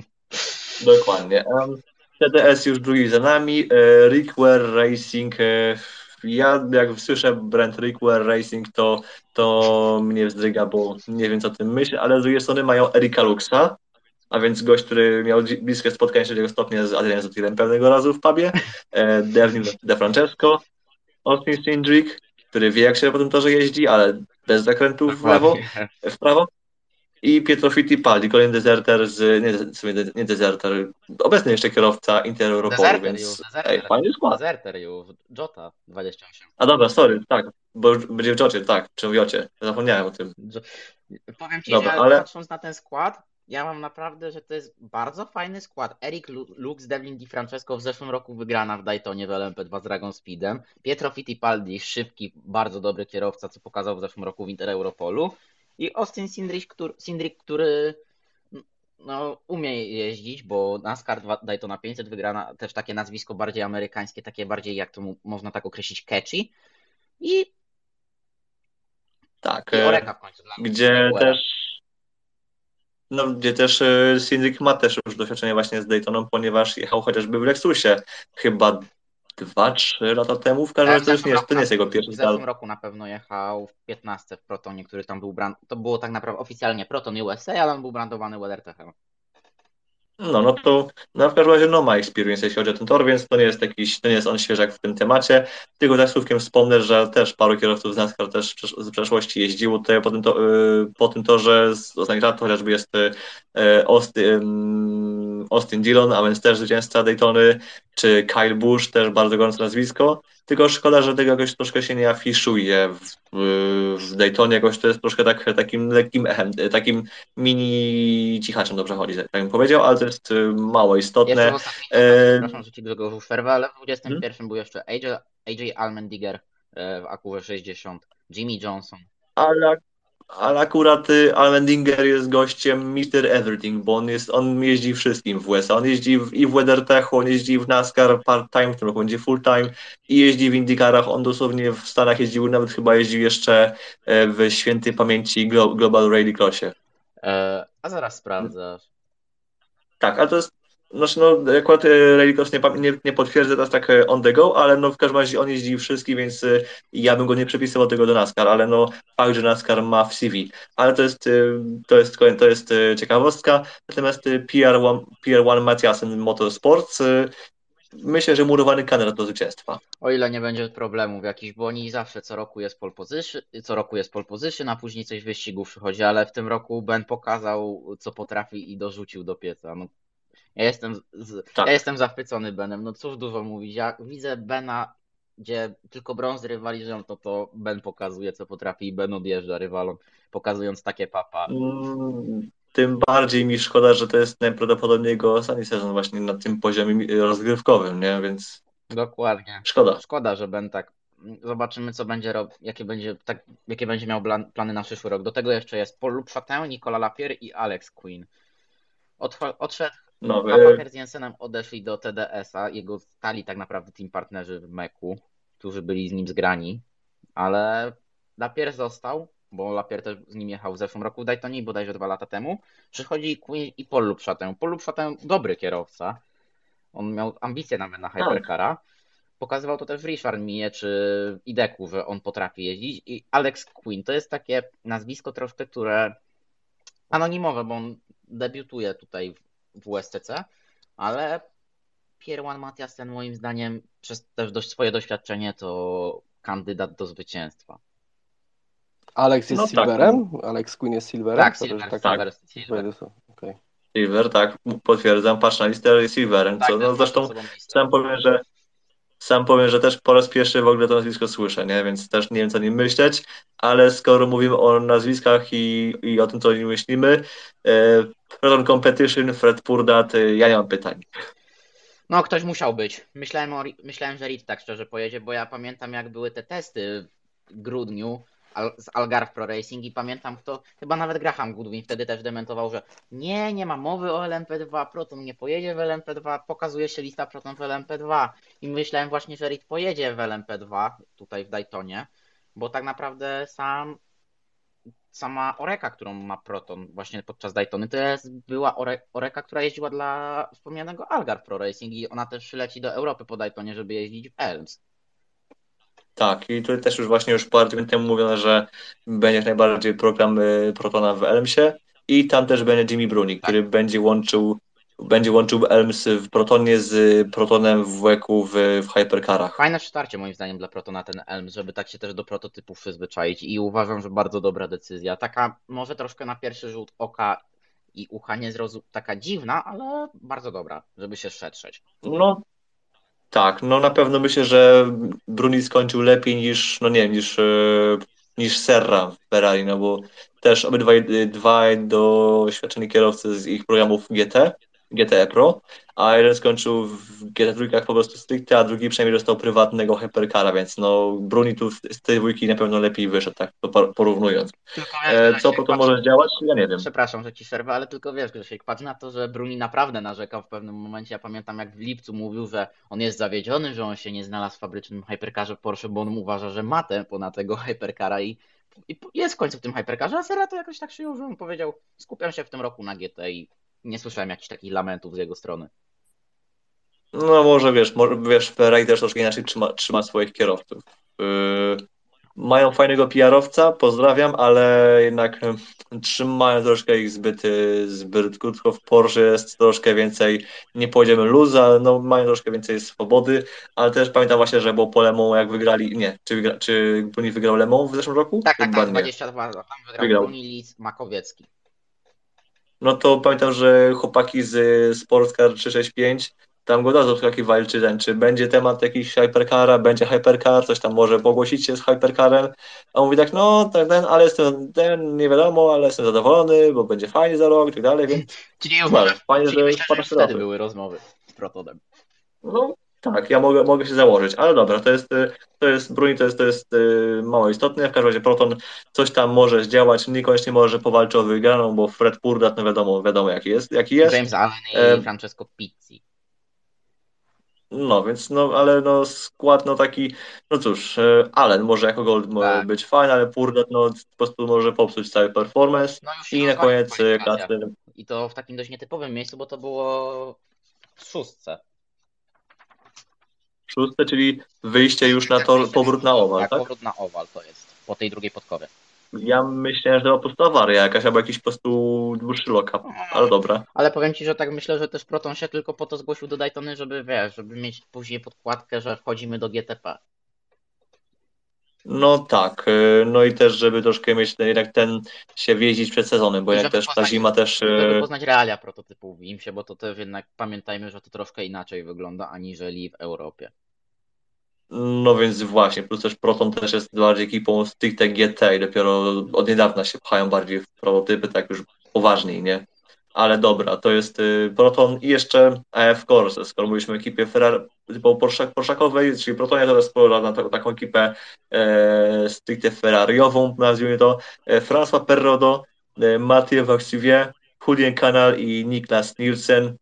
*laughs* Dokładnie. TDS już drugi za nami. e, Rickware Racing. e, Ja jak słyszę brand Rickware Racing, to, to mnie wzdryga, bo nie wiem co o tym myślę, ale z drugiej strony mają Erika Luxa, a więc gość, który miał bliskie spotkanie trzeciego stopnia z Adrianem Zotirem pewnego razu w pubie, e, Devin De Francesco, Austin Cindric, który wie jak się po tym torze jeździ, ale bez zakrętów w lewo, w prawo. I Pietro Fittipaldi, kolejny deserter z, nie, w sumie de- nie deserter, obecny jeszcze kierowca Inter Europolu, Deserter więc już, ej, deserter. fajny skład. Deserter już, Jota 28. A dobra, sorry, tak, bo będzie w Jocie, tak, czy w Jocie, zapomniałem o tym. Jo- Powiem Ci, Dobra, że ale- patrząc na ten skład, ja mam naprawdę, że to jest bardzo fajny skład. Eric Lu- Lux, Devlin Di Francesco w zeszłym roku wygrana w Daytonie w LMP2 z Dragon Speedem. Pietro Fittipaldi, szybki, bardzo dobry kierowca, co pokazał w zeszłym roku w Inter Europolu. I Austin Cindric, który, Cindric, który no, umie jeździć, bo NASCAR Daytona 500 wygrana, też takie nazwisko bardziej amerykańskie, takie bardziej, jak to można tak określić, catchy. I, Tak, i e, Oreka w końcu dla gdzie też no, gdzie też e, Cindric ma też już doświadczenie właśnie z Daytoną, ponieważ jechał chociażby w Lexusie chyba dwa, trzy lata temu. W każdym razie to, już nie jest, to nie jest jego pierwszy W zeszłym roku na pewno jechał w 15 w Protonie, który tam był brand... To było tak naprawdę oficjalnie Proton USA, ale on był brandowany WeatherTechem. No, no to no w każdym razie no ma experience, jeśli chodzi o ten tor, więc to nie jest jakiś, to nie jest on świeżak w tym temacie. Tylko tak słówkiem wspomnę, że też paru kierowców z NASCAR też z przeszłości jeździło tutaj po tym, to, y, po tym torze z ostatnich lat, chociażby jest y, Austin, Dillon, a więc też zwycięzca Daytony, czy Kyle Busch, też bardzo gorące nazwisko. Tylko szkoda, że tego jakoś troszkę się nie afiszuje w, w Daytonie, jakoś to jest troszkę tak, takim lekkim echem, takim mini cichaczem dobrze chodzi, tak bym powiedział, ale to jest y, mało istotne. Jeszcze w ostatnim, e... przepraszam, że ci przerwę, ale w 21 hmm? był jeszcze AJ, AJ Almendiger e, w Akurze 60, Jimmy Johnson. Ale ale akurat y, Almendinger jest gościem Mr. Everything, bo on, jest, on jeździ wszystkim w USA. On jeździ w, i w WeatherTechu, on jeździ w NASCAR part-time, w tym roku będzie full-time i jeździ w IndyCarach. On dosłownie w Stanach jeździł, nawet chyba jeździł jeszcze e, w świętej pamięci Global Rallycrossie. E, a zaraz sprawdzasz. Tak, ale to jest znaczy, no, akurat e, Relikos nie, nie, nie potwierdzę teraz tak e, on the go, ale no, w każdym razie on jeździ wszystkich, więc e, ja bym go nie przepisywał tego do NASCAR, ale no, fakt, że NASCAR ma w CV. Ale to jest, to jest, to jest ciekawostka. Natomiast PR1, PR1 Matiasen Motorsports myślę, że murowany kandydat do zwycięstwa. O ile nie będzie problemów jakichś, bo oni zawsze co roku jest pole position, co roku jest pole position, a później coś wyścigów przychodzi, ale w tym roku Ben pokazał, co potrafi i dorzucił do pieca. No, ja jestem, z, tak. ja jestem zachwycony Benem. No cóż dużo mówić. Ja widzę Bena, gdzie tylko brąz rywalizują, to to Ben pokazuje, co potrafi i Ben odjeżdża rywalom, pokazując takie papa. Mm, tym bardziej mi szkoda, że to jest najprawdopodobniej jego ostatni sezon właśnie na tym poziomie rozgrywkowym, nie? Więc. Dokładnie. Szkoda. Szkoda, że Ben tak. Zobaczymy, co będzie robił, jakie będzie, tak, jakie będzie miał plan, plany na przyszły rok. Do tego jeszcze jest Paul Chatin, Nicola Lapierre i Alex Quinn. odszedł Nowy... A Packer z Jensenem odeszli do TDS-a, jego stali tak naprawdę team partnerzy w Meku, którzy byli z nim zgrani, ale Lapier został, bo Lapier też z nim jechał w zeszłym roku w Daytonie, bodajże dwa lata temu. Przychodzi Queen i Paul Lupszatę. Paul Lupszatę dobry kierowca, on miał ambicje nawet na Hypercara. Pokazywał to też w Richard Mie czy Ideku, że on potrafi jeździć. I Alex Quinn to jest takie nazwisko troszkę, które anonimowe, bo on debiutuje tutaj w USTC, ale Pierwan Matiasen moim zdaniem przez też dość swoje doświadczenie to kandydat do zwycięstwa. Alex jest no, silverem? Tak. Alex Queen jest silverem? Tak, silver, tak, silver, silver. Okay. Silver, tak, potwierdzam, patrz na listę silverem, tak, co, no zresztą sam powiem, że sam powiem, że też po raz pierwszy w ogóle to nazwisko słyszę, nie? więc też nie wiem, co nim myśleć, ale skoro mówimy o nazwiskach i, i o tym, co o nim myślimy, e, Proton Competition, Fred Purdat, e, ja nie mam pytań. No, ktoś musiał być. Myślałem, o, myślałem, że Reed tak szczerze pojedzie, bo ja pamiętam, jak były te testy w grudniu z Algarve Pro Racing i pamiętam kto, chyba nawet Graham Goodwin wtedy też dementował, że nie, nie ma mowy o LMP2, Proton nie pojedzie w LMP2, pokazuje się lista Proton w LMP2 i myślałem właśnie, że Reed pojedzie w LMP2 tutaj w Daytonie, bo tak naprawdę sam sama Oreka, którą ma Proton właśnie podczas Daytony, to jest, była Ore, Oreka, która jeździła dla wspomnianego Algarve Pro Racing i ona też przyleci do Europy po Daytonie, żeby jeździć w Elms. Tak, i tutaj też już właśnie już parę tygodni temu mówiono, że będzie najbardziej program y, Protona w Elmsie i tam też będzie Jimmy Bruni, tak. który będzie łączył będzie łączył Elms w Protonie z Protonem w WEC-u w, w Hypercarach. Fajne starcie moim zdaniem dla Protona ten Elms, żeby tak się też do prototypów przyzwyczaić i uważam, że bardzo dobra decyzja. Taka może troszkę na pierwszy rzut oka i ucha nie zrozum, taka dziwna, ale bardzo dobra, żeby się szetrzeć. No tak, no na pewno myślę, że Bruni skończył lepiej niż, no nie niż, e, niż Serra w Ferrari, no bo też obydwaj dwaj doświadczeni kierowcy z ich programów GT GTE Pro, a jeden skończył w GT3 po prostu stricte, a drugi przynajmniej dostał prywatnego hypercara, więc no Bruni tu z tej dwójki na pewno lepiej wyszedł, tak to porównując. E, co po to może działać? Ja nie wiem. Przepraszam, że ci przerwę, ale tylko wiesz, że się patrz na to, że Bruni naprawdę narzekał w pewnym momencie. Ja pamiętam, jak w lipcu mówił, że on jest zawiedziony, że on się nie znalazł w fabrycznym hypercarze Porsche, bo on uważa, że ma tempo na tego hypercara i i jest w końcu w tym hypercarze, a Sera to jakoś tak przyjął, że on powiedział, skupiam się w tym roku na GT i nie słyszałem jakichś takich lamentów z jego strony. No może wiesz, może, wiesz, Ferrari też troszkę inaczej trzyma, trzyma swoich kierowców. Yy, mają fajnego PR-owca, pozdrawiam, ale jednak yy, trzymają troszkę ich zbyt, yy, zbyt krótko. W Porsche jest troszkę więcej, nie powiedziemy luz, ale no, mają troszkę więcej swobody, ale też pamiętam właśnie, że było po Le Mans, jak wygrali, nie, czy, wygra, czy Bruni wygrał Le Mans w zeszłym roku? Tak, tak, tak, nie. 22, tam wygrał, Wygrał. Bruni, Makowiecki. No to pamiętam, że chłopaki z y, Sportscar 365 tam go dadzą skakiwali, czy ten, czy będzie temat jakiś hypercara, będzie hypercar, coś tam może pogłosić się z hypercarem, a on mówi tak, no ten, ten, ale jestem, ten, nie wiadomo, ale jestem zadowolony, bo będzie fajnie za rok i tak dalej, więc Czyli, może, fajnie, czyli że myślę, że wtedy były rozmowy z Protonem. no tak, ja mogę, mogę się założyć, ale dobra, to jest, to jest Bruni, to jest, to jest y, mało istotne, w każdym razie Proton coś tam może zdziałać, niekoniecznie może powalczy o wygraną, bo Fred Purdat, no wiadomo, wiadomo jaki jest, jaki jest. James Allen i Em. Francesco Pizzi. No, więc no, ale no skład no taki, no cóż, e, Allen może jako gold może Tak. być fajny, ale Purdat no po prostu może popsuć cały performance No i na koniec e, klasy, I to w takim dość nietypowym miejscu, bo to było w szóstce. Szóste, czyli wyjście już na tor, powrót na owal, Tak, tak? powrót na owal to jest, po tej drugiej podkowie. Ja myślałem, że to po prostu awaria jakaś, albo jakiś po prostu dłuższy lock-up, ale dobra. Ale powiem Ci, że tak myślę, że też Proton się tylko po to zgłosił do Daytony, żeby wiesz, żeby mieć później podkładkę, że wchodzimy do GTP. No tak, e, no i też, żeby troszkę mieć ten, jednak ten się wjeździć przed sezonem, bo I żeby też ta poznać- zima też... e, Żeby poznać realia prototypów w IMSie, bo to też jednak pamiętajmy, że to troszkę inaczej wygląda aniżeli w Europie. No więc właśnie, plus też Proton też jest bardziej ekipą stricte GT i dopiero od niedawna się pchają bardziej w prototypy, tak już poważniej, nie? Ale dobra, to jest y, Proton i jeszcze AF Corse, skoro mówiliśmy o ekipie Ferrari, typowo Porszak, Porszakowej, czyli Protonie teraz sporo na ta- taką ekipę e, stricte Ferrariową, nazwijmy to, e, François Perrodo, e, Mathieu Vaxivier, Julien Canal i Niklas Nielsen.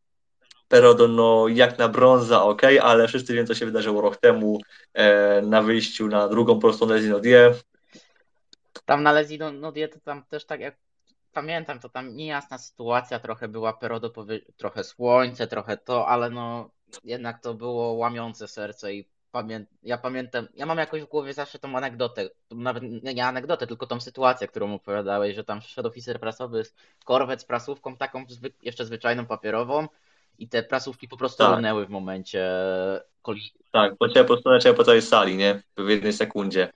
Perrodo, no jak na brąza, ok, ale wszyscy wiemy, co się wydarzyło rok temu e, na wyjściu na drugą prostą Lesinodię. Tam na no, no to tam też tak jak pamiętam, to tam niejasna sytuacja trochę była, Perodo powie... trochę słońce, trochę to, ale no jednak to było łamiące serce i pamię... ja pamiętam, ja mam jakoś w głowie zawsze tą anegdotę, nawet nie anegdotę, tylko tą sytuację, którą opowiadałeś, że tam szedł oficer prasowy z korwet z prasówką taką zwy... jeszcze zwyczajną papierową i te prasówki po prostu Tak. w momencie koli... Tak, poleciała po prostu po całej sali, nie? W jednej sekundzie.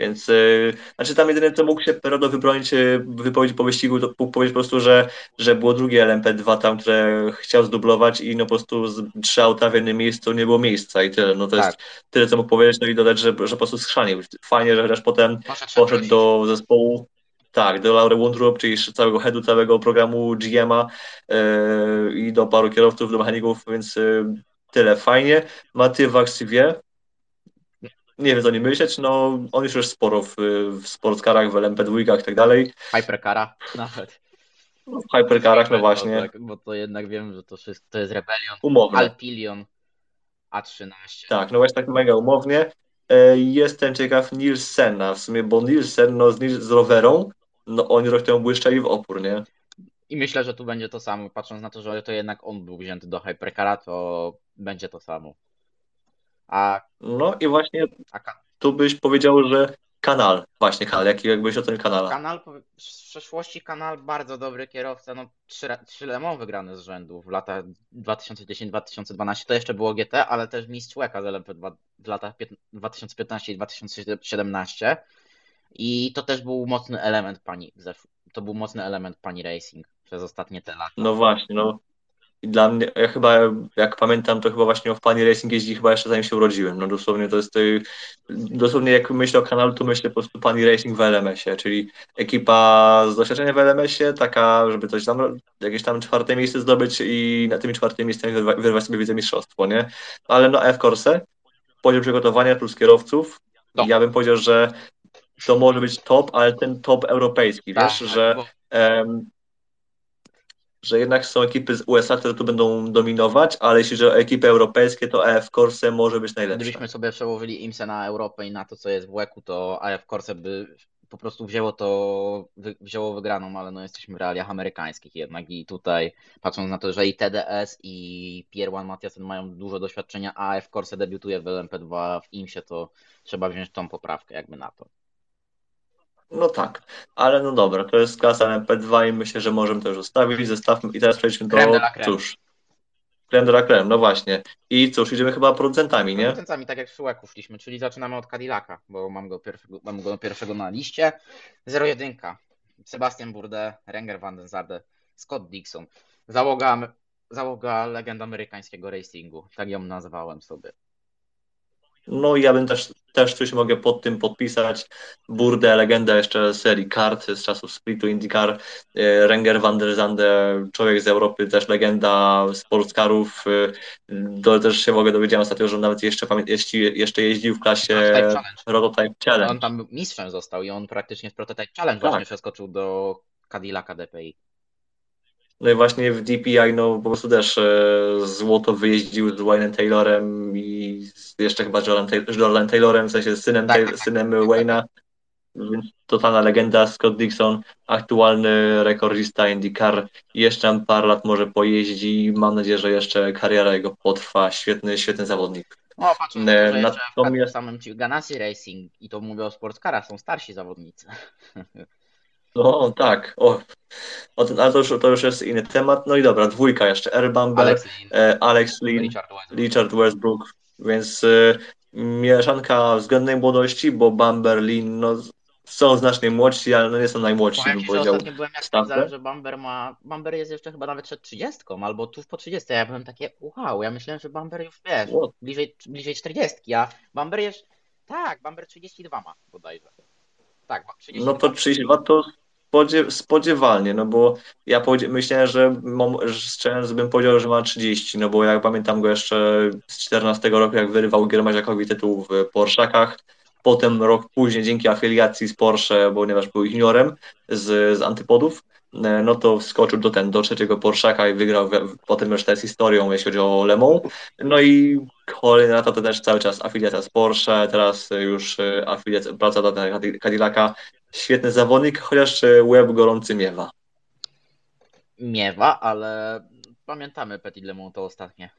Więc, yy, znaczy tam jedyne, co mógł się Perodo wybronić, yy, wypowiedzi po wyścigu, to mógł powiedzieć po prostu, że, że było drugie LMP2 tam, które chciał zdublować i no po prostu z trzy auta w jednym miejscu nie było miejsca i tyle. No to Tak. jest tyle, co mógł powiedzieć, no i dodać, że, że po prostu schrzanił. Fajnie, że chociaż potem Poszedł, poszedł do zespołu, tak, do Laury Wundrup, czyli całego headu, całego programu GM'a yy, i do paru kierowców, do mechaników, więc yy, tyle, fajnie. Mathieu Vaxivier, nie wiem co nie myśleć, no on już jest sporo w, w sportscarach, w LMP2 i tak dalej, Hypercara nawet. no, w hypercarach, no właśnie, Tak, bo to jednak wiem, że to wszystko to jest Rebellion, umowne. Alpilion, A13. Tak, no właśnie tak mega umownie. E, Jestem ciekaw Nielsen'a w sumie, bo Nielsen no, z, z rowerą, no oni rok temu błyszczeli w opór, nie? I myślę, że tu będzie to samo, patrząc na to, że to jednak on był wzięty do Hypercara, to będzie to samo. A, No i właśnie tu byś powiedział, że kanal, właśnie kanal, jaki jakbyś o tym kanala. kanal, w przeszłości kanal bardzo dobry kierowca, no trzy, trzy Le Mans wygrane z rzędu w latach 2010-2012, to jeszcze było GT, ale też mistrz łeka z LMP2 w latach pięt- 2015 i 2017 i to też był mocny element pani, to był mocny element pani racing przez ostatnie te lata. No właśnie, no. I dla mnie, ja chyba, jak pamiętam, to chyba właśnie w Pani Racing jeździ chyba jeszcze zanim się urodziłem. No dosłownie to jest, dosłownie jak myślę o kanalu, to myślę po prostu Pani Racing w LMS-ie, czyli ekipa z doświadczeniem w LMS-ie, taka, żeby coś tam, jakieś tam czwarte miejsce zdobyć i na tym czwartym miejscem wyrwa- wyrwać sobie wicemistrzostwo, nie? Ale na F-Corse, poziom przygotowania plus kierowców, No. ja bym powiedział, że to może być top, ale ten top europejski, wiesz, Tak, że bo że jednak są ekipy z USA, które tu będą dominować, ale jeśli chodzi o ekipy europejskie, to AF Corse może być najlepsze. Gdybyśmy sobie przełożyli IMSE na Europę i na to, co jest w WEC-u, to AF Corse by po prostu wzięło to, wzięło wygraną, ale no jesteśmy w realiach amerykańskich jednak i tutaj patrząc na to, że i TDS i Pierre Juan Matiasen mają dużo doświadczenia, a F Corse debiutuje w LMP2 w IMSie, to trzeba wziąć tą poprawkę jakby na to. No tak, ale no dobra, to jest klasa LMP2 i myślę, że możemy to już zostawić, zostawmy i teraz przejdźmy do, cóż, Creme de la creme, no właśnie. I cóż, idziemy chyba producentami, nie? Producentami, tak jak w Szułeku szliśmy, czyli zaczynamy od Cadillaca, bo mam go pierwszego, mam go pierwszego na liście. 01. Sebastian Burde, Renger van den Zarde, Scott Dixon. Załoga, załoga legend amerykańskiego racingu, tak ją nazwałem sobie. No i ja bym też, też coś mogę pod tym podpisać. Burde, legenda jeszcze serii kart z czasów Splitu IndyCar, e, Renger van der Zande, człowiek z Europy, też legenda sportskarów. E, to też się mogę dowiedziałem ostatnio, że nawet jeszcze, jeśli, jeszcze jeździł w klasie Prototype Challenge. On tam mistrzem został i on praktycznie w Prototype Challenge tak. właśnie przeskoczył do Cadillaca DPI. No i właśnie w DPI no po prostu też e, złoto wyjeździł z Wayne'em Taylorem i jeszcze chyba Jordan Taylorem, w sensie synem, tak, tak, synem Wayne'a. Totalna legenda, Scott Dixon, aktualny rekordista IndyCar. Jeszcze parę lat może pojeździ. Mam nadzieję, że jeszcze kariera jego potrwa. Świetny, świetny zawodnik. O, patrząc na to, że Natomiast... samym Ganassi Racing i to mówię o sportskarach, są starsi zawodnicy. *laughs* No tak, o, o ten, ale to już, to już jest inny temat. No i dobra, dwójka jeszcze. Air Bumble, Alex e, Lin Richard, Westbrook. Richard Westbrook, więc e, mieszanka względnej młodości, bo Bumber, Lin, no są znacznie młodsi, ale no nie są najmłodsi, bym powiedział. Ostatnio byłem jak sprawdzałem, że Bumber ma, Bumber jest jeszcze chyba nawet przed 30, albo tuż po 30. Ja byłem takie, wow, ja myślałem, że Bumber już wiesz, bliżej, bliżej 40, a Bumber jest, tak, Bumber 32 ma bodajże. Tak, 32. No to 32 to spodziewalnie, no bo ja myślałem, że szczerze bym powiedział, że ma 30, no bo jak pamiętam go jeszcze z 14 roku, jak wyrywał Giermaziakowi tytuł w Porszakach, potem rok później dzięki afiliacji z Porsche, ponieważ był juniorem z, z Antypodów, E, no to wskoczył do ten, do trzeciego Porszaka i wygrał potem już też historią, jeśli chodzi o Lemą. No i kolejny lata to też cały czas afiliacja z Porsche, teraz już e, afiliacja, praca dla Cadillaca. Świetny zawodnik, chociaż e, łeb gorący miewa. Miewa, ale pamiętamy Petit Le Mans to ostatnie,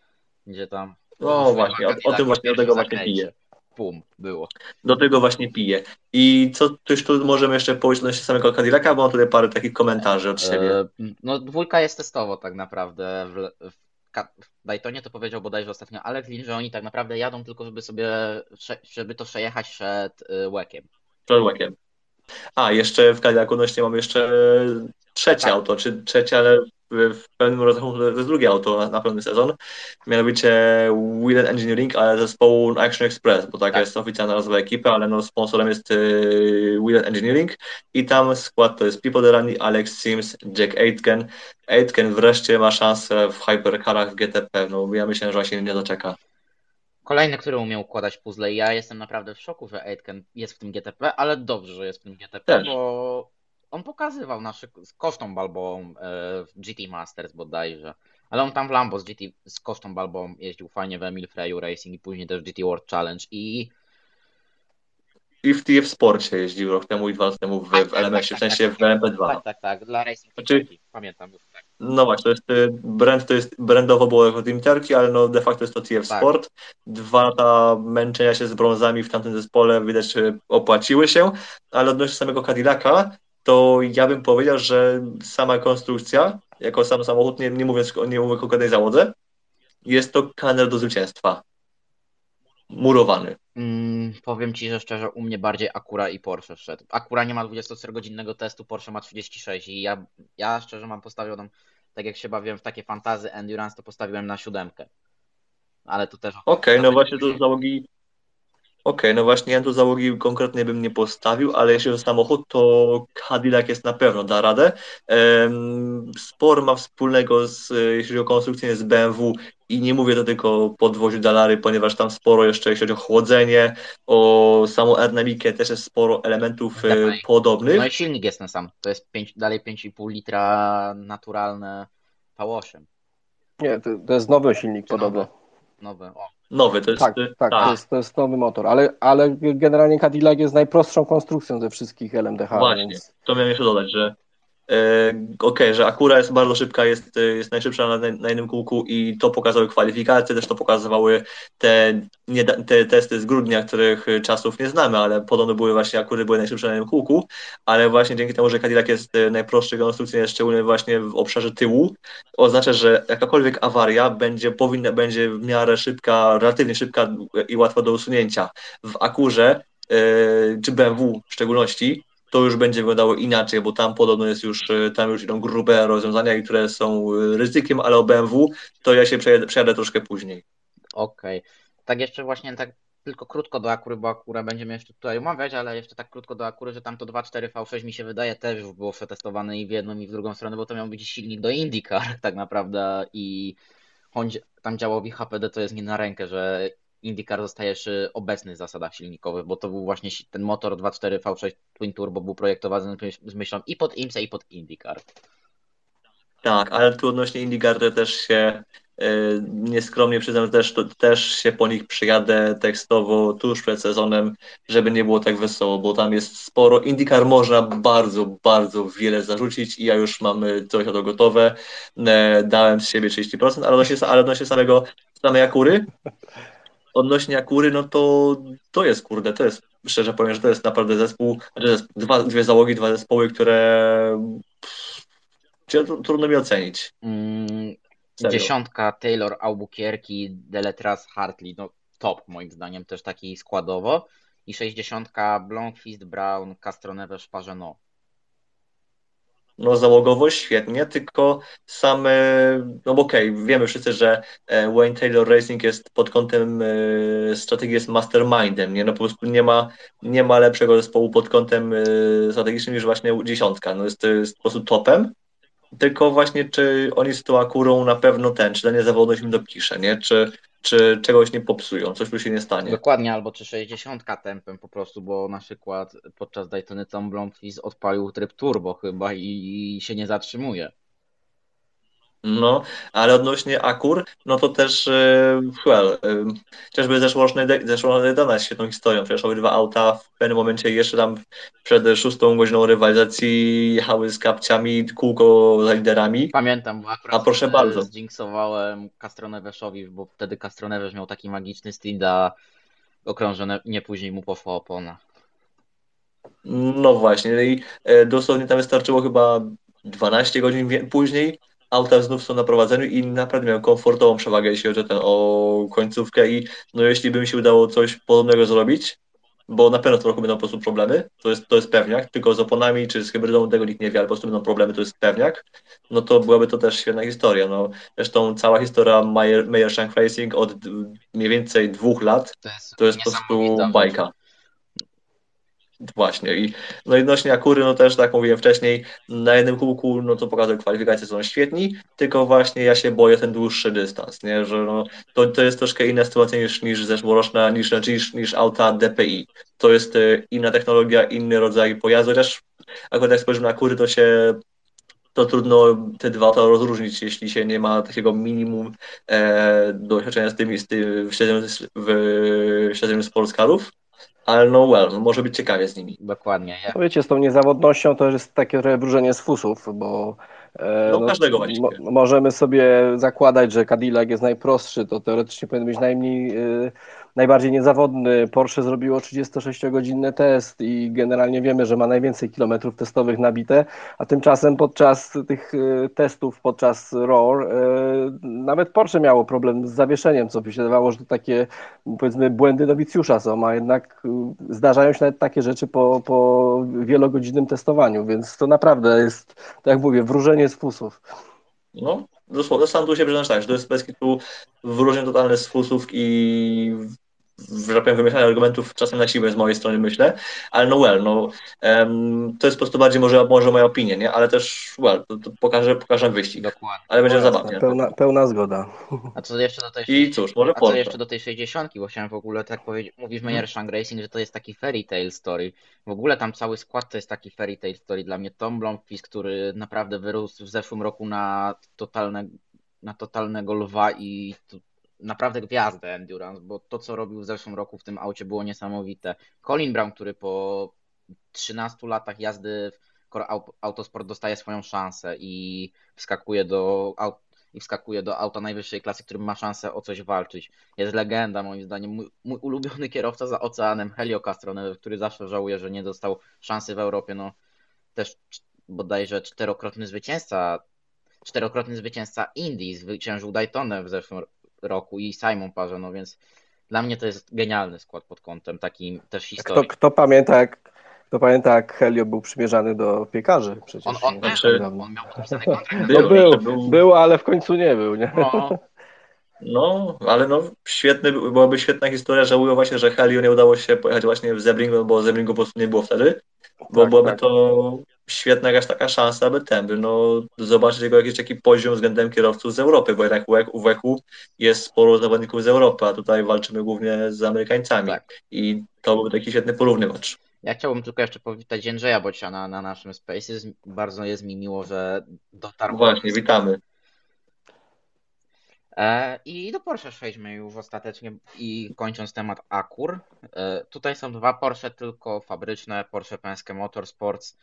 gdzie tam... No właśnie, o, o tym właśnie, do tego właśnie piję pum, było. Do tego właśnie piję. I co też tu możemy jeszcze powiedzieć odnośnie samego Cadillaca, bo mam tutaj parę takich komentarzy od siebie. E, no dwójka jest testowo tak naprawdę. W, w, Daytonie to powiedział bodajże ostatnio Alex Lin, że oni tak naprawdę jadą tylko, żeby sobie, żeby to przejechać przed y, łekiem. Przed łekiem. A, jeszcze w Cadillacu odnośnie mam jeszcze trzecie tak. auto, czy trzecie, ale w pewnym rozrachunku to jest drugie auto na, na pełny sezon, mianowicie Wheel Engineering, ale zespołu Action Express, bo taka tak. jest oficjalna nazwa ekipy, ale no sponsorem jest y, Wheel Engineering i tam skład to jest Pipo Derani, Alex Sims, Jack Aitken. Aitken wreszcie ma szansę w hypercarach w GTP, no ja myślę, że on się nie doczeka. Kolejny, który umiał układać puzzle i ja jestem naprawdę w szoku, że Aitken jest w tym GTP, ale dobrze, że jest w tym GTP, Też. bo on pokazywał nasze z kosztą balbą e, w GT Masters bodajże. Ale on tam w Lambo z, GT, z kosztą balbą jeździł fajnie w Emil Freyu Racing i później też GT World Challenge i i w TF Sporcie jeździł rok temu i dwa lata temu w, tak, w LMS, tak, w sensie tak, w LMP2. Tak, tak, tak, dla Racing znaczy, pamiętam już. Tak. No właśnie, to jest y, brand, to jest brandowo było jako Team Turkey, ale no de facto jest to TF tak. Sport. Dwa lata męczenia się z brązami w tamtym zespole widać opłaciły się, ale odnośnie samego Cadillaca, to ja bym powiedział, że sama konstrukcja, jako sam samochód, nie, nie mówiąc nie mówię o konkretnej załodze, jest to kaner do zwycięstwa. Murowany. Mm, powiem Ci, że szczerze, u mnie bardziej Acura i Porsche wszedł. Acura nie ma 24-godzinnego testu, Porsche ma 36 i ja, ja szczerze mam postawioną, tak jak się bawiłem w takie fantazy Endurance, to postawiłem na siódemkę. Ale to też... Okej, okay, no właśnie tu załogi Okej, no właśnie ja tu załogi konkretnie bym nie postawił, ale jeśli chodzi o samochód, to Cadillac jest na pewno da radę. Spor ma wspólnego z, jeśli chodzi o konstrukcję z BMW i nie mówię to tylko o podwoziu Dalary, ponieważ tam sporo jeszcze, jeśli chodzi o chłodzenie, o samą aerodynamikę, też jest sporo elementów e, Dawaj. podobnych. No i silnik jest ten sam, to jest 5, dalej 5,5 litra naturalne V8. Nie, to, to jest nowy silnik podobno. Nowy, o. Nowy, to jest... Tak, tak, To, jest, to jest nowy motor, ale, ale generalnie Cadillac jest najprostszą konstrukcją ze wszystkich LMDH. Właśnie, więc... to miałem jeszcze dodać, że okej, okay, że Akura jest bardzo szybka, jest, jest najszybsza na, na jednym kółku i to pokazały kwalifikacje, też to pokazywały te, nie, te testy z grudnia, których czasów nie znamy, ale podobno były właśnie Akury były najszybsze na jednym kółku, ale właśnie dzięki temu, że Cadillac jest e, najprostszy konstrukcyjnie, szczególnie właśnie w obszarze tyłu, oznacza, że jakakolwiek awaria będzie powinna, będzie w miarę szybka, relatywnie szybka i łatwa do usunięcia. W Akurze e, czy BMW w szczególności, to już będzie wyglądało inaczej, bo tam podobno jest już, e, tam już idą grube rozwiązania, które są e, ryzykiem, ale o BMW to ja się przejadę, przejadę troszkę później. Okej. Okay. Tak jeszcze właśnie tak tylko krótko do Akury, bo Akura będziemy jeszcze tutaj omawiać, ale jeszcze tak krótko do Akury, że tam to 2.4 V6 mi się wydaje też już było przetestowane i w jedną i w drugą stronę, bo to miał być silnik do IndyCar *laughs* tak naprawdę i tam działał w HPD, to jest nie na rękę, że IndyCar zostaje przy obecnych zasadach silnikowych, bo to był właśnie ten motor 2.4 V6 Twin Turbo był projektowany z myślą i pod IMSA i pod IndyCar. Tak, ale tu odnośnie IndyCar to też się yy, nieskromnie przyznam, że też, to, też się po nich przyjadę tekstowo tuż przed sezonem, żeby nie było tak wesoło, bo tam jest sporo. IndyCar można bardzo, bardzo wiele zarzucić i ja już mam coś o to gotowe. E, dałem z siebie 30%, ale odnośnie, ale odnośnie samego samej Akury, *laughs* odnośnie Akury, no to to jest, kurde, to jest, szczerze powiem, że to jest naprawdę zespół, znaczy dwa, dwie załogi, dwa zespoły, które pff, trudno mi ocenić. Mm, dziesiątka Taylor Albuquerque, Deletras Hartley, no top moim zdaniem, też taki składowo. I sześćdziesiątka Blomqvist, Brown, Castroneves, Parzeno no załogowo świetnie, tylko same, no okej, okay, wiemy wszyscy, że e, Wayne Taylor Racing jest pod kątem e, strategii jest mastermindem, nie? No po prostu nie ma, nie ma lepszego zespołu pod kątem e, strategicznym niż właśnie dziesiątka, no jest, jest po prostu topem, tylko właśnie czy oni z tą akurą na pewno ten, czy danie zawodność im dopisze, nie? Czy, czy czegoś nie popsują, coś tu się nie stanie. Dokładnie, albo czy 60 tempem po prostu, bo na przykład podczas Daytony Tom Blomqvist odpalił tryb turbo chyba i, i się nie zatrzymuje. No, ale odnośnie Akur, no to też, e, well, e, chociażby zeszłoroczny, zeszłoroczny Dana świetną historią. Przecież obydwa auta w pewnym momencie jeszcze tam przed szóstą godziną rywalizacji jechały z kapciami kółko za liderami. Pamiętam, bo akurat A proszę bardzo. zjinksowałem Castroneweszowi, bo wtedy Castronewesz miał taki magiczny stint, a okrążone nie później mu poszła opona. No właśnie, i e, dosłownie tam wystarczyło chyba 12 godzin później, auta znów są na prowadzeniu i naprawdę miał komfortową przewagę, jeśli chodzi o, ten, o końcówkę i no jeśli by mi się udało coś podobnego zrobić, bo na pewno trochę będą po prostu problemy, to jest, to jest pewniak, tylko z oponami czy z hybrydą tego nikt nie wie, ale po prostu będą problemy, to jest pewniak, no to byłaby to też świetna historia. No, zresztą cała historia Meyer, Meyer Shank Racing od mniej więcej dwóch lat to jest, to jest po prostu bajka. Właśnie. I, no i odnośnie Akury, no też tak mówiłem wcześniej, na jednym kółku, no to pokazują kwalifikacje są świetni, tylko właśnie ja się boję ten dłuższy dystans, nie? że no, to, to jest troszkę inna sytuacja niż, niż zeszłoroczna, niż, niż, niż auta DPI. To jest e, inna technologia, inny rodzaj pojazdu, chociaż akurat jak spojrzymy na Akury, to się to trudno te dwa auta rozróżnić, jeśli się nie ma takiego minimum e, doświadczenia z tymi, z tym, w śledzeniu, w śledzeniu sportscarów ale no well, no może być ciekawie z nimi. Dokładnie. Ja. No wiecie, z tą niezawodnością to jest takie wróżenie z fusów, bo e, no, no, każdego mo możemy sobie zakładać, że Cadillac jest najprostszy, to teoretycznie powinien być najmniej y, najbardziej niezawodny. Porsche zrobiło 36-godzinny test i generalnie wiemy, że ma najwięcej kilometrów testowych nabite, a tymczasem podczas tych y, testów, podczas ROR, y, nawet Porsche miało problem z zawieszeniem, co by się wydawało, że to takie powiedzmy błędy nowicjusza są, a jednak y, zdarzają się nawet takie rzeczy po, po wielogodzinnym testowaniu, więc to naprawdę jest, tak jak mówię, wróżenie z fusów. No, dosłownie, sam tu się przyznać tak, że to jest bez tu wróżenie totalne z fusów i że powiem, wymieszanie argumentów czasem na siłę z mojej strony myślę, ale no well, no um, to jest po prostu bardziej może, może moja opinia, nie? Ale też well, to, to pokażę, pokażę wyścig. Dokładnie. Ale będzie no, zabawnie. Pełna, pełna zgoda. A co jeszcze do tej I cóż, może A co jeszcze do tej 60, bo chciałem w ogóle tak powiedzieć, mówisz Meyer Shang Racing, że to jest taki fairy tale story. W ogóle tam cały skład to jest taki fairy tale story dla mnie. Tom Blomqvist, który naprawdę wyrósł w zeszłym roku na totalne, na totalnego lwa i naprawdę gwiazdę Endurance, bo to, co robił w zeszłym roku w tym aucie było niesamowite. Colin Brown, który po 13 latach jazdy w Autosport dostaje swoją szansę i wskakuje do i wskakuje do auta najwyższej klasy, którym ma szansę o coś walczyć. Jest legenda, moim zdaniem. Mój, mój ulubiony *laughs* kierowca za oceanem, Helio Castroneves, który zawsze żałuje, że nie dostał szansy w Europie. No, też bodajże czterokrotny zwycięzca, czterokrotny zwycięzca Indii, zwyciężył Daytonę w zeszłym roku i Simon Parze, no więc dla mnie to jest genialny skład pod kątem takim też historii. Kto, kto pamięta, jak to pamiętam, jak Helio był przymierzany do piekarzy przecież. On, on, znaczy, był, on miał podpisany kontrakt. No był, był, był, ale w końcu nie był, nie? No, no ale no świetny, byłaby świetna historia, żałuję właśnie, że Helio nie udało się pojechać właśnie w Zebring, bo Zebringu po prostu nie było wtedy, bo tak, byłaby tak. to świetna jakaś taka szansa, aby ten by, no zobaczyć jego jakiś taki poziom względem kierowców z Europy, bo jednak u WEC-u jest sporo zawodników z Europy, a tutaj walczymy głównie z Amerykańcami tak. i to byłby taki świetny porównywacz. Ja chciałbym tylko jeszcze powitać Jędrzeja Bociana na naszym Spaces. Bardzo jest mi miło, że dotarł. Właśnie, witamy. E, I do Porsche przejdźmy już ostatecznie i kończąc temat Akur. E, tutaj są dwa Porsche tylko fabryczne, Porsche Penske Motorsports.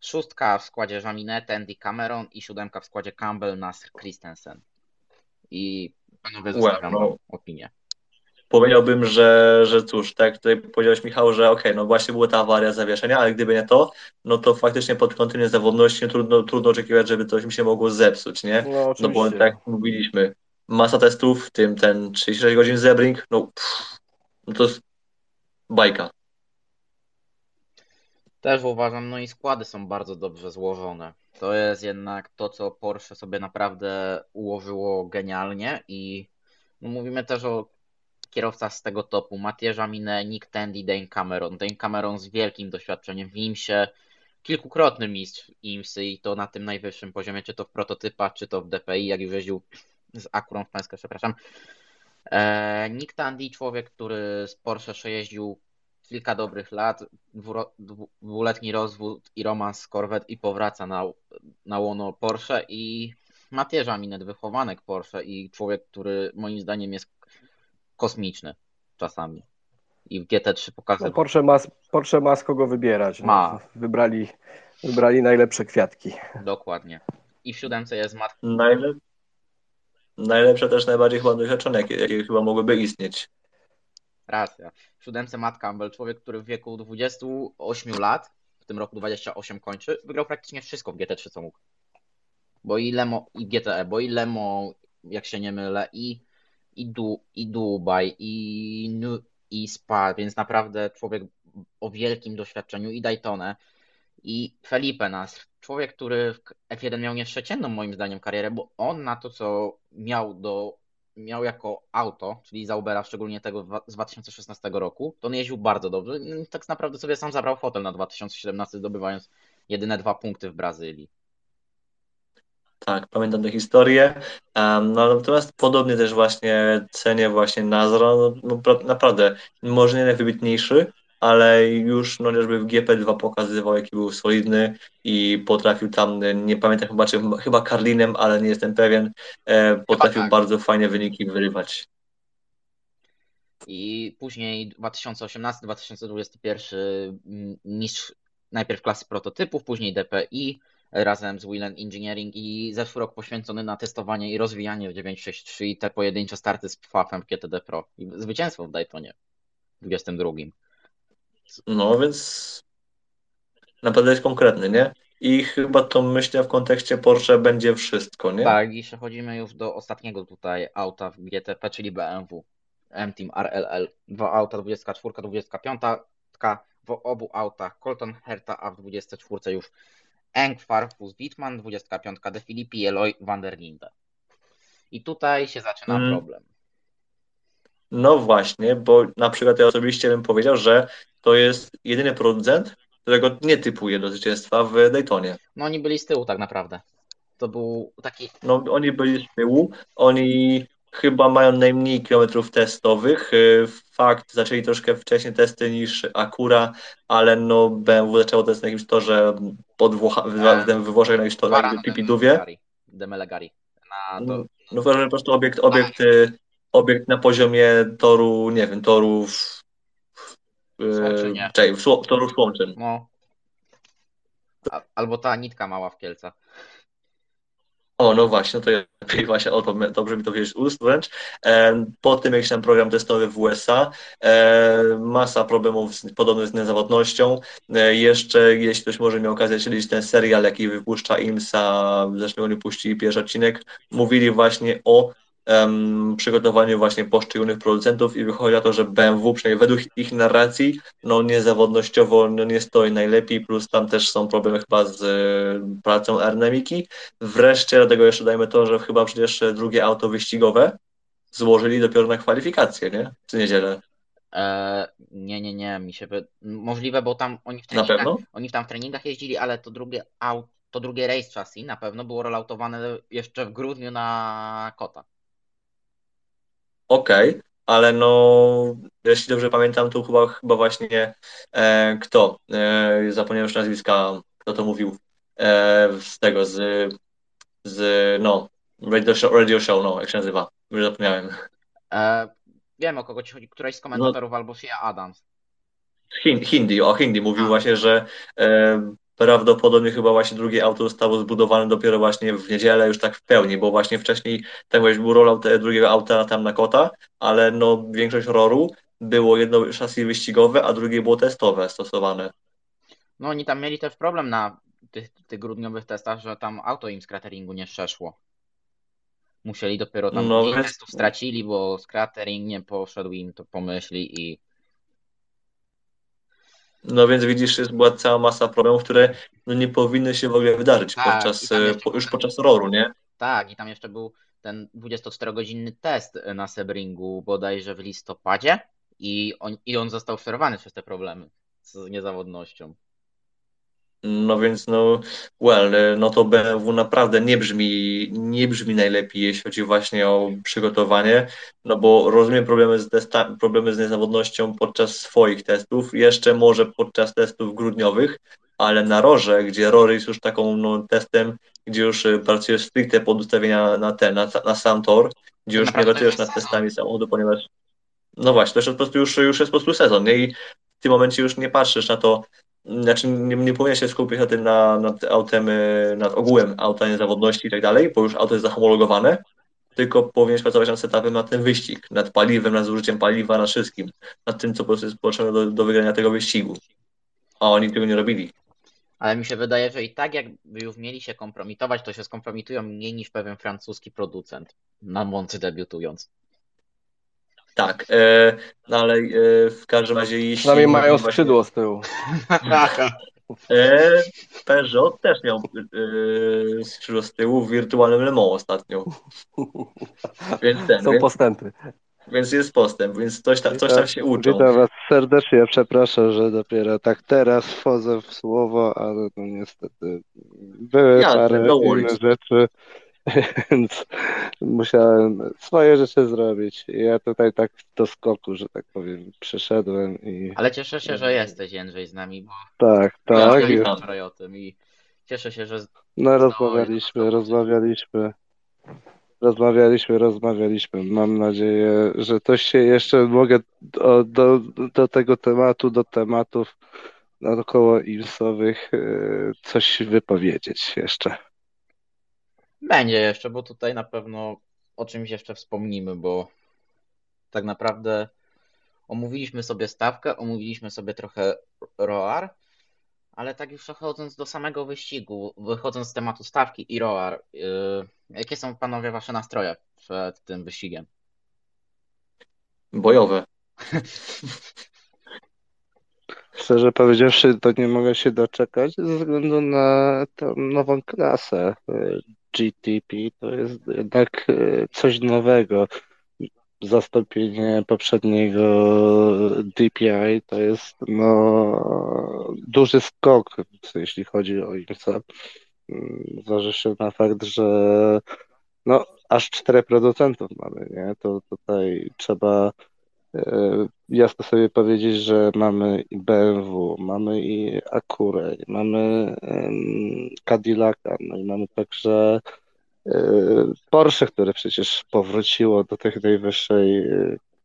Szóstka w składzie Jaminet, Andy Cameron i siódemka w składzie Campbell, Nasr Christensen. I panowie zostawiam well, no. opinię powiedziałbym, że, że cóż, tak jak tutaj powiedziałeś Michał, że okej, okay, no właśnie była ta awaria zawieszenia, ale gdyby nie to, no to faktycznie pod kątem niezawodności trudno, trudno oczekiwać, żeby coś mi się mogło zepsuć, nie? No, no bo tak jak mówiliśmy, masa testów, w tym ten 36 godzin zebring, no, no to jest bajka. Też uważam, no i składy są bardzo dobrze złożone. To jest jednak to, co Porsche sobie naprawdę ułożyło genialnie i no mówimy też o kierowca z tego topu, Matierza Mine, Nick Tandy, Dane Cameron. Dane Cameron z wielkim doświadczeniem w IMSie, kilkukrotny mistrz IMSy i to na tym najwyższym poziomie, czy to w prototypach, czy to w DPI, jak już jeździł z Akurą w Pańskę, przepraszam. E, Nick Tandy, człowiek, który z Porsche przejeździł kilka dobrych lat, dwuletni rozwód i romans z Corvette i powraca na, na łono Porsche i Matierza Minet, wychowanek Porsche i człowiek, który moim zdaniem jest kosmiczny czasami. I w GT3 pokazywał. No Porsche, ma, Porsche ma z kogo wybierać. No. Ma. Wybrali, wybrali najlepsze kwiatki. Dokładnie. I w siódemce jest Matt. Najlep... Najlepsze też najbardziej chyba doświadczone, jakie, jakie chyba mogłyby istnieć. Racja. W siódemce Matt Campbell, człowiek, który w wieku 28 lat, w tym roku 28 kończy, wygrał praktycznie wszystko w GT3, co mógł. Bo i Lemo, i GTE, bo i Lemo, jak się nie mylę, i i, du, i Dubaj, i, i Spa, więc naprawdę człowiek o wielkim doświadczeniu i Daytonę i Felipe Nas, człowiek, który w F1 miał nieprzeciętną moim zdaniem karierę, bo on na to, co miał do miał jako auto, czyli za Ubera, szczególnie tego z 2016 roku, to on jeździł bardzo dobrze. Tak naprawdę sobie sam zabrał hotel na 2017, zdobywając jedyne dwa punkty w Brazylii. Tak, pamiętam tę historię. Um, no, natomiast podobnie też właśnie cenię właśnie Nazra. No, no, naprawdę, może nie najwybitniejszy, ale już no, chociażby w GP2 pokazywał, jaki był solidny i potrafił tam, nie pamiętam chyba, czy chyba Karlinem, ale nie jestem pewien, e, potrafił tak. bardzo fajne wyniki wyrywać. I później 2018-2021 mistrz najpierw klasy prototypów, później DPI, razem z Wheeland Engineering i zeszły rok poświęcony na testowanie i rozwijanie w 963 i te pojedyncze starty z PFAF-em GTD Pro i zwycięstwo w Daytonie w 22. No więc naprawdę jest konkretny, nie? I chyba to myślę w kontekście Porsche będzie wszystko, nie? Tak, i przechodzimy już do ostatniego tutaj auta w GTP, czyli BMW M-Team RLL. Dwa auta, 24, 25. W obu autach Colton Herta, a w 24 już Eng Farfus Wittmann, 25 De Filippi, Eloy van der Linde. I tutaj się zaczyna hmm. problem. No właśnie, bo na przykład ja osobiście bym powiedział, że to jest jedyny producent, którego nie typuje do zwycięstwa w Daytonie. No oni byli z tyłu tak naprawdę. To był taki... No oni byli z tyłu, oni chyba mają najmniej kilometrów testowych. Y, fakt, zaczęli troszkę wcześniej testy niż Acura, ale no BMW zaczęło testy na jakimś torze pod Włocha, we Włoszech na jakimś torze, Pipidowie. Demelegari. Na, no, no po prostu obiekt, obiekt, y, obiekt na poziomie toru, nie wiem, torów Słomczynie. Czekaj, Sło- toru Słomczyn. No. A, albo ta nitka mała w Kielcach. O, no właśnie, to ja *laughs* lepiej właśnie o to, dobrze mi to wiedzieć z ust wręcz. E, Po tym, jak się tam program testowy w USA, e, masa problemów z, podobnych z niezawodnością. E, Jeszcze, jeśli ktoś może miał okazję śledzić ten serial, jaki wypuszcza IMSA, zresztą oni puścili pierwszy odcinek, mówili właśnie o em, przygotowaniu właśnie poszczególnych producentów i wychodzi na to, że BMW, przynajmniej według ich narracji, no niezawodnościowo no, nie stoi najlepiej, plus tam też są problemy chyba z e, pracą aerodynamiki. Wreszcie do tego jeszcze dajmy to, że chyba przecież drugie auto wyścigowe złożyli dopiero na kwalifikacje, nie? W niedzielę. E, nie, nie, nie, mi się wy... możliwe, bo tam oni w treningach, oni tam w treningach jeździli, ale to drugie aut, to drugie race chassis na pewno było rolautowane jeszcze w grudniu na Kota. Okej, ale no, jeśli dobrze pamiętam, to chyba, chyba właśnie e, kto? E, zapomniałem już nazwiska, kto to mówił e, z tego, z, z no, radio show, radio show, no, jak się nazywa, już zapomniałem. E, wiem o kogo ci chodzi, któraś z komentatorów albo Shea Adams. Hin- Hindi, o Hindi mówił A. właśnie, że e, prawdopodobnie chyba właśnie drugie auto zostało zbudowane dopiero właśnie w niedzielę już tak w pełni, bo właśnie wcześniej tak właśnie był rollout e, drugiego auta tam na kota, ale no większość roru było jedno szasy wyścigowe, a drugie było testowe stosowane. No oni tam mieli też problem na tych, tych grudniowych testach, że tam auto im z crateringu nie przeszło. Musieli dopiero tam No, więc- testów stracili, bo z catering nie poszedł im to pomyśli i No więc widzisz, jest była cała masa problemów, które no, nie powinny się w ogóle wydarzyć Tak, podczas, e, po, już był- podczas roru, nie? tak, i tam jeszcze był ten 24-godzinny test na Sebringu bodajże w listopadzie i on, i on został przerwany przez te problemy z niezawodnością. No więc no, well, e, no to BMW naprawdę nie brzmi, nie brzmi najlepiej, jeśli chodzi właśnie o przygotowanie, no bo rozumiem problemy z, testa, problemy z niezawodnością podczas swoich testów, jeszcze może podczas testów grudniowych, ale na rorze, gdzie rory jest już taką no, testem, gdzie już e, pracujesz stricte pod ustawienia na ten, na, na sam tor, gdzie już nie pracujesz jest nad testami samochodu, ponieważ no właśnie, to już, po prostu już, już jest po prostu sezon, nie? I w tym momencie już nie patrzysz na to, znaczy nie, nie powinien się skupić na tym, na, nad autem, y, nad ogółem auta niezawodności i tak dalej, bo już auto jest zahomologowane, tylko powinieneś pracować nad setupem, nad tym wyścig, nad paliwem, nad zużyciem paliwa, nad wszystkim, nad tym, co po prostu jest potrzebne do, do wygrania tego wyścigu. A oni tego nie robili. Ale mi się wydaje, że i tak jakby już mieli się kompromitować, to się skompromitują mniej niż pewien francuski producent na Moncy debiutując. Tak, e, no ale e, w każdym razie jeśli... Przynajmniej mają skrzydło z tyłu. *laughs* E, Peugeot też miał e, skrzydło z tyłu w wirtualnym Le Mans ostatnio. Więc ten, Są więc, postępy. więc jest postęp, więc coś tam, coś tam się uczą. Witam Was serdecznie. Przepraszam, że dopiero tak teraz wchodzę w słowo, ale no niestety były Jasne, parę no inne rzeczy, *laughs* więc musiałem swoje rzeczy zrobić. Ja tutaj tak do skoku, że tak powiem, przeszedłem i Ale cieszę się, że jesteś Jędrzej z nami, bo tak, tak. Jasne, i- i cieszę się, że No rozmawialiśmy, rozmawialiśmy. Rozmawialiśmy, rozmawialiśmy. Mam nadzieję, że to się jeszcze mogę do, do, do tego tematu, do tematów naokoło imsowych e, coś wypowiedzieć jeszcze. Będzie jeszcze, bo tutaj na pewno o czymś jeszcze wspomnimy, bo tak naprawdę omówiliśmy sobie stawkę, omówiliśmy sobie trochę ROAR, ale tak już przechodząc do samego wyścigu, wychodząc z tematu stawki i ROAR, yy, jakie są panowie wasze nastroje przed tym wyścigiem? Bojowe. Szczerze powiedziawszy, to nie mogę się doczekać ze względu na tę nową klasę. GTP to jest jednak e, coś nowego. Zastąpienie poprzedniego DPI to jest no, duży skok, jeśli chodzi o IMSA. Mm, Zważywszy na fakt, że no, aż czterech producentów mamy, nie? To tutaj trzeba jasno sobie powiedzieć, że mamy i BMW, mamy i Acurę, i mamy Cadillaca, no i mamy także Porsche, które przecież powróciło do tych najwyższej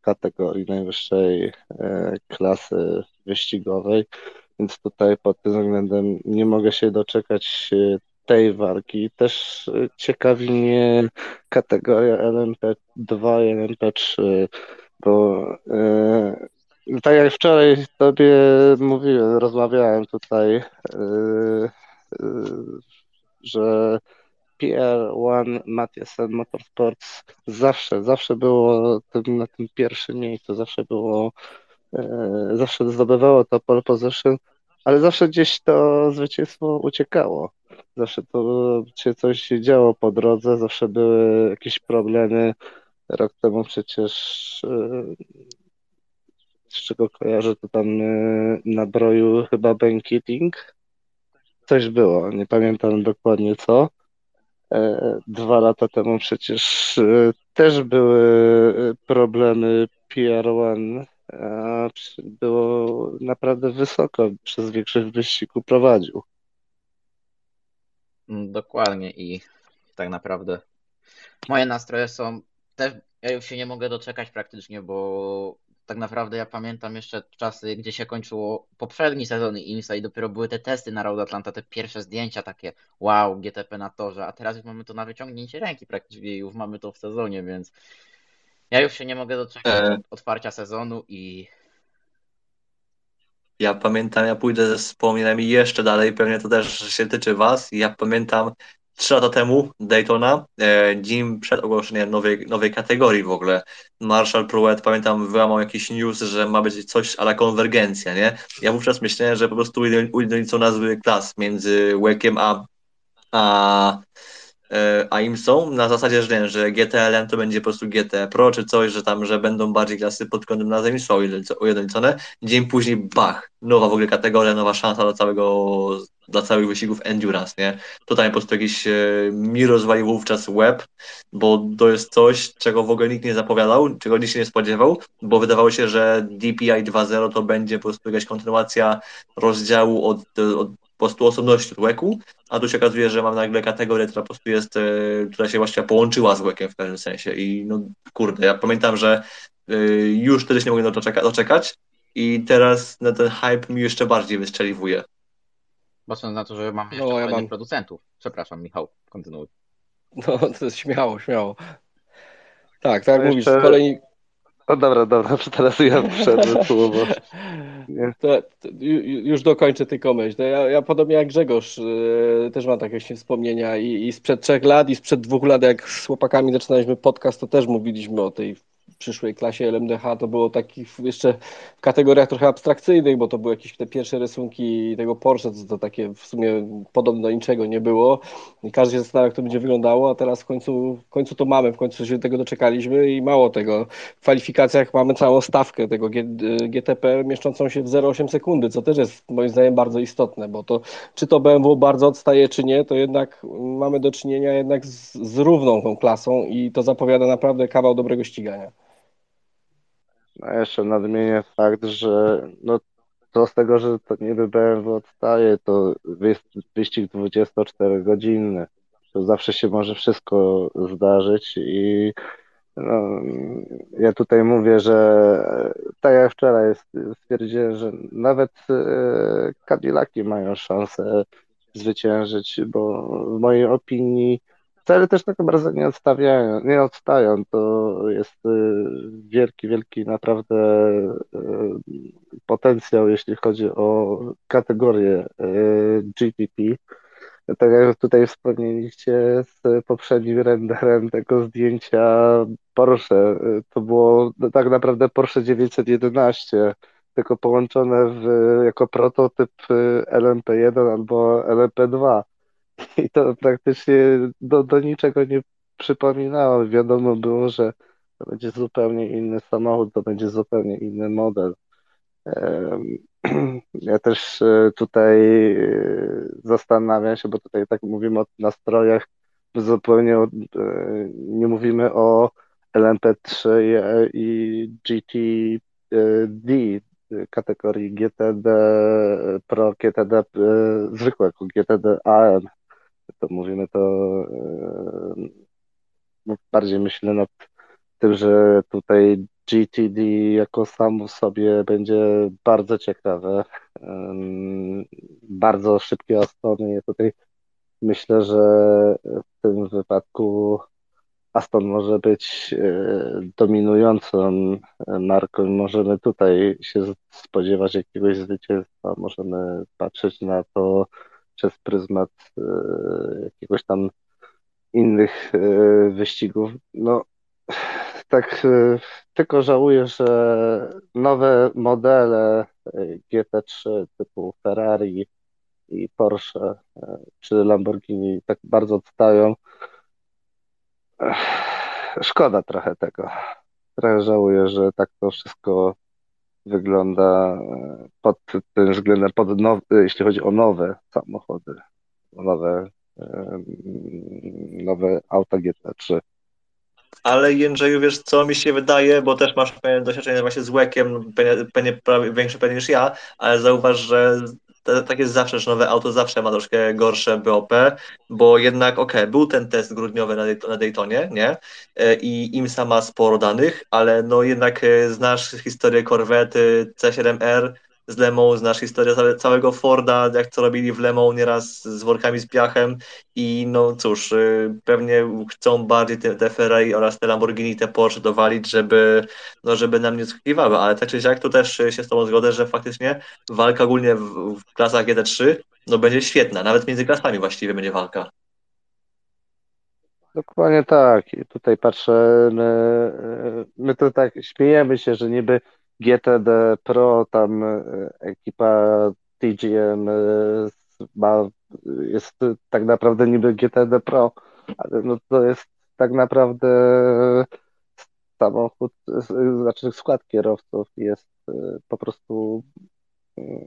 kategorii, najwyższej klasy wyścigowej, więc tutaj pod tym względem nie mogę się doczekać tej walki. Też ciekawi mnie kategoria LMP2 i LMP3, bo e, tak jak wczoraj tobie mówiłem, rozmawiałem tutaj, e, e, że PR1 Mathiasen Motorsports zawsze, zawsze było tym, na tym pierwszym miejscu, zawsze było, zawsze zdobywało to pole position, ale zawsze gdzieś to zwycięstwo uciekało. Zawsze to się coś działo po drodze, zawsze były jakieś problemy. Rok temu przecież z czego kojarzę, to tam na broju chyba bankiting. Coś było, nie pamiętam dokładnie co. E, dwa lata temu przecież też były problemy PR1. Było naprawdę wysoko, przez większość wyścigu prowadził. Mm, dokładnie i tak naprawdę moje nastroje są też, ja już się nie mogę doczekać praktycznie, bo tak naprawdę ja pamiętam jeszcze czasy, gdzie się kończyło poprzedni sezon IMSA i dopiero były te testy na Road Atlanta, te pierwsze zdjęcia takie wow, GTP na torze, a teraz już mamy to na wyciągnięcie ręki praktycznie już mamy to w sezonie, więc ja już się nie mogę doczekać e... otwarcia sezonu i ja pamiętam, ja pójdę ze wspomnieniami jeszcze dalej, pewnie to też się tyczy Was. Ja pamiętam trzy lata temu Daytona, e, dzień przed ogłoszeniem nowej, nowej kategorii w ogóle. Marshall Pruett, pamiętam, wyłamał jakiś news, że ma być coś ale konwergencja, nie? Ja wówczas myślałem, że po prostu ujednolicą nazwy klas między Wekiem a, a E, a im są na zasadzie, że, nie, że GTLM to będzie po prostu GT Pro czy coś, że tam, że będą bardziej klasy pod kątem nazewnictwa ujednolicone. Dzień później, bach, nowa w ogóle kategoria, nowa szansa dla całego, dla całych wyścigów endurance, nie? Tutaj po prostu jakiś e, mi rozwalił wówczas web, bo to jest coś, czego w ogóle nikt nie zapowiadał, czego nikt się nie spodziewał, bo wydawało się, że DPI 2.0 to będzie po prostu jakaś kontynuacja rozdziału od, od po prostu osobności od a tu się okazuje, że mam nagle kategorię, która po prostu jest, e, która się właśnie połączyła z łekiem w pewnym sensie i no kurde, ja pamiętam, że e, już wtedy się nie mogłem doczekać i teraz na ten hype mi jeszcze bardziej wystrzeliwuje. Patrząc na to, że mam jeszcze no, ja mam... producentów. Przepraszam, Michał, kontynuuj. No, to jest śmiało, śmiało. Tak, tak jak jeszcze... mówisz, kolejni, no dobra, dobra, *laughs* teraz ja wszedłem słowo. To, to, już dokończę tylko myśl. Ja, ja podobnie jak Grzegorz yy, też mam takie wspomnienia i, i sprzed trzech lat i sprzed dwóch lat, jak z chłopakami zaczynaliśmy podcast, to też mówiliśmy o tej przyszłej klasie LMDH to było takich jeszcze w kategoriach trochę abstrakcyjnych, bo to były jakieś te pierwsze rysunki tego Porsche, to, to takie w sumie podobne do niczego nie było. I każdy się zastanawiał, jak to będzie wyglądało, a teraz w końcu, w końcu to mamy, w końcu się tego doczekaliśmy i mało tego. W kwalifikacjach mamy całą stawkę tego GTP mieszczącą się w 0,8 sekundy, co też jest moim zdaniem bardzo istotne, bo to czy to BMW bardzo odstaje, czy nie, to jednak mamy do czynienia jednak z, z równą tą klasą i to zapowiada naprawdę kawał dobrego ścigania. No jeszcze nadmienię fakt, że no to z tego, że to niby BMW odstaje, to wyścig 24-godzinny. To zawsze się może wszystko zdarzyć i no, ja tutaj mówię, że tak jak wczoraj stwierdziłem, że nawet e, Cadillaki mają szansę zwyciężyć, bo w mojej opinii wcale też tak bardzo nie odstawiają, nie odstają. To jest y, wielki, wielki naprawdę y, potencjał, jeśli chodzi o kategorię y, GPP. Tak jak tutaj wspomnieliście z poprzednim renderem tego zdjęcia Porsche, to było tak naprawdę Porsche 911, tylko połączone w, jako prototyp LMP1 albo LMP2 i to praktycznie do, do niczego nie przypominało. Wiadomo było, że to będzie zupełnie inny samochód, to będzie zupełnie inny model. *clears throat* Ja też e, tutaj e, zastanawiam się, bo tutaj tak mówimy o nastrojach, zupełnie e, nie mówimy o LMP3 i GTD kategorii GTD Pro, GTD zwykłego, GTD AM to mówimy to no, bardziej myślę nad tym, że tutaj GTD jako samo w sobie będzie bardzo ciekawe. Bardzo szybkie Astony. Tutaj myślę, że w tym wypadku Aston może być e, dominującą marką. Możemy tutaj się spodziewać jakiegoś zwycięstwa. Możemy patrzeć na to przez pryzmat e, jakiegoś tam innych e, wyścigów. No, tak tylko żałuję, że nowe modele GT3 typu Ferrari i Porsche czy Lamborghini tak bardzo odstają Szkoda trochę tego. Trochę żałuję, że tak to wszystko wygląda e, pod tym względem, pod now, jeśli chodzi o nowe samochody, o nowe, e, nowe auta GT3. Ale Jędrzeju, wiesz co mi się wydaje, bo też masz doświadczenie właśnie z łekiem, pewnie większe pewnie niż ja, ale zauważ, że tak jest zawsze, że nowe auto zawsze ma troszkę gorsze BOP, bo jednak, okej, okay, był ten test grudniowy na, na Daytonie, nie? E, I IMSA ma sporo danych, ale no jednak e, znasz historię Corvette C7R, z Lemą, znasz historię całego Forda, jak to robili w Lemą nieraz z workami z piachem i no cóż, y, pewnie chcą bardziej te, te Ferrari oraz te Lamborghini, te Porsche dowalić, żeby, no, żeby nam nie skakiwały, ale tak czy siak to też się z Tobą zgodzę, że faktycznie walka ogólnie w, w klasach GT3 no będzie świetna, nawet między klasami właściwie będzie walka. Dokładnie tak. I tutaj patrzę, my, my to tak śmiejemy się, że niby GTD Pro, tam e, ekipa TGM e, ma, jest tak naprawdę niby GTD Pro, ale no to jest tak naprawdę samochód, znaczy skład kierowców jest e, po prostu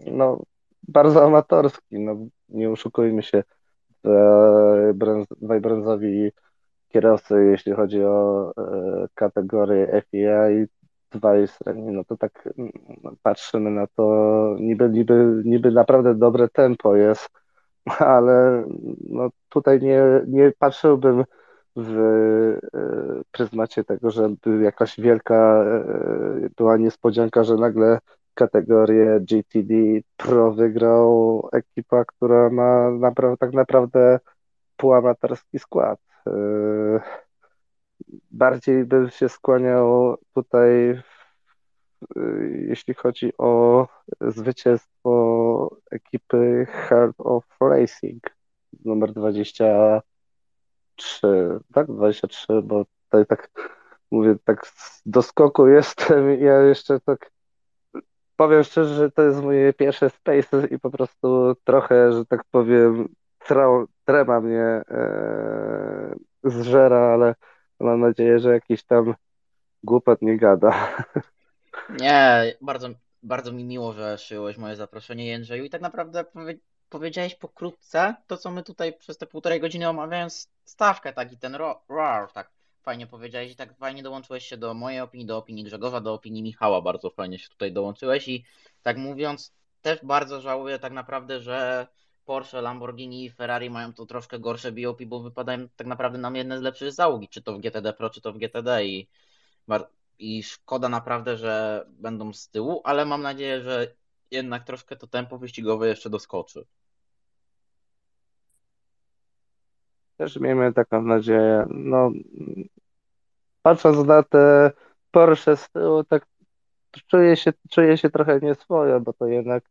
no, bardzo amatorski, no, nie oszukujmy się, dwaj brązowi kierowcy, jeśli chodzi o kategorię FIA dwa średnie, no to tak mm, patrzymy na to, niby, niby, niby naprawdę dobre tempo jest, *laughs* ale no tutaj nie, nie patrzyłbym w e, pryzmacie tego, żeby jakaś wielka e, była niespodzianka, że nagle kategorię GTD Pro wygrał ekipa, która ma tak naprawdę półamatorski skład. Bardziej bym się skłaniał tutaj, jeśli chodzi o zwycięstwo ekipy Heart of Racing numer 23, tak? 23, bo tutaj tak mówię, tak do skoku jestem. Ja jeszcze tak powiem szczerze, że to jest moje pierwsze Space i po prostu trochę, że tak powiem, trema mnie e, zżera, ale Mam nadzieję, że jakiś tam głupot nie gada. Nie, bardzo, bardzo mi miło, że przyjąłeś moje zaproszenie, Jędrzeju. I tak naprawdę powie, powiedziałeś pokrótce to, co my tutaj przez te półtorej godziny omawiając stawkę, tak i ten RAR, tak fajnie powiedziałeś i tak fajnie dołączyłeś się do mojej opinii, do opinii Grzegorza, do opinii Michała, bardzo fajnie się tutaj dołączyłeś i tak mówiąc, też bardzo żałuję tak naprawdę, że Porsche, Lamborghini i Ferrari mają tu troszkę gorsze BOP, bo wypadają tak naprawdę nam jedne z lepszych załogi, czy to w GTD Pro, czy to w GTD i, i szkoda naprawdę, że będą z tyłu, ale mam nadzieję, że jednak troszkę to tempo wyścigowe jeszcze doskoczy. Też miejmy taką nadzieję. No, patrząc na te Porsche z tyłu, tak czuję się, czuję się trochę nieswojo, bo to jednak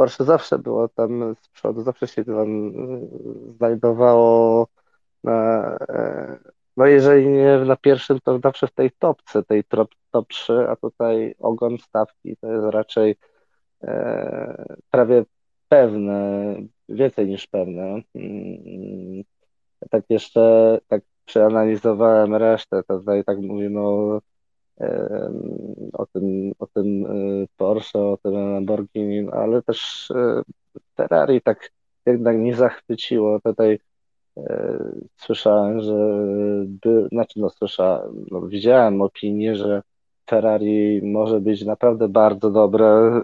Porsche zawsze było tam z przodu, zawsze się tam e, znajdowało na, e, no jeżeli nie na pierwszym, to zawsze w tej topce, tej top, top 3, a tutaj ogon stawki to jest raczej e, prawie pewne, więcej niż pewne. Mm, tak jeszcze tak przeanalizowałem resztę, to tutaj tak mówimy o o tym, o tym e, Porsche, o tym Lamborghini, ale też e, Ferrari tak jednak nie zachwyciło. Tutaj e, słyszałem, że by, znaczy no słyszałem, no, widziałem opinię, że Ferrari może być naprawdę bardzo dobre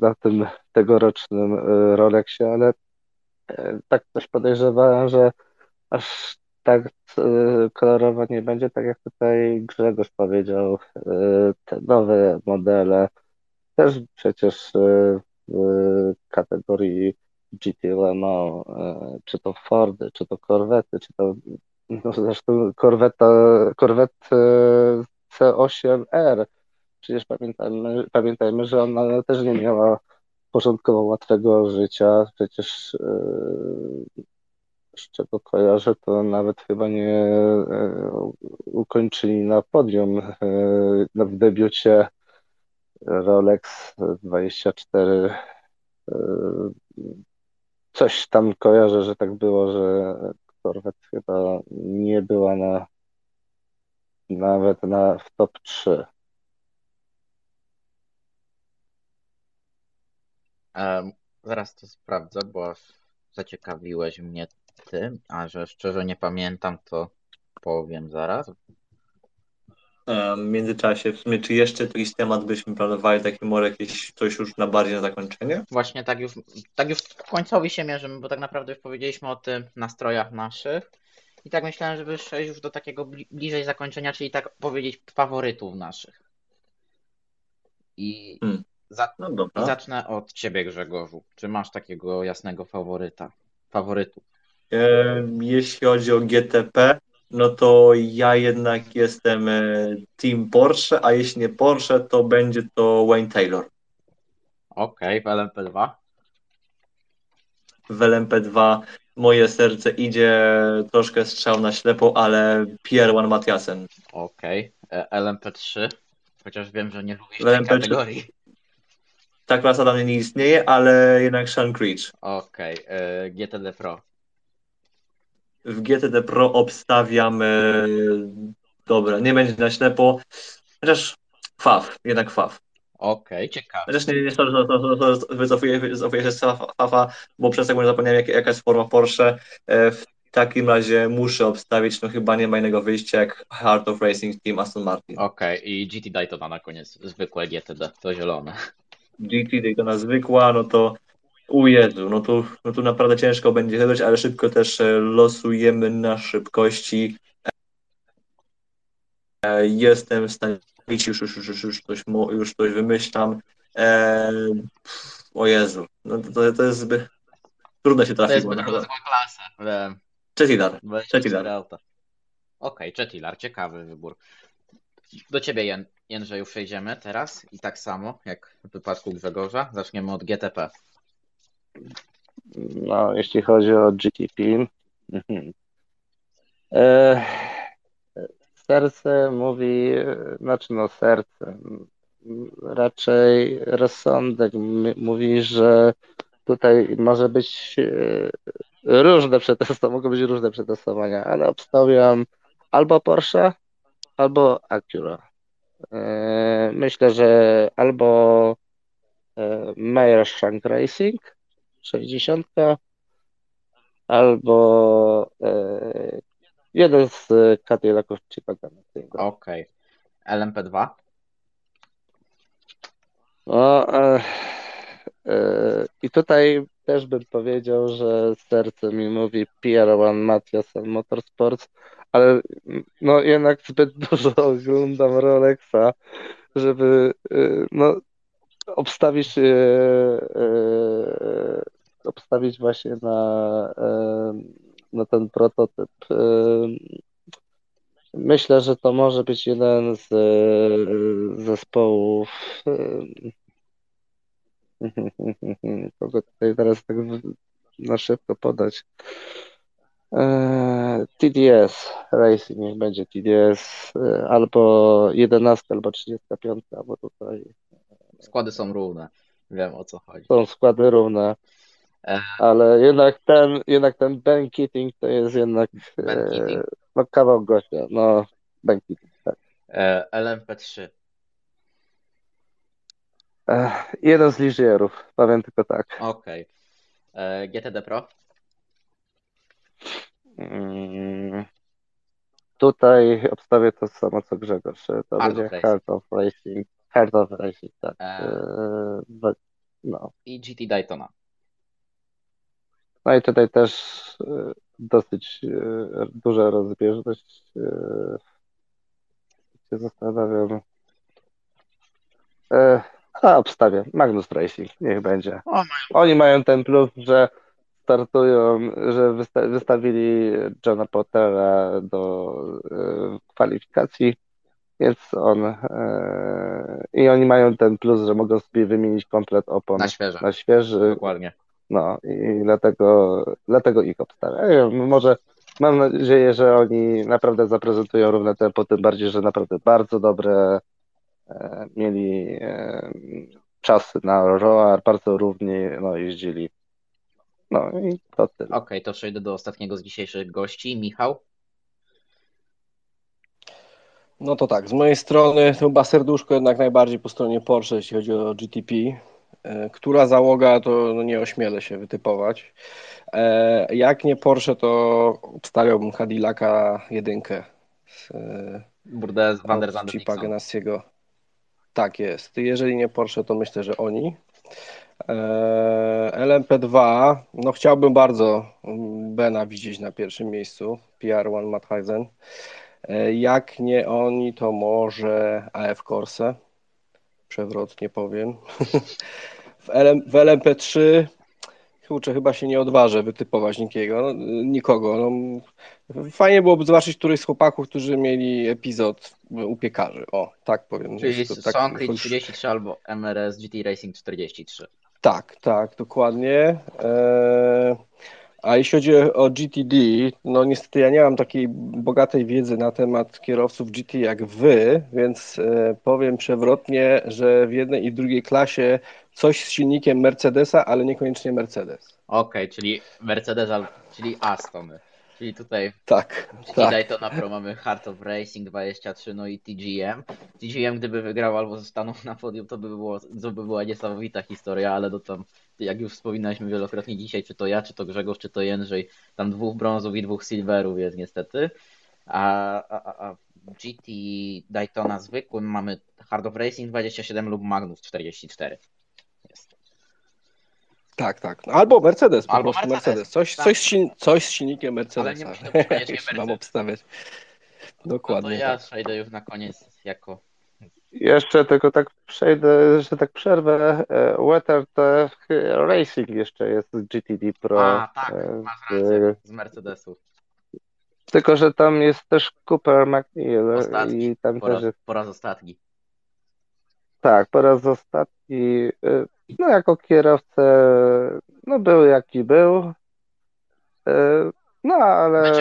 na tym tegorocznym Rolexie, ale Tak też podejrzewałem, że aż tak e, kolorowo nie będzie, tak jak tutaj Grzegorz powiedział, e, te nowe modele też przecież e, w kategorii GT Le Mans, czy to Fordy, czy to Corvette, czy to no zresztą Corvette, Corvette e, C8R, przecież pamiętajmy, pamiętajmy, że ona też nie miała początkowo łatwego życia, przecież z czego kojarzę, to nawet chyba nie e, ukończyli na podium e, no, w debiucie Rolex 24. e, Coś tam kojarzę, że tak było, że Corvette chyba nie była na nawet na w top 3. Em, zaraz to sprawdzę, bo zaciekawiłeś mnie ty, a że szczerze nie pamiętam, to powiem zaraz. E, W międzyczasie, w sumie, czy jeszcze jakiś temat byśmy planowali, taki może jakieś coś już na bardziej na zakończenie? Właśnie tak już, tak już końcowi się mierzymy, bo tak naprawdę już powiedzieliśmy o tym nastrojach naszych. I tak myślałem, żeby przejść już do takiego bli- bliżej zakończenia, czyli tak powiedzieć faworytów naszych. I, Hmm. za, No zacznę od ciebie, Grzegorzu. Czy masz takiego jasnego faworyta? Faworytu? Jeśli chodzi o GTP, no to ja jednak jestem e, team Porsche, a jeśli nie Porsche, to będzie to Wayne Taylor. Okej, w LMP2. W LMP2 moje serce idzie troszkę strzał na ślepo, ale Pierre Mathiasen. Okej, e, LMP3. Chociaż wiem, że nie lubisz W tej LMP3. kategorii. Ta klasa dla mnie nie istnieje, ale jednak Sean Creech. Okej, e, GTD Pro. W GTD Pro obstawiam. e, Dobra, nie będzie na ślepo. Chociaż Faf, jednak Faf. Okej, ciekawe. Chociaż nie, nie, sorry, sorry, wycofuję, wycofuję się z Fafa, bo przez sekundę zapomniałem, jak, jaka jest forma Porsche. E, W takim razie muszę obstawić, no chyba nie ma innego wyjścia jak Heart of Racing Team Aston Martin. Okej, i GT Daytona na koniec. Zwykłe GTD, to zielone. GT Daytona zwykła, no to u Jezu, no tu, no tu naprawdę ciężko będzie wybrać, ale szybko też e, losujemy na szybkości. E, Jestem w stanie już, już, już, już, już, coś, już coś wymyślam. E, o Jezu, no to, to, to jest zbyt... Trudno się To jest zbyt zła klasa. Wiem, Chetidar. 24 Chetidar. auta. Okej, Chetilar, ciekawy wybór. Do ciebie, Jędrzej, już przejdziemy teraz i tak samo jak w wypadku Grzegorza. Zaczniemy od GTP. No, jeśli chodzi o GTP, mhm. E, serce mówi, znaczy no serce, raczej rozsądek mówi, że tutaj może być e, różne przetestowania, mogą być różne przetestowania, ale obstawiam albo Porsche, albo Acura. E, Myślę, że albo Meyer Shank Racing 60 albo e, jeden z Cadillaców Chicago. Okej. LMP2. No, e, e, I tutaj też bym powiedział, że serce mi mówi PR1 Mathiasen Motorsports, ale no jednak zbyt *laughs* dużo oglądam Rolexa, żeby e, no, obstawić, e, e, obstawić właśnie na, e, na ten prototyp. E, Myślę, że to może być jeden z e, zespołów. e, *laughs* Kogo tutaj teraz tak na szybko podać? TDS Racing, niech będzie TDS albo 11, albo 35, bo tutaj Składy są równe. Wiem o co chodzi. są składy równe. E. Ale jednak ten, jednak ten Ben Keating to jest jednak e, no, kawał gościa. No, Ben Keating, tak. E, LMP3. E, jeden z liżierów, powiem tylko tak. Okej. E, GTD Pro. Mm, tutaj obstawię to samo co Grzegorz. To będzie. Heart of Racing. Heart of Racing, tak. E. E, bo- no. I GT Daytona. No i tutaj też e, dosyć e, duża rozbieżność. e, Się zastanawiam. E, A, obstawię. Magnus Racing, niech będzie. Oni mają ten plus, że startują, że wysta wystawili Johna Pottera do e, kwalifikacji, więc on e, i oni mają ten plus, że mogą sobie wymienić komplet opon Na świeże. na świeży. Dokładnie. No i dlatego, dlatego ich obstawiam. Może mam nadzieję, że oni naprawdę zaprezentują równe tempo, tym bardziej, że naprawdę bardzo dobre e, mieli e, czasy na roar, bardzo równie no, jeździli. No i to tyle. Okej, to przejdę do ostatniego z dzisiejszych gości. Michał. No to tak, z mojej strony chyba serduszko jednak najbardziej po stronie Porsche, jeśli chodzi o GTP. E, Która załoga, to no nie ośmielę się wytypować. E, Jak nie Porsche, to obstawiałbym Cadillaca jedynkę z, e, Burde z Van der Zanden Chipa. Tak jest. Jeżeli nie Porsche, to myślę, że oni. E, LMP2, no chciałbym bardzo mm, Bena widzieć na pierwszym miejscu. PR1 Matthysen. E, Jak nie oni, to może AF Corse. Przewrotnie powiem. *laughs* W, LM, w LMP3 kurczę, chyba się nie odważę wytypować nikiego, no, nikogo. No, fajnie byłoby zobaczyć któryś z chłopaków, którzy mieli epizod u piekarzy. O, tak powiem. Czyli To tak Sonkrit choć- 33 albo MRS GT Racing 43. Tak, tak, dokładnie. Eee, A jeśli chodzi o GTD, no niestety ja nie mam takiej bogatej wiedzy na temat kierowców GT jak wy, więc e, powiem przewrotnie, że w jednej i drugiej klasie coś z silnikiem Mercedesa, ale niekoniecznie Mercedes. Okej, czyli Mercedes, al- czyli Astony. Czyli tutaj Tak, GT tak. Daytona Pro mamy Heart of Racing 23, no i TGM. TGM gdyby wygrał albo stanął na podium, to by, było, to by była niesamowita historia, ale to tam, jak już wspominaliśmy wielokrotnie dzisiaj, czy to ja, czy to Grzegorz, czy to Jędrzej, tam dwóch brązów i dwóch silverów jest niestety. A, a, a, GT Daytona zwykłym mamy Heart of Racing 27 lub Magnus 44. Tak, tak. Albo Mercedes, po Albo prostu Mercedes, Mercedes. Coś, tak. coś, z coś z silnikiem Ale Mercedesa. nie musi to być koniecznie Jeśli mam Mercedes. obstawiać. No to Dokładnie. ja tak. przejdę już na koniec jako Jeszcze tylko tak przejdę, że tak przerwę. e, WeatherTech Racing jeszcze jest z GTD Pro. A, tak, e, masz z- rację, z Mercedesu. Tylko, że tam jest też Cooper McNeil Ostatni, i tam Po też raz, jest, po raz ostatni. Tak, po raz ostatni, e, no jako kierowcę, no był jaki był, e, no ale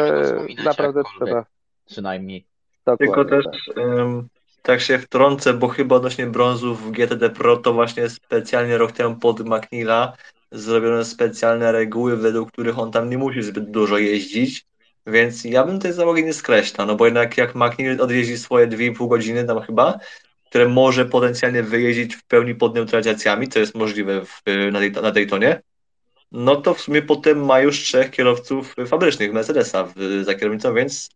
naprawdę trzeba, Przynajmniej. Tylko dokładnie też tak. em, tak się wtrącę, bo chyba odnośnie brązów w GTD Pro to właśnie specjalnie rok temu pod McNeila zrobiono specjalne reguły, według których on tam nie musi zbyt dużo jeździć, więc ja bym tej załogi nie skreślał, no bo jednak jak McNeil odjeździ swoje 2,5 godziny tam chyba, które może potencjalnie wyjeździć w pełni pod neutralizacjami, co jest możliwe w, na, na Daytonie, no to w sumie potem ma już trzech kierowców fabrycznych Mercedesa w, za kierownicą, więc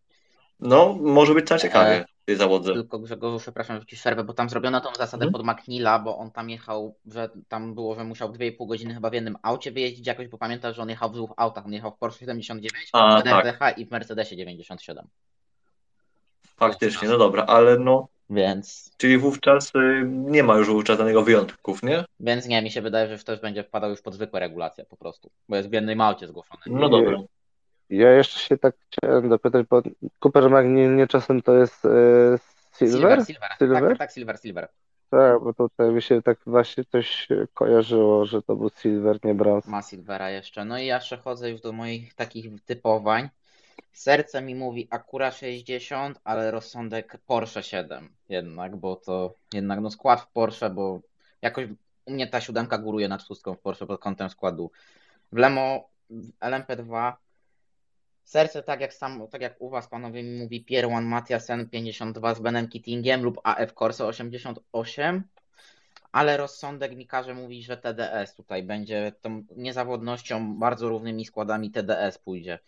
no może być tam ciekawie w tej zawodze. Tylko Grzegorzu, przepraszam, że ci przerwę, bo tam zrobiono tą zasadę Mhm. pod McNeila, bo on tam jechał, że tam było, że musiał 2,5 godziny chyba w jednym aucie wyjeździć jakoś, bo pamiętasz, że on jechał w dwóch autach. On jechał w Porsche 79, A, w tak. RTH i w Mercedesie 97. Faktycznie, no dobra, ale no, Więc, czyli wówczas y, nie ma już wówczas danego wyjątków, nie? więc nie, mi się wydaje, że też będzie wpadał już pod zwykłe regulacje po prostu, bo jest w jednym aucie zgłoszony. No dobra. Ja jeszcze się tak chciałem dopytać, bo Cooper McNeil nie czasem to jest e, Silver? Silver, silver. Silver? Tak, tak, tak, silver, silver. Tak, bo tutaj mi się tak właśnie coś kojarzyło, że to był Silver, nie brąz. Ma Silvera jeszcze. No i ja przechodzę już do moich takich typowań. Serce mi mówi Acura 60, ale rozsądek Porsche 7 jednak, bo to jednak no skład w Porsche, bo jakoś u mnie ta siódemka góruje nad szóstką w Porsche pod kątem składu. W Lemo w LMP2 serce tak jak sam, tak jak u was panowie mi mówi Pierwan Matiasen 52 z Benem Kittingiem lub AF Corse 88 ale rozsądek mi każe mówić, że TDS tutaj będzie tą niezawodnością, bardzo równymi składami TDS pójdzie.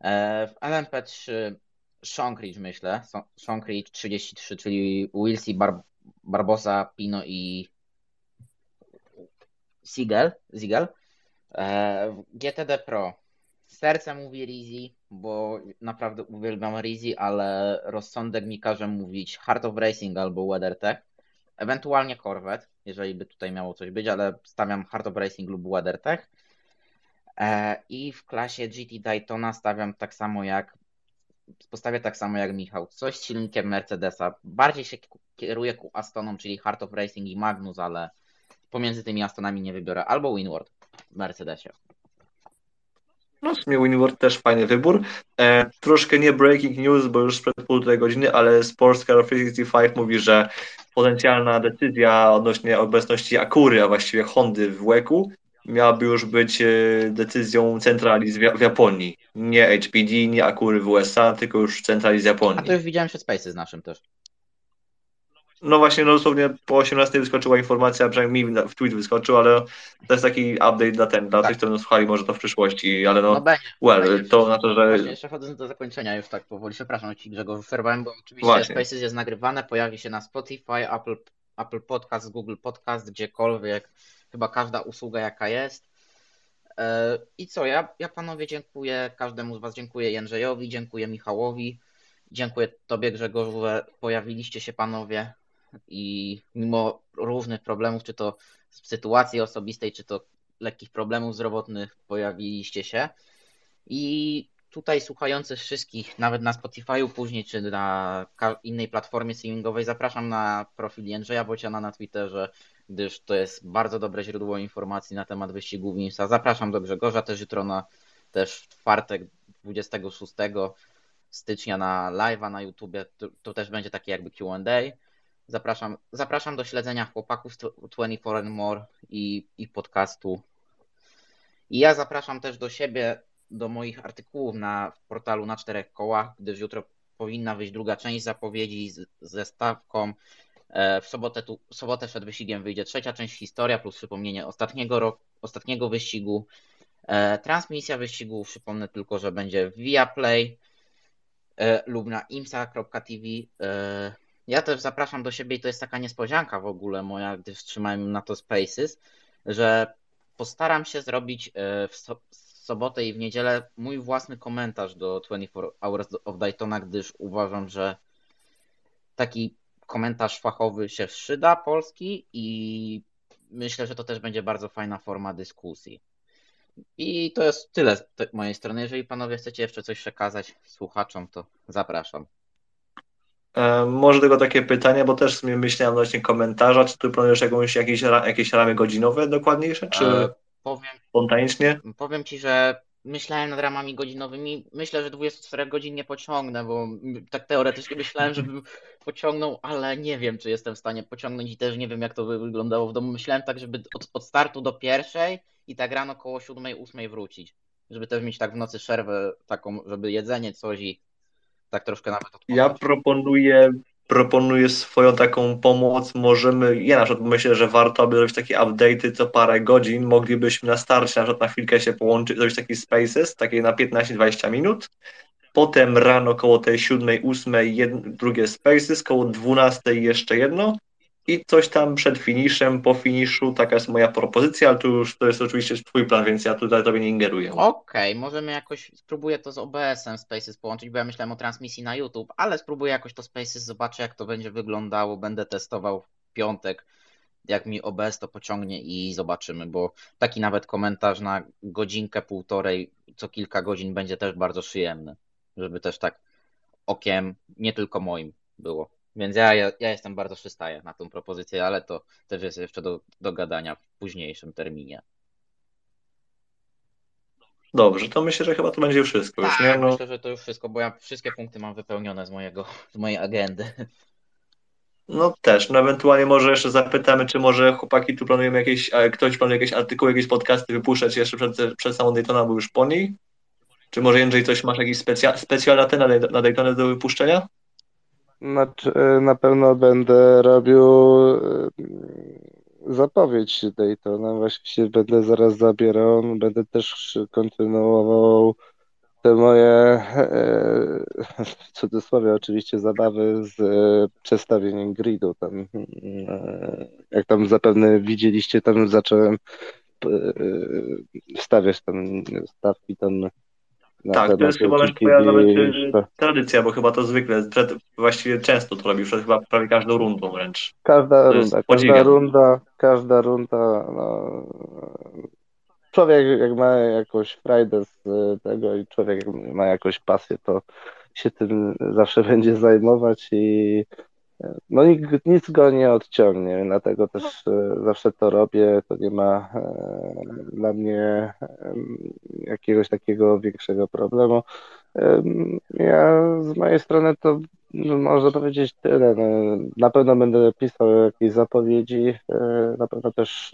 E, W LMP3 Shonkridge myślę, Shonkridge 33, czyli Wilsi, Bar Barbosa, Pino i Siegel, Ziegel. E, GTD Pro. Serce mówi Rizi, bo naprawdę uwielbiam Rizi, ale rozsądek mi każe mówić Heart of Racing albo WeatherTech. Ewentualnie Corvette, jeżeli by tutaj miało coś być, ale stawiam Heart of Racing lub WeatherTech. E, I w klasie GT Daytona stawiam tak samo jak postawię tak samo jak Michał. Coś z silnikiem Mercedesa. Bardziej się kieruję ku Astonom, czyli Heart of Racing i Magnus, ale pomiędzy tymi Astonami nie wybiorę. Albo Winward w Mercedesie. No w sumie Winward też fajny wybór. E, troszkę nie breaking news, bo już sprzed półtorej godziny, ale Sports Car 365 mówi, że potencjalna decyzja odnośnie obecności Akury, a właściwie Hondy w WEC-u miałaby już być e, decyzją centrali w Japonii. Nie HPD, nie Akury w USA, tylko już centrali z Japonii. A to już widziałem się Spaces naszym też. No właśnie, no dosłownie po 18 wyskoczyła informacja, przynajmniej mi w tweet wyskoczył, ale to jest taki update dla ten, dla tak. tych, którzy nas słuchali może to w przyszłości, ale no, no będzie, well, będzie. to na to, że... Właśnie jeszcze chodząc do zakończenia już tak powoli, przepraszam Ci Grzegorz, przerwałem, bo oczywiście właśnie. Spaces jest nagrywane, pojawi się na Spotify, Apple, Apple Podcast, Google Podcast, gdziekolwiek, chyba każda usługa jaka jest. E, I co, ja, ja panowie dziękuję, każdemu z Was dziękuję, Jędrzejowi, dziękuję Michałowi, dziękuję Tobie Grzegorzu, że pojawiliście się panowie i mimo różnych problemów, czy to z sytuacji osobistej, czy to lekkich problemów zdrowotnych pojawiliście się. I tutaj słuchający wszystkich, nawet na Spotify'u później, czy na innej platformie streamingowej, zapraszam na profil Jędrzeja Bociana na Twitterze, gdyż to jest bardzo dobre źródło informacji na temat wyścigu Wimsa. Zapraszam do Grzegorza też jutro na też w czwartek 26 stycznia na live'a na YouTubie. To, to też będzie takie jakby Q&A. Zapraszam, zapraszam do śledzenia chłopaków 24 and More i, i podcastu. I ja zapraszam też do siebie, do moich artykułów na portalu na czterech kołach, gdyż jutro powinna wyjść druga część zapowiedzi z, ze stawką. E, w sobotę, tu, w sobotę przed wyścigiem wyjdzie trzecia część historia plus przypomnienie ostatniego, roku, ostatniego wyścigu. E, transmisja wyścigu, przypomnę tylko, że będzie via Play e, lub na imsa.tv. Ja też zapraszam do siebie i to jest taka niespodzianka w ogóle moja, gdy wstrzymałem na to Spaces, że postaram się zrobić w sobotę i w niedzielę mój własny komentarz do 24 Hours of Daytona, gdyż uważam, że taki komentarz fachowy się przyda polski i myślę, że to też będzie bardzo fajna forma dyskusji. I to jest tyle z mojej strony. Jeżeli panowie chcecie jeszcze coś przekazać słuchaczom, to zapraszam. E, może tylko takie pytanie, bo też sobie myślałem odnośnie komentarza, czy tu planujesz jakąś, jakieś, jakieś ramy godzinowe dokładniejsze, czy e, powiem, spontanicznie? Powiem Ci, że myślałem nad ramami godzinowymi. Myślę, że 24 godzin nie pociągnę, bo tak teoretycznie myślałem, żebym *laughs* pociągnął, ale nie wiem, czy jestem w stanie pociągnąć i też nie wiem, jak to by wyglądało w domu. Myślałem tak, żeby od, od startu do pierwszej i tak rano koło 7, 8 wrócić. Żeby też mieć tak w nocy przerwę taką, żeby jedzenie coś i tak troszkę nawet odpocząć. Ja proponuję, proponuję swoją taką pomoc. Możemy, ja na przykład myślę, że warto by zrobić takie update'y co parę godzin. Moglibyśmy na starcie na przykład na chwilkę się połączyć, zrobić taki spaces, takie na 15-20 minut. Potem rano koło tej 7, 8, drugie spaces, koło 12 jeszcze jedno i coś tam przed finiszem, po finiszu, taka jest moja propozycja, ale to już to jest oczywiście twój plan, więc ja tutaj tobie nie ingeruję. Okej, okay, możemy jakoś, spróbuję to z OBS-em Spaces połączyć, bo ja myślałem o transmisji na YouTube, ale spróbuję jakoś to Spaces, zobaczę jak to będzie wyglądało, będę testował w piątek, jak mi OBS to pociągnie i zobaczymy, bo taki nawet komentarz na godzinkę, półtorej, co kilka godzin będzie też bardzo przyjemny, żeby też tak okiem, nie tylko moim było. Więc ja, ja, ja jestem bardzo przystaję na tą propozycję, ale to też jest jeszcze do, do gadania w późniejszym terminie. Dobrze, to myślę, że chyba to będzie wszystko. Tak, już, nie? No... myślę, że to już wszystko, bo ja wszystkie punkty mam wypełnione z, mojego, z mojej agendy. No też, no ewentualnie może jeszcze zapytamy, czy może chłopaki tu planują jakieś, ktoś planuje jakieś artykuły, jakieś podcasty wypuszczać jeszcze przed, przed samą Daytona, bo już po niej? Czy może Jędrzej coś masz jakiś specjal, specjalny ten na, na Daytonę do wypuszczenia? Znaczy, na pewno będę robił e, zapowiedź Daytona, właśnie się będę zaraz zabierał, będę też kontynuował te moje, e, w cudzysłowie oczywiście, zabawy z przestawieniem gridu. Tam, jak tam zapewne widzieliście, tam zacząłem stawiasz ten stawki ten na Tak, to jest chyba też GTD, twoja nawet tradycja, bo chyba to zwykle, przed, właściwie często to robisz, przed chyba prawie każdą rundą wręcz. Każda runda, każda runda, każda runda, no, człowiek jak ma jakąś frajdę z tego i człowiek jak ma jakąś pasję, to się tym zawsze *laughs* będzie zajmować i no nikt, nic go nie odciągnie, dlatego też e, zawsze to robię, to nie ma e, dla mnie jakiegoś takiego większego problemu. Em, Ja z mojej strony to no, można powiedzieć tyle. No, na pewno będę pisał jakieś zapowiedzi, e, na pewno też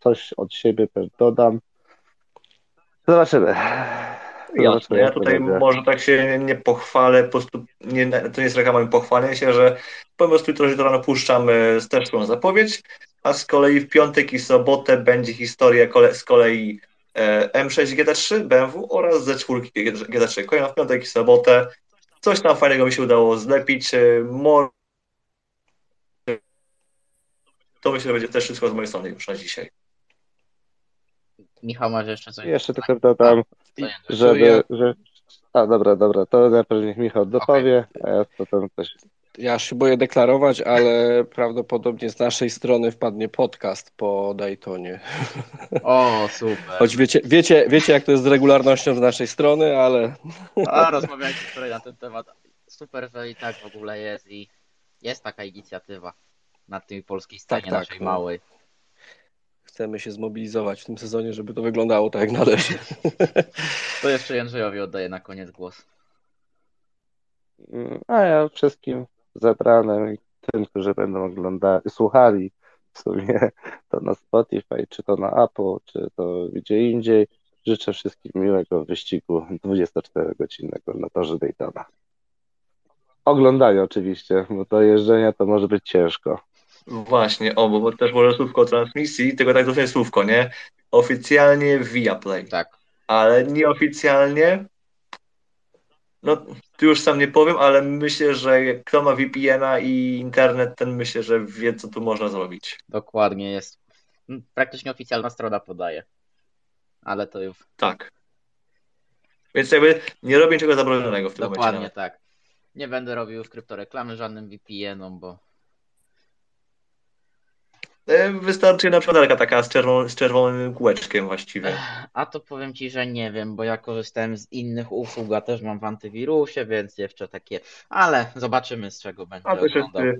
coś od siebie też dodam. Zobaczymy. Jasne, ja tutaj może tak się nie pochwalę, po prostu nie, to nie jest reklama pochwalenia się, że po prostu jutro rano puszczam e, też zapowiedź, a z kolei w piątek i sobotę będzie historia kole, z kolei e, M6 GT3 BMW oraz Z4 GT3. Kolejna w piątek i sobotę. Coś tam fajnego mi się udało zlepić. e, Może to myślę, że będzie też wszystko z mojej strony już na dzisiaj. Michał, masz jeszcze coś? Jeszcze tylko dodam? Żeby, ja- że... A, dobra, dobra, to najpierw niech Michał dopowie, a ja potem coś Ja się boję deklarować, ale prawdopodobnie z naszej strony wpadnie podcast po Daytonie. *laughs* O, super. Choć wiecie, wiecie, wiecie, jak to jest z regularnością z naszej strony, ale A, rozmawialiśmy wczoraj na ten temat. Super, że i tak w ogóle jest i jest taka inicjatywa na tej polskiej scenie Tak, tak, naszej no. małej. Chcemy się zmobilizować w tym sezonie, żeby to wyglądało tak jak należy. *laughs* To jeszcze Jędrzejowi oddaję na koniec głos. Mm, A ja wszystkim zebranym i tym, którzy będą oglądali, słuchali w sumie to na Spotify, czy to na Apple, czy to gdzie indziej, życzę wszystkim miłego wyścigu 24-godzinnego na torze Daytona. Oglądali oczywiście, bo to jeżdżenia to może być ciężko. Właśnie, o, bo, też może słówko o transmisji, tylko tak dosłownie słówko, nie? Oficjalnie Viaplay. Tak. ale nieoficjalnie. No, tu już sam nie powiem, ale myślę, że kto ma VPN-a i internet, ten myślę, że wie, co tu można zrobić. Dokładnie jest. Mm, Praktycznie oficjalna strona podaje. Ale to już Tak. Więc jakby nie robię niczego zabronionego w tym momencie. dokładnie tak. Nie będę robił już kryptoreklamy żadnym VPN-om, bo Wystarczy na przykład taka z, czerwoną, z czerwonym kółeczkiem właściwie. A to powiem ci, że nie wiem, bo ja korzystałem z innych usług, a też mam w antywirusie, więc jeszcze takie, ale zobaczymy z czego będzie A to się, oglądał. e,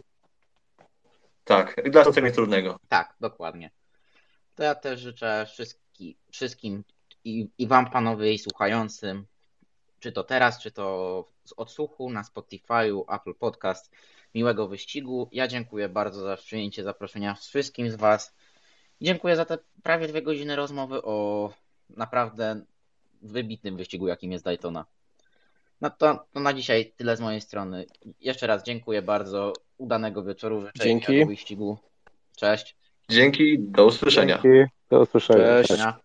tak, dla nic trudnego. Tak, dokładnie. To ja też życzę wszystkim, wszystkim i, i wam panowie i słuchającym, czy to teraz, czy to z odsłuchu na Spotify'u, Apple Podcast, miłego wyścigu. Ja dziękuję bardzo za przyjęcie zaproszenia wszystkim z was. Dziękuję za te prawie dwie godziny rozmowy o naprawdę wybitnym wyścigu, jakim jest Daytona. No to, to na dzisiaj tyle z mojej strony. Jeszcze raz dziękuję bardzo. Udanego wieczoru. Życzę Dzięki. miłego wyścigu. Cześć. Dzięki, do usłyszenia. Dzięki, do usłyszenia. Cześć. Widzenia.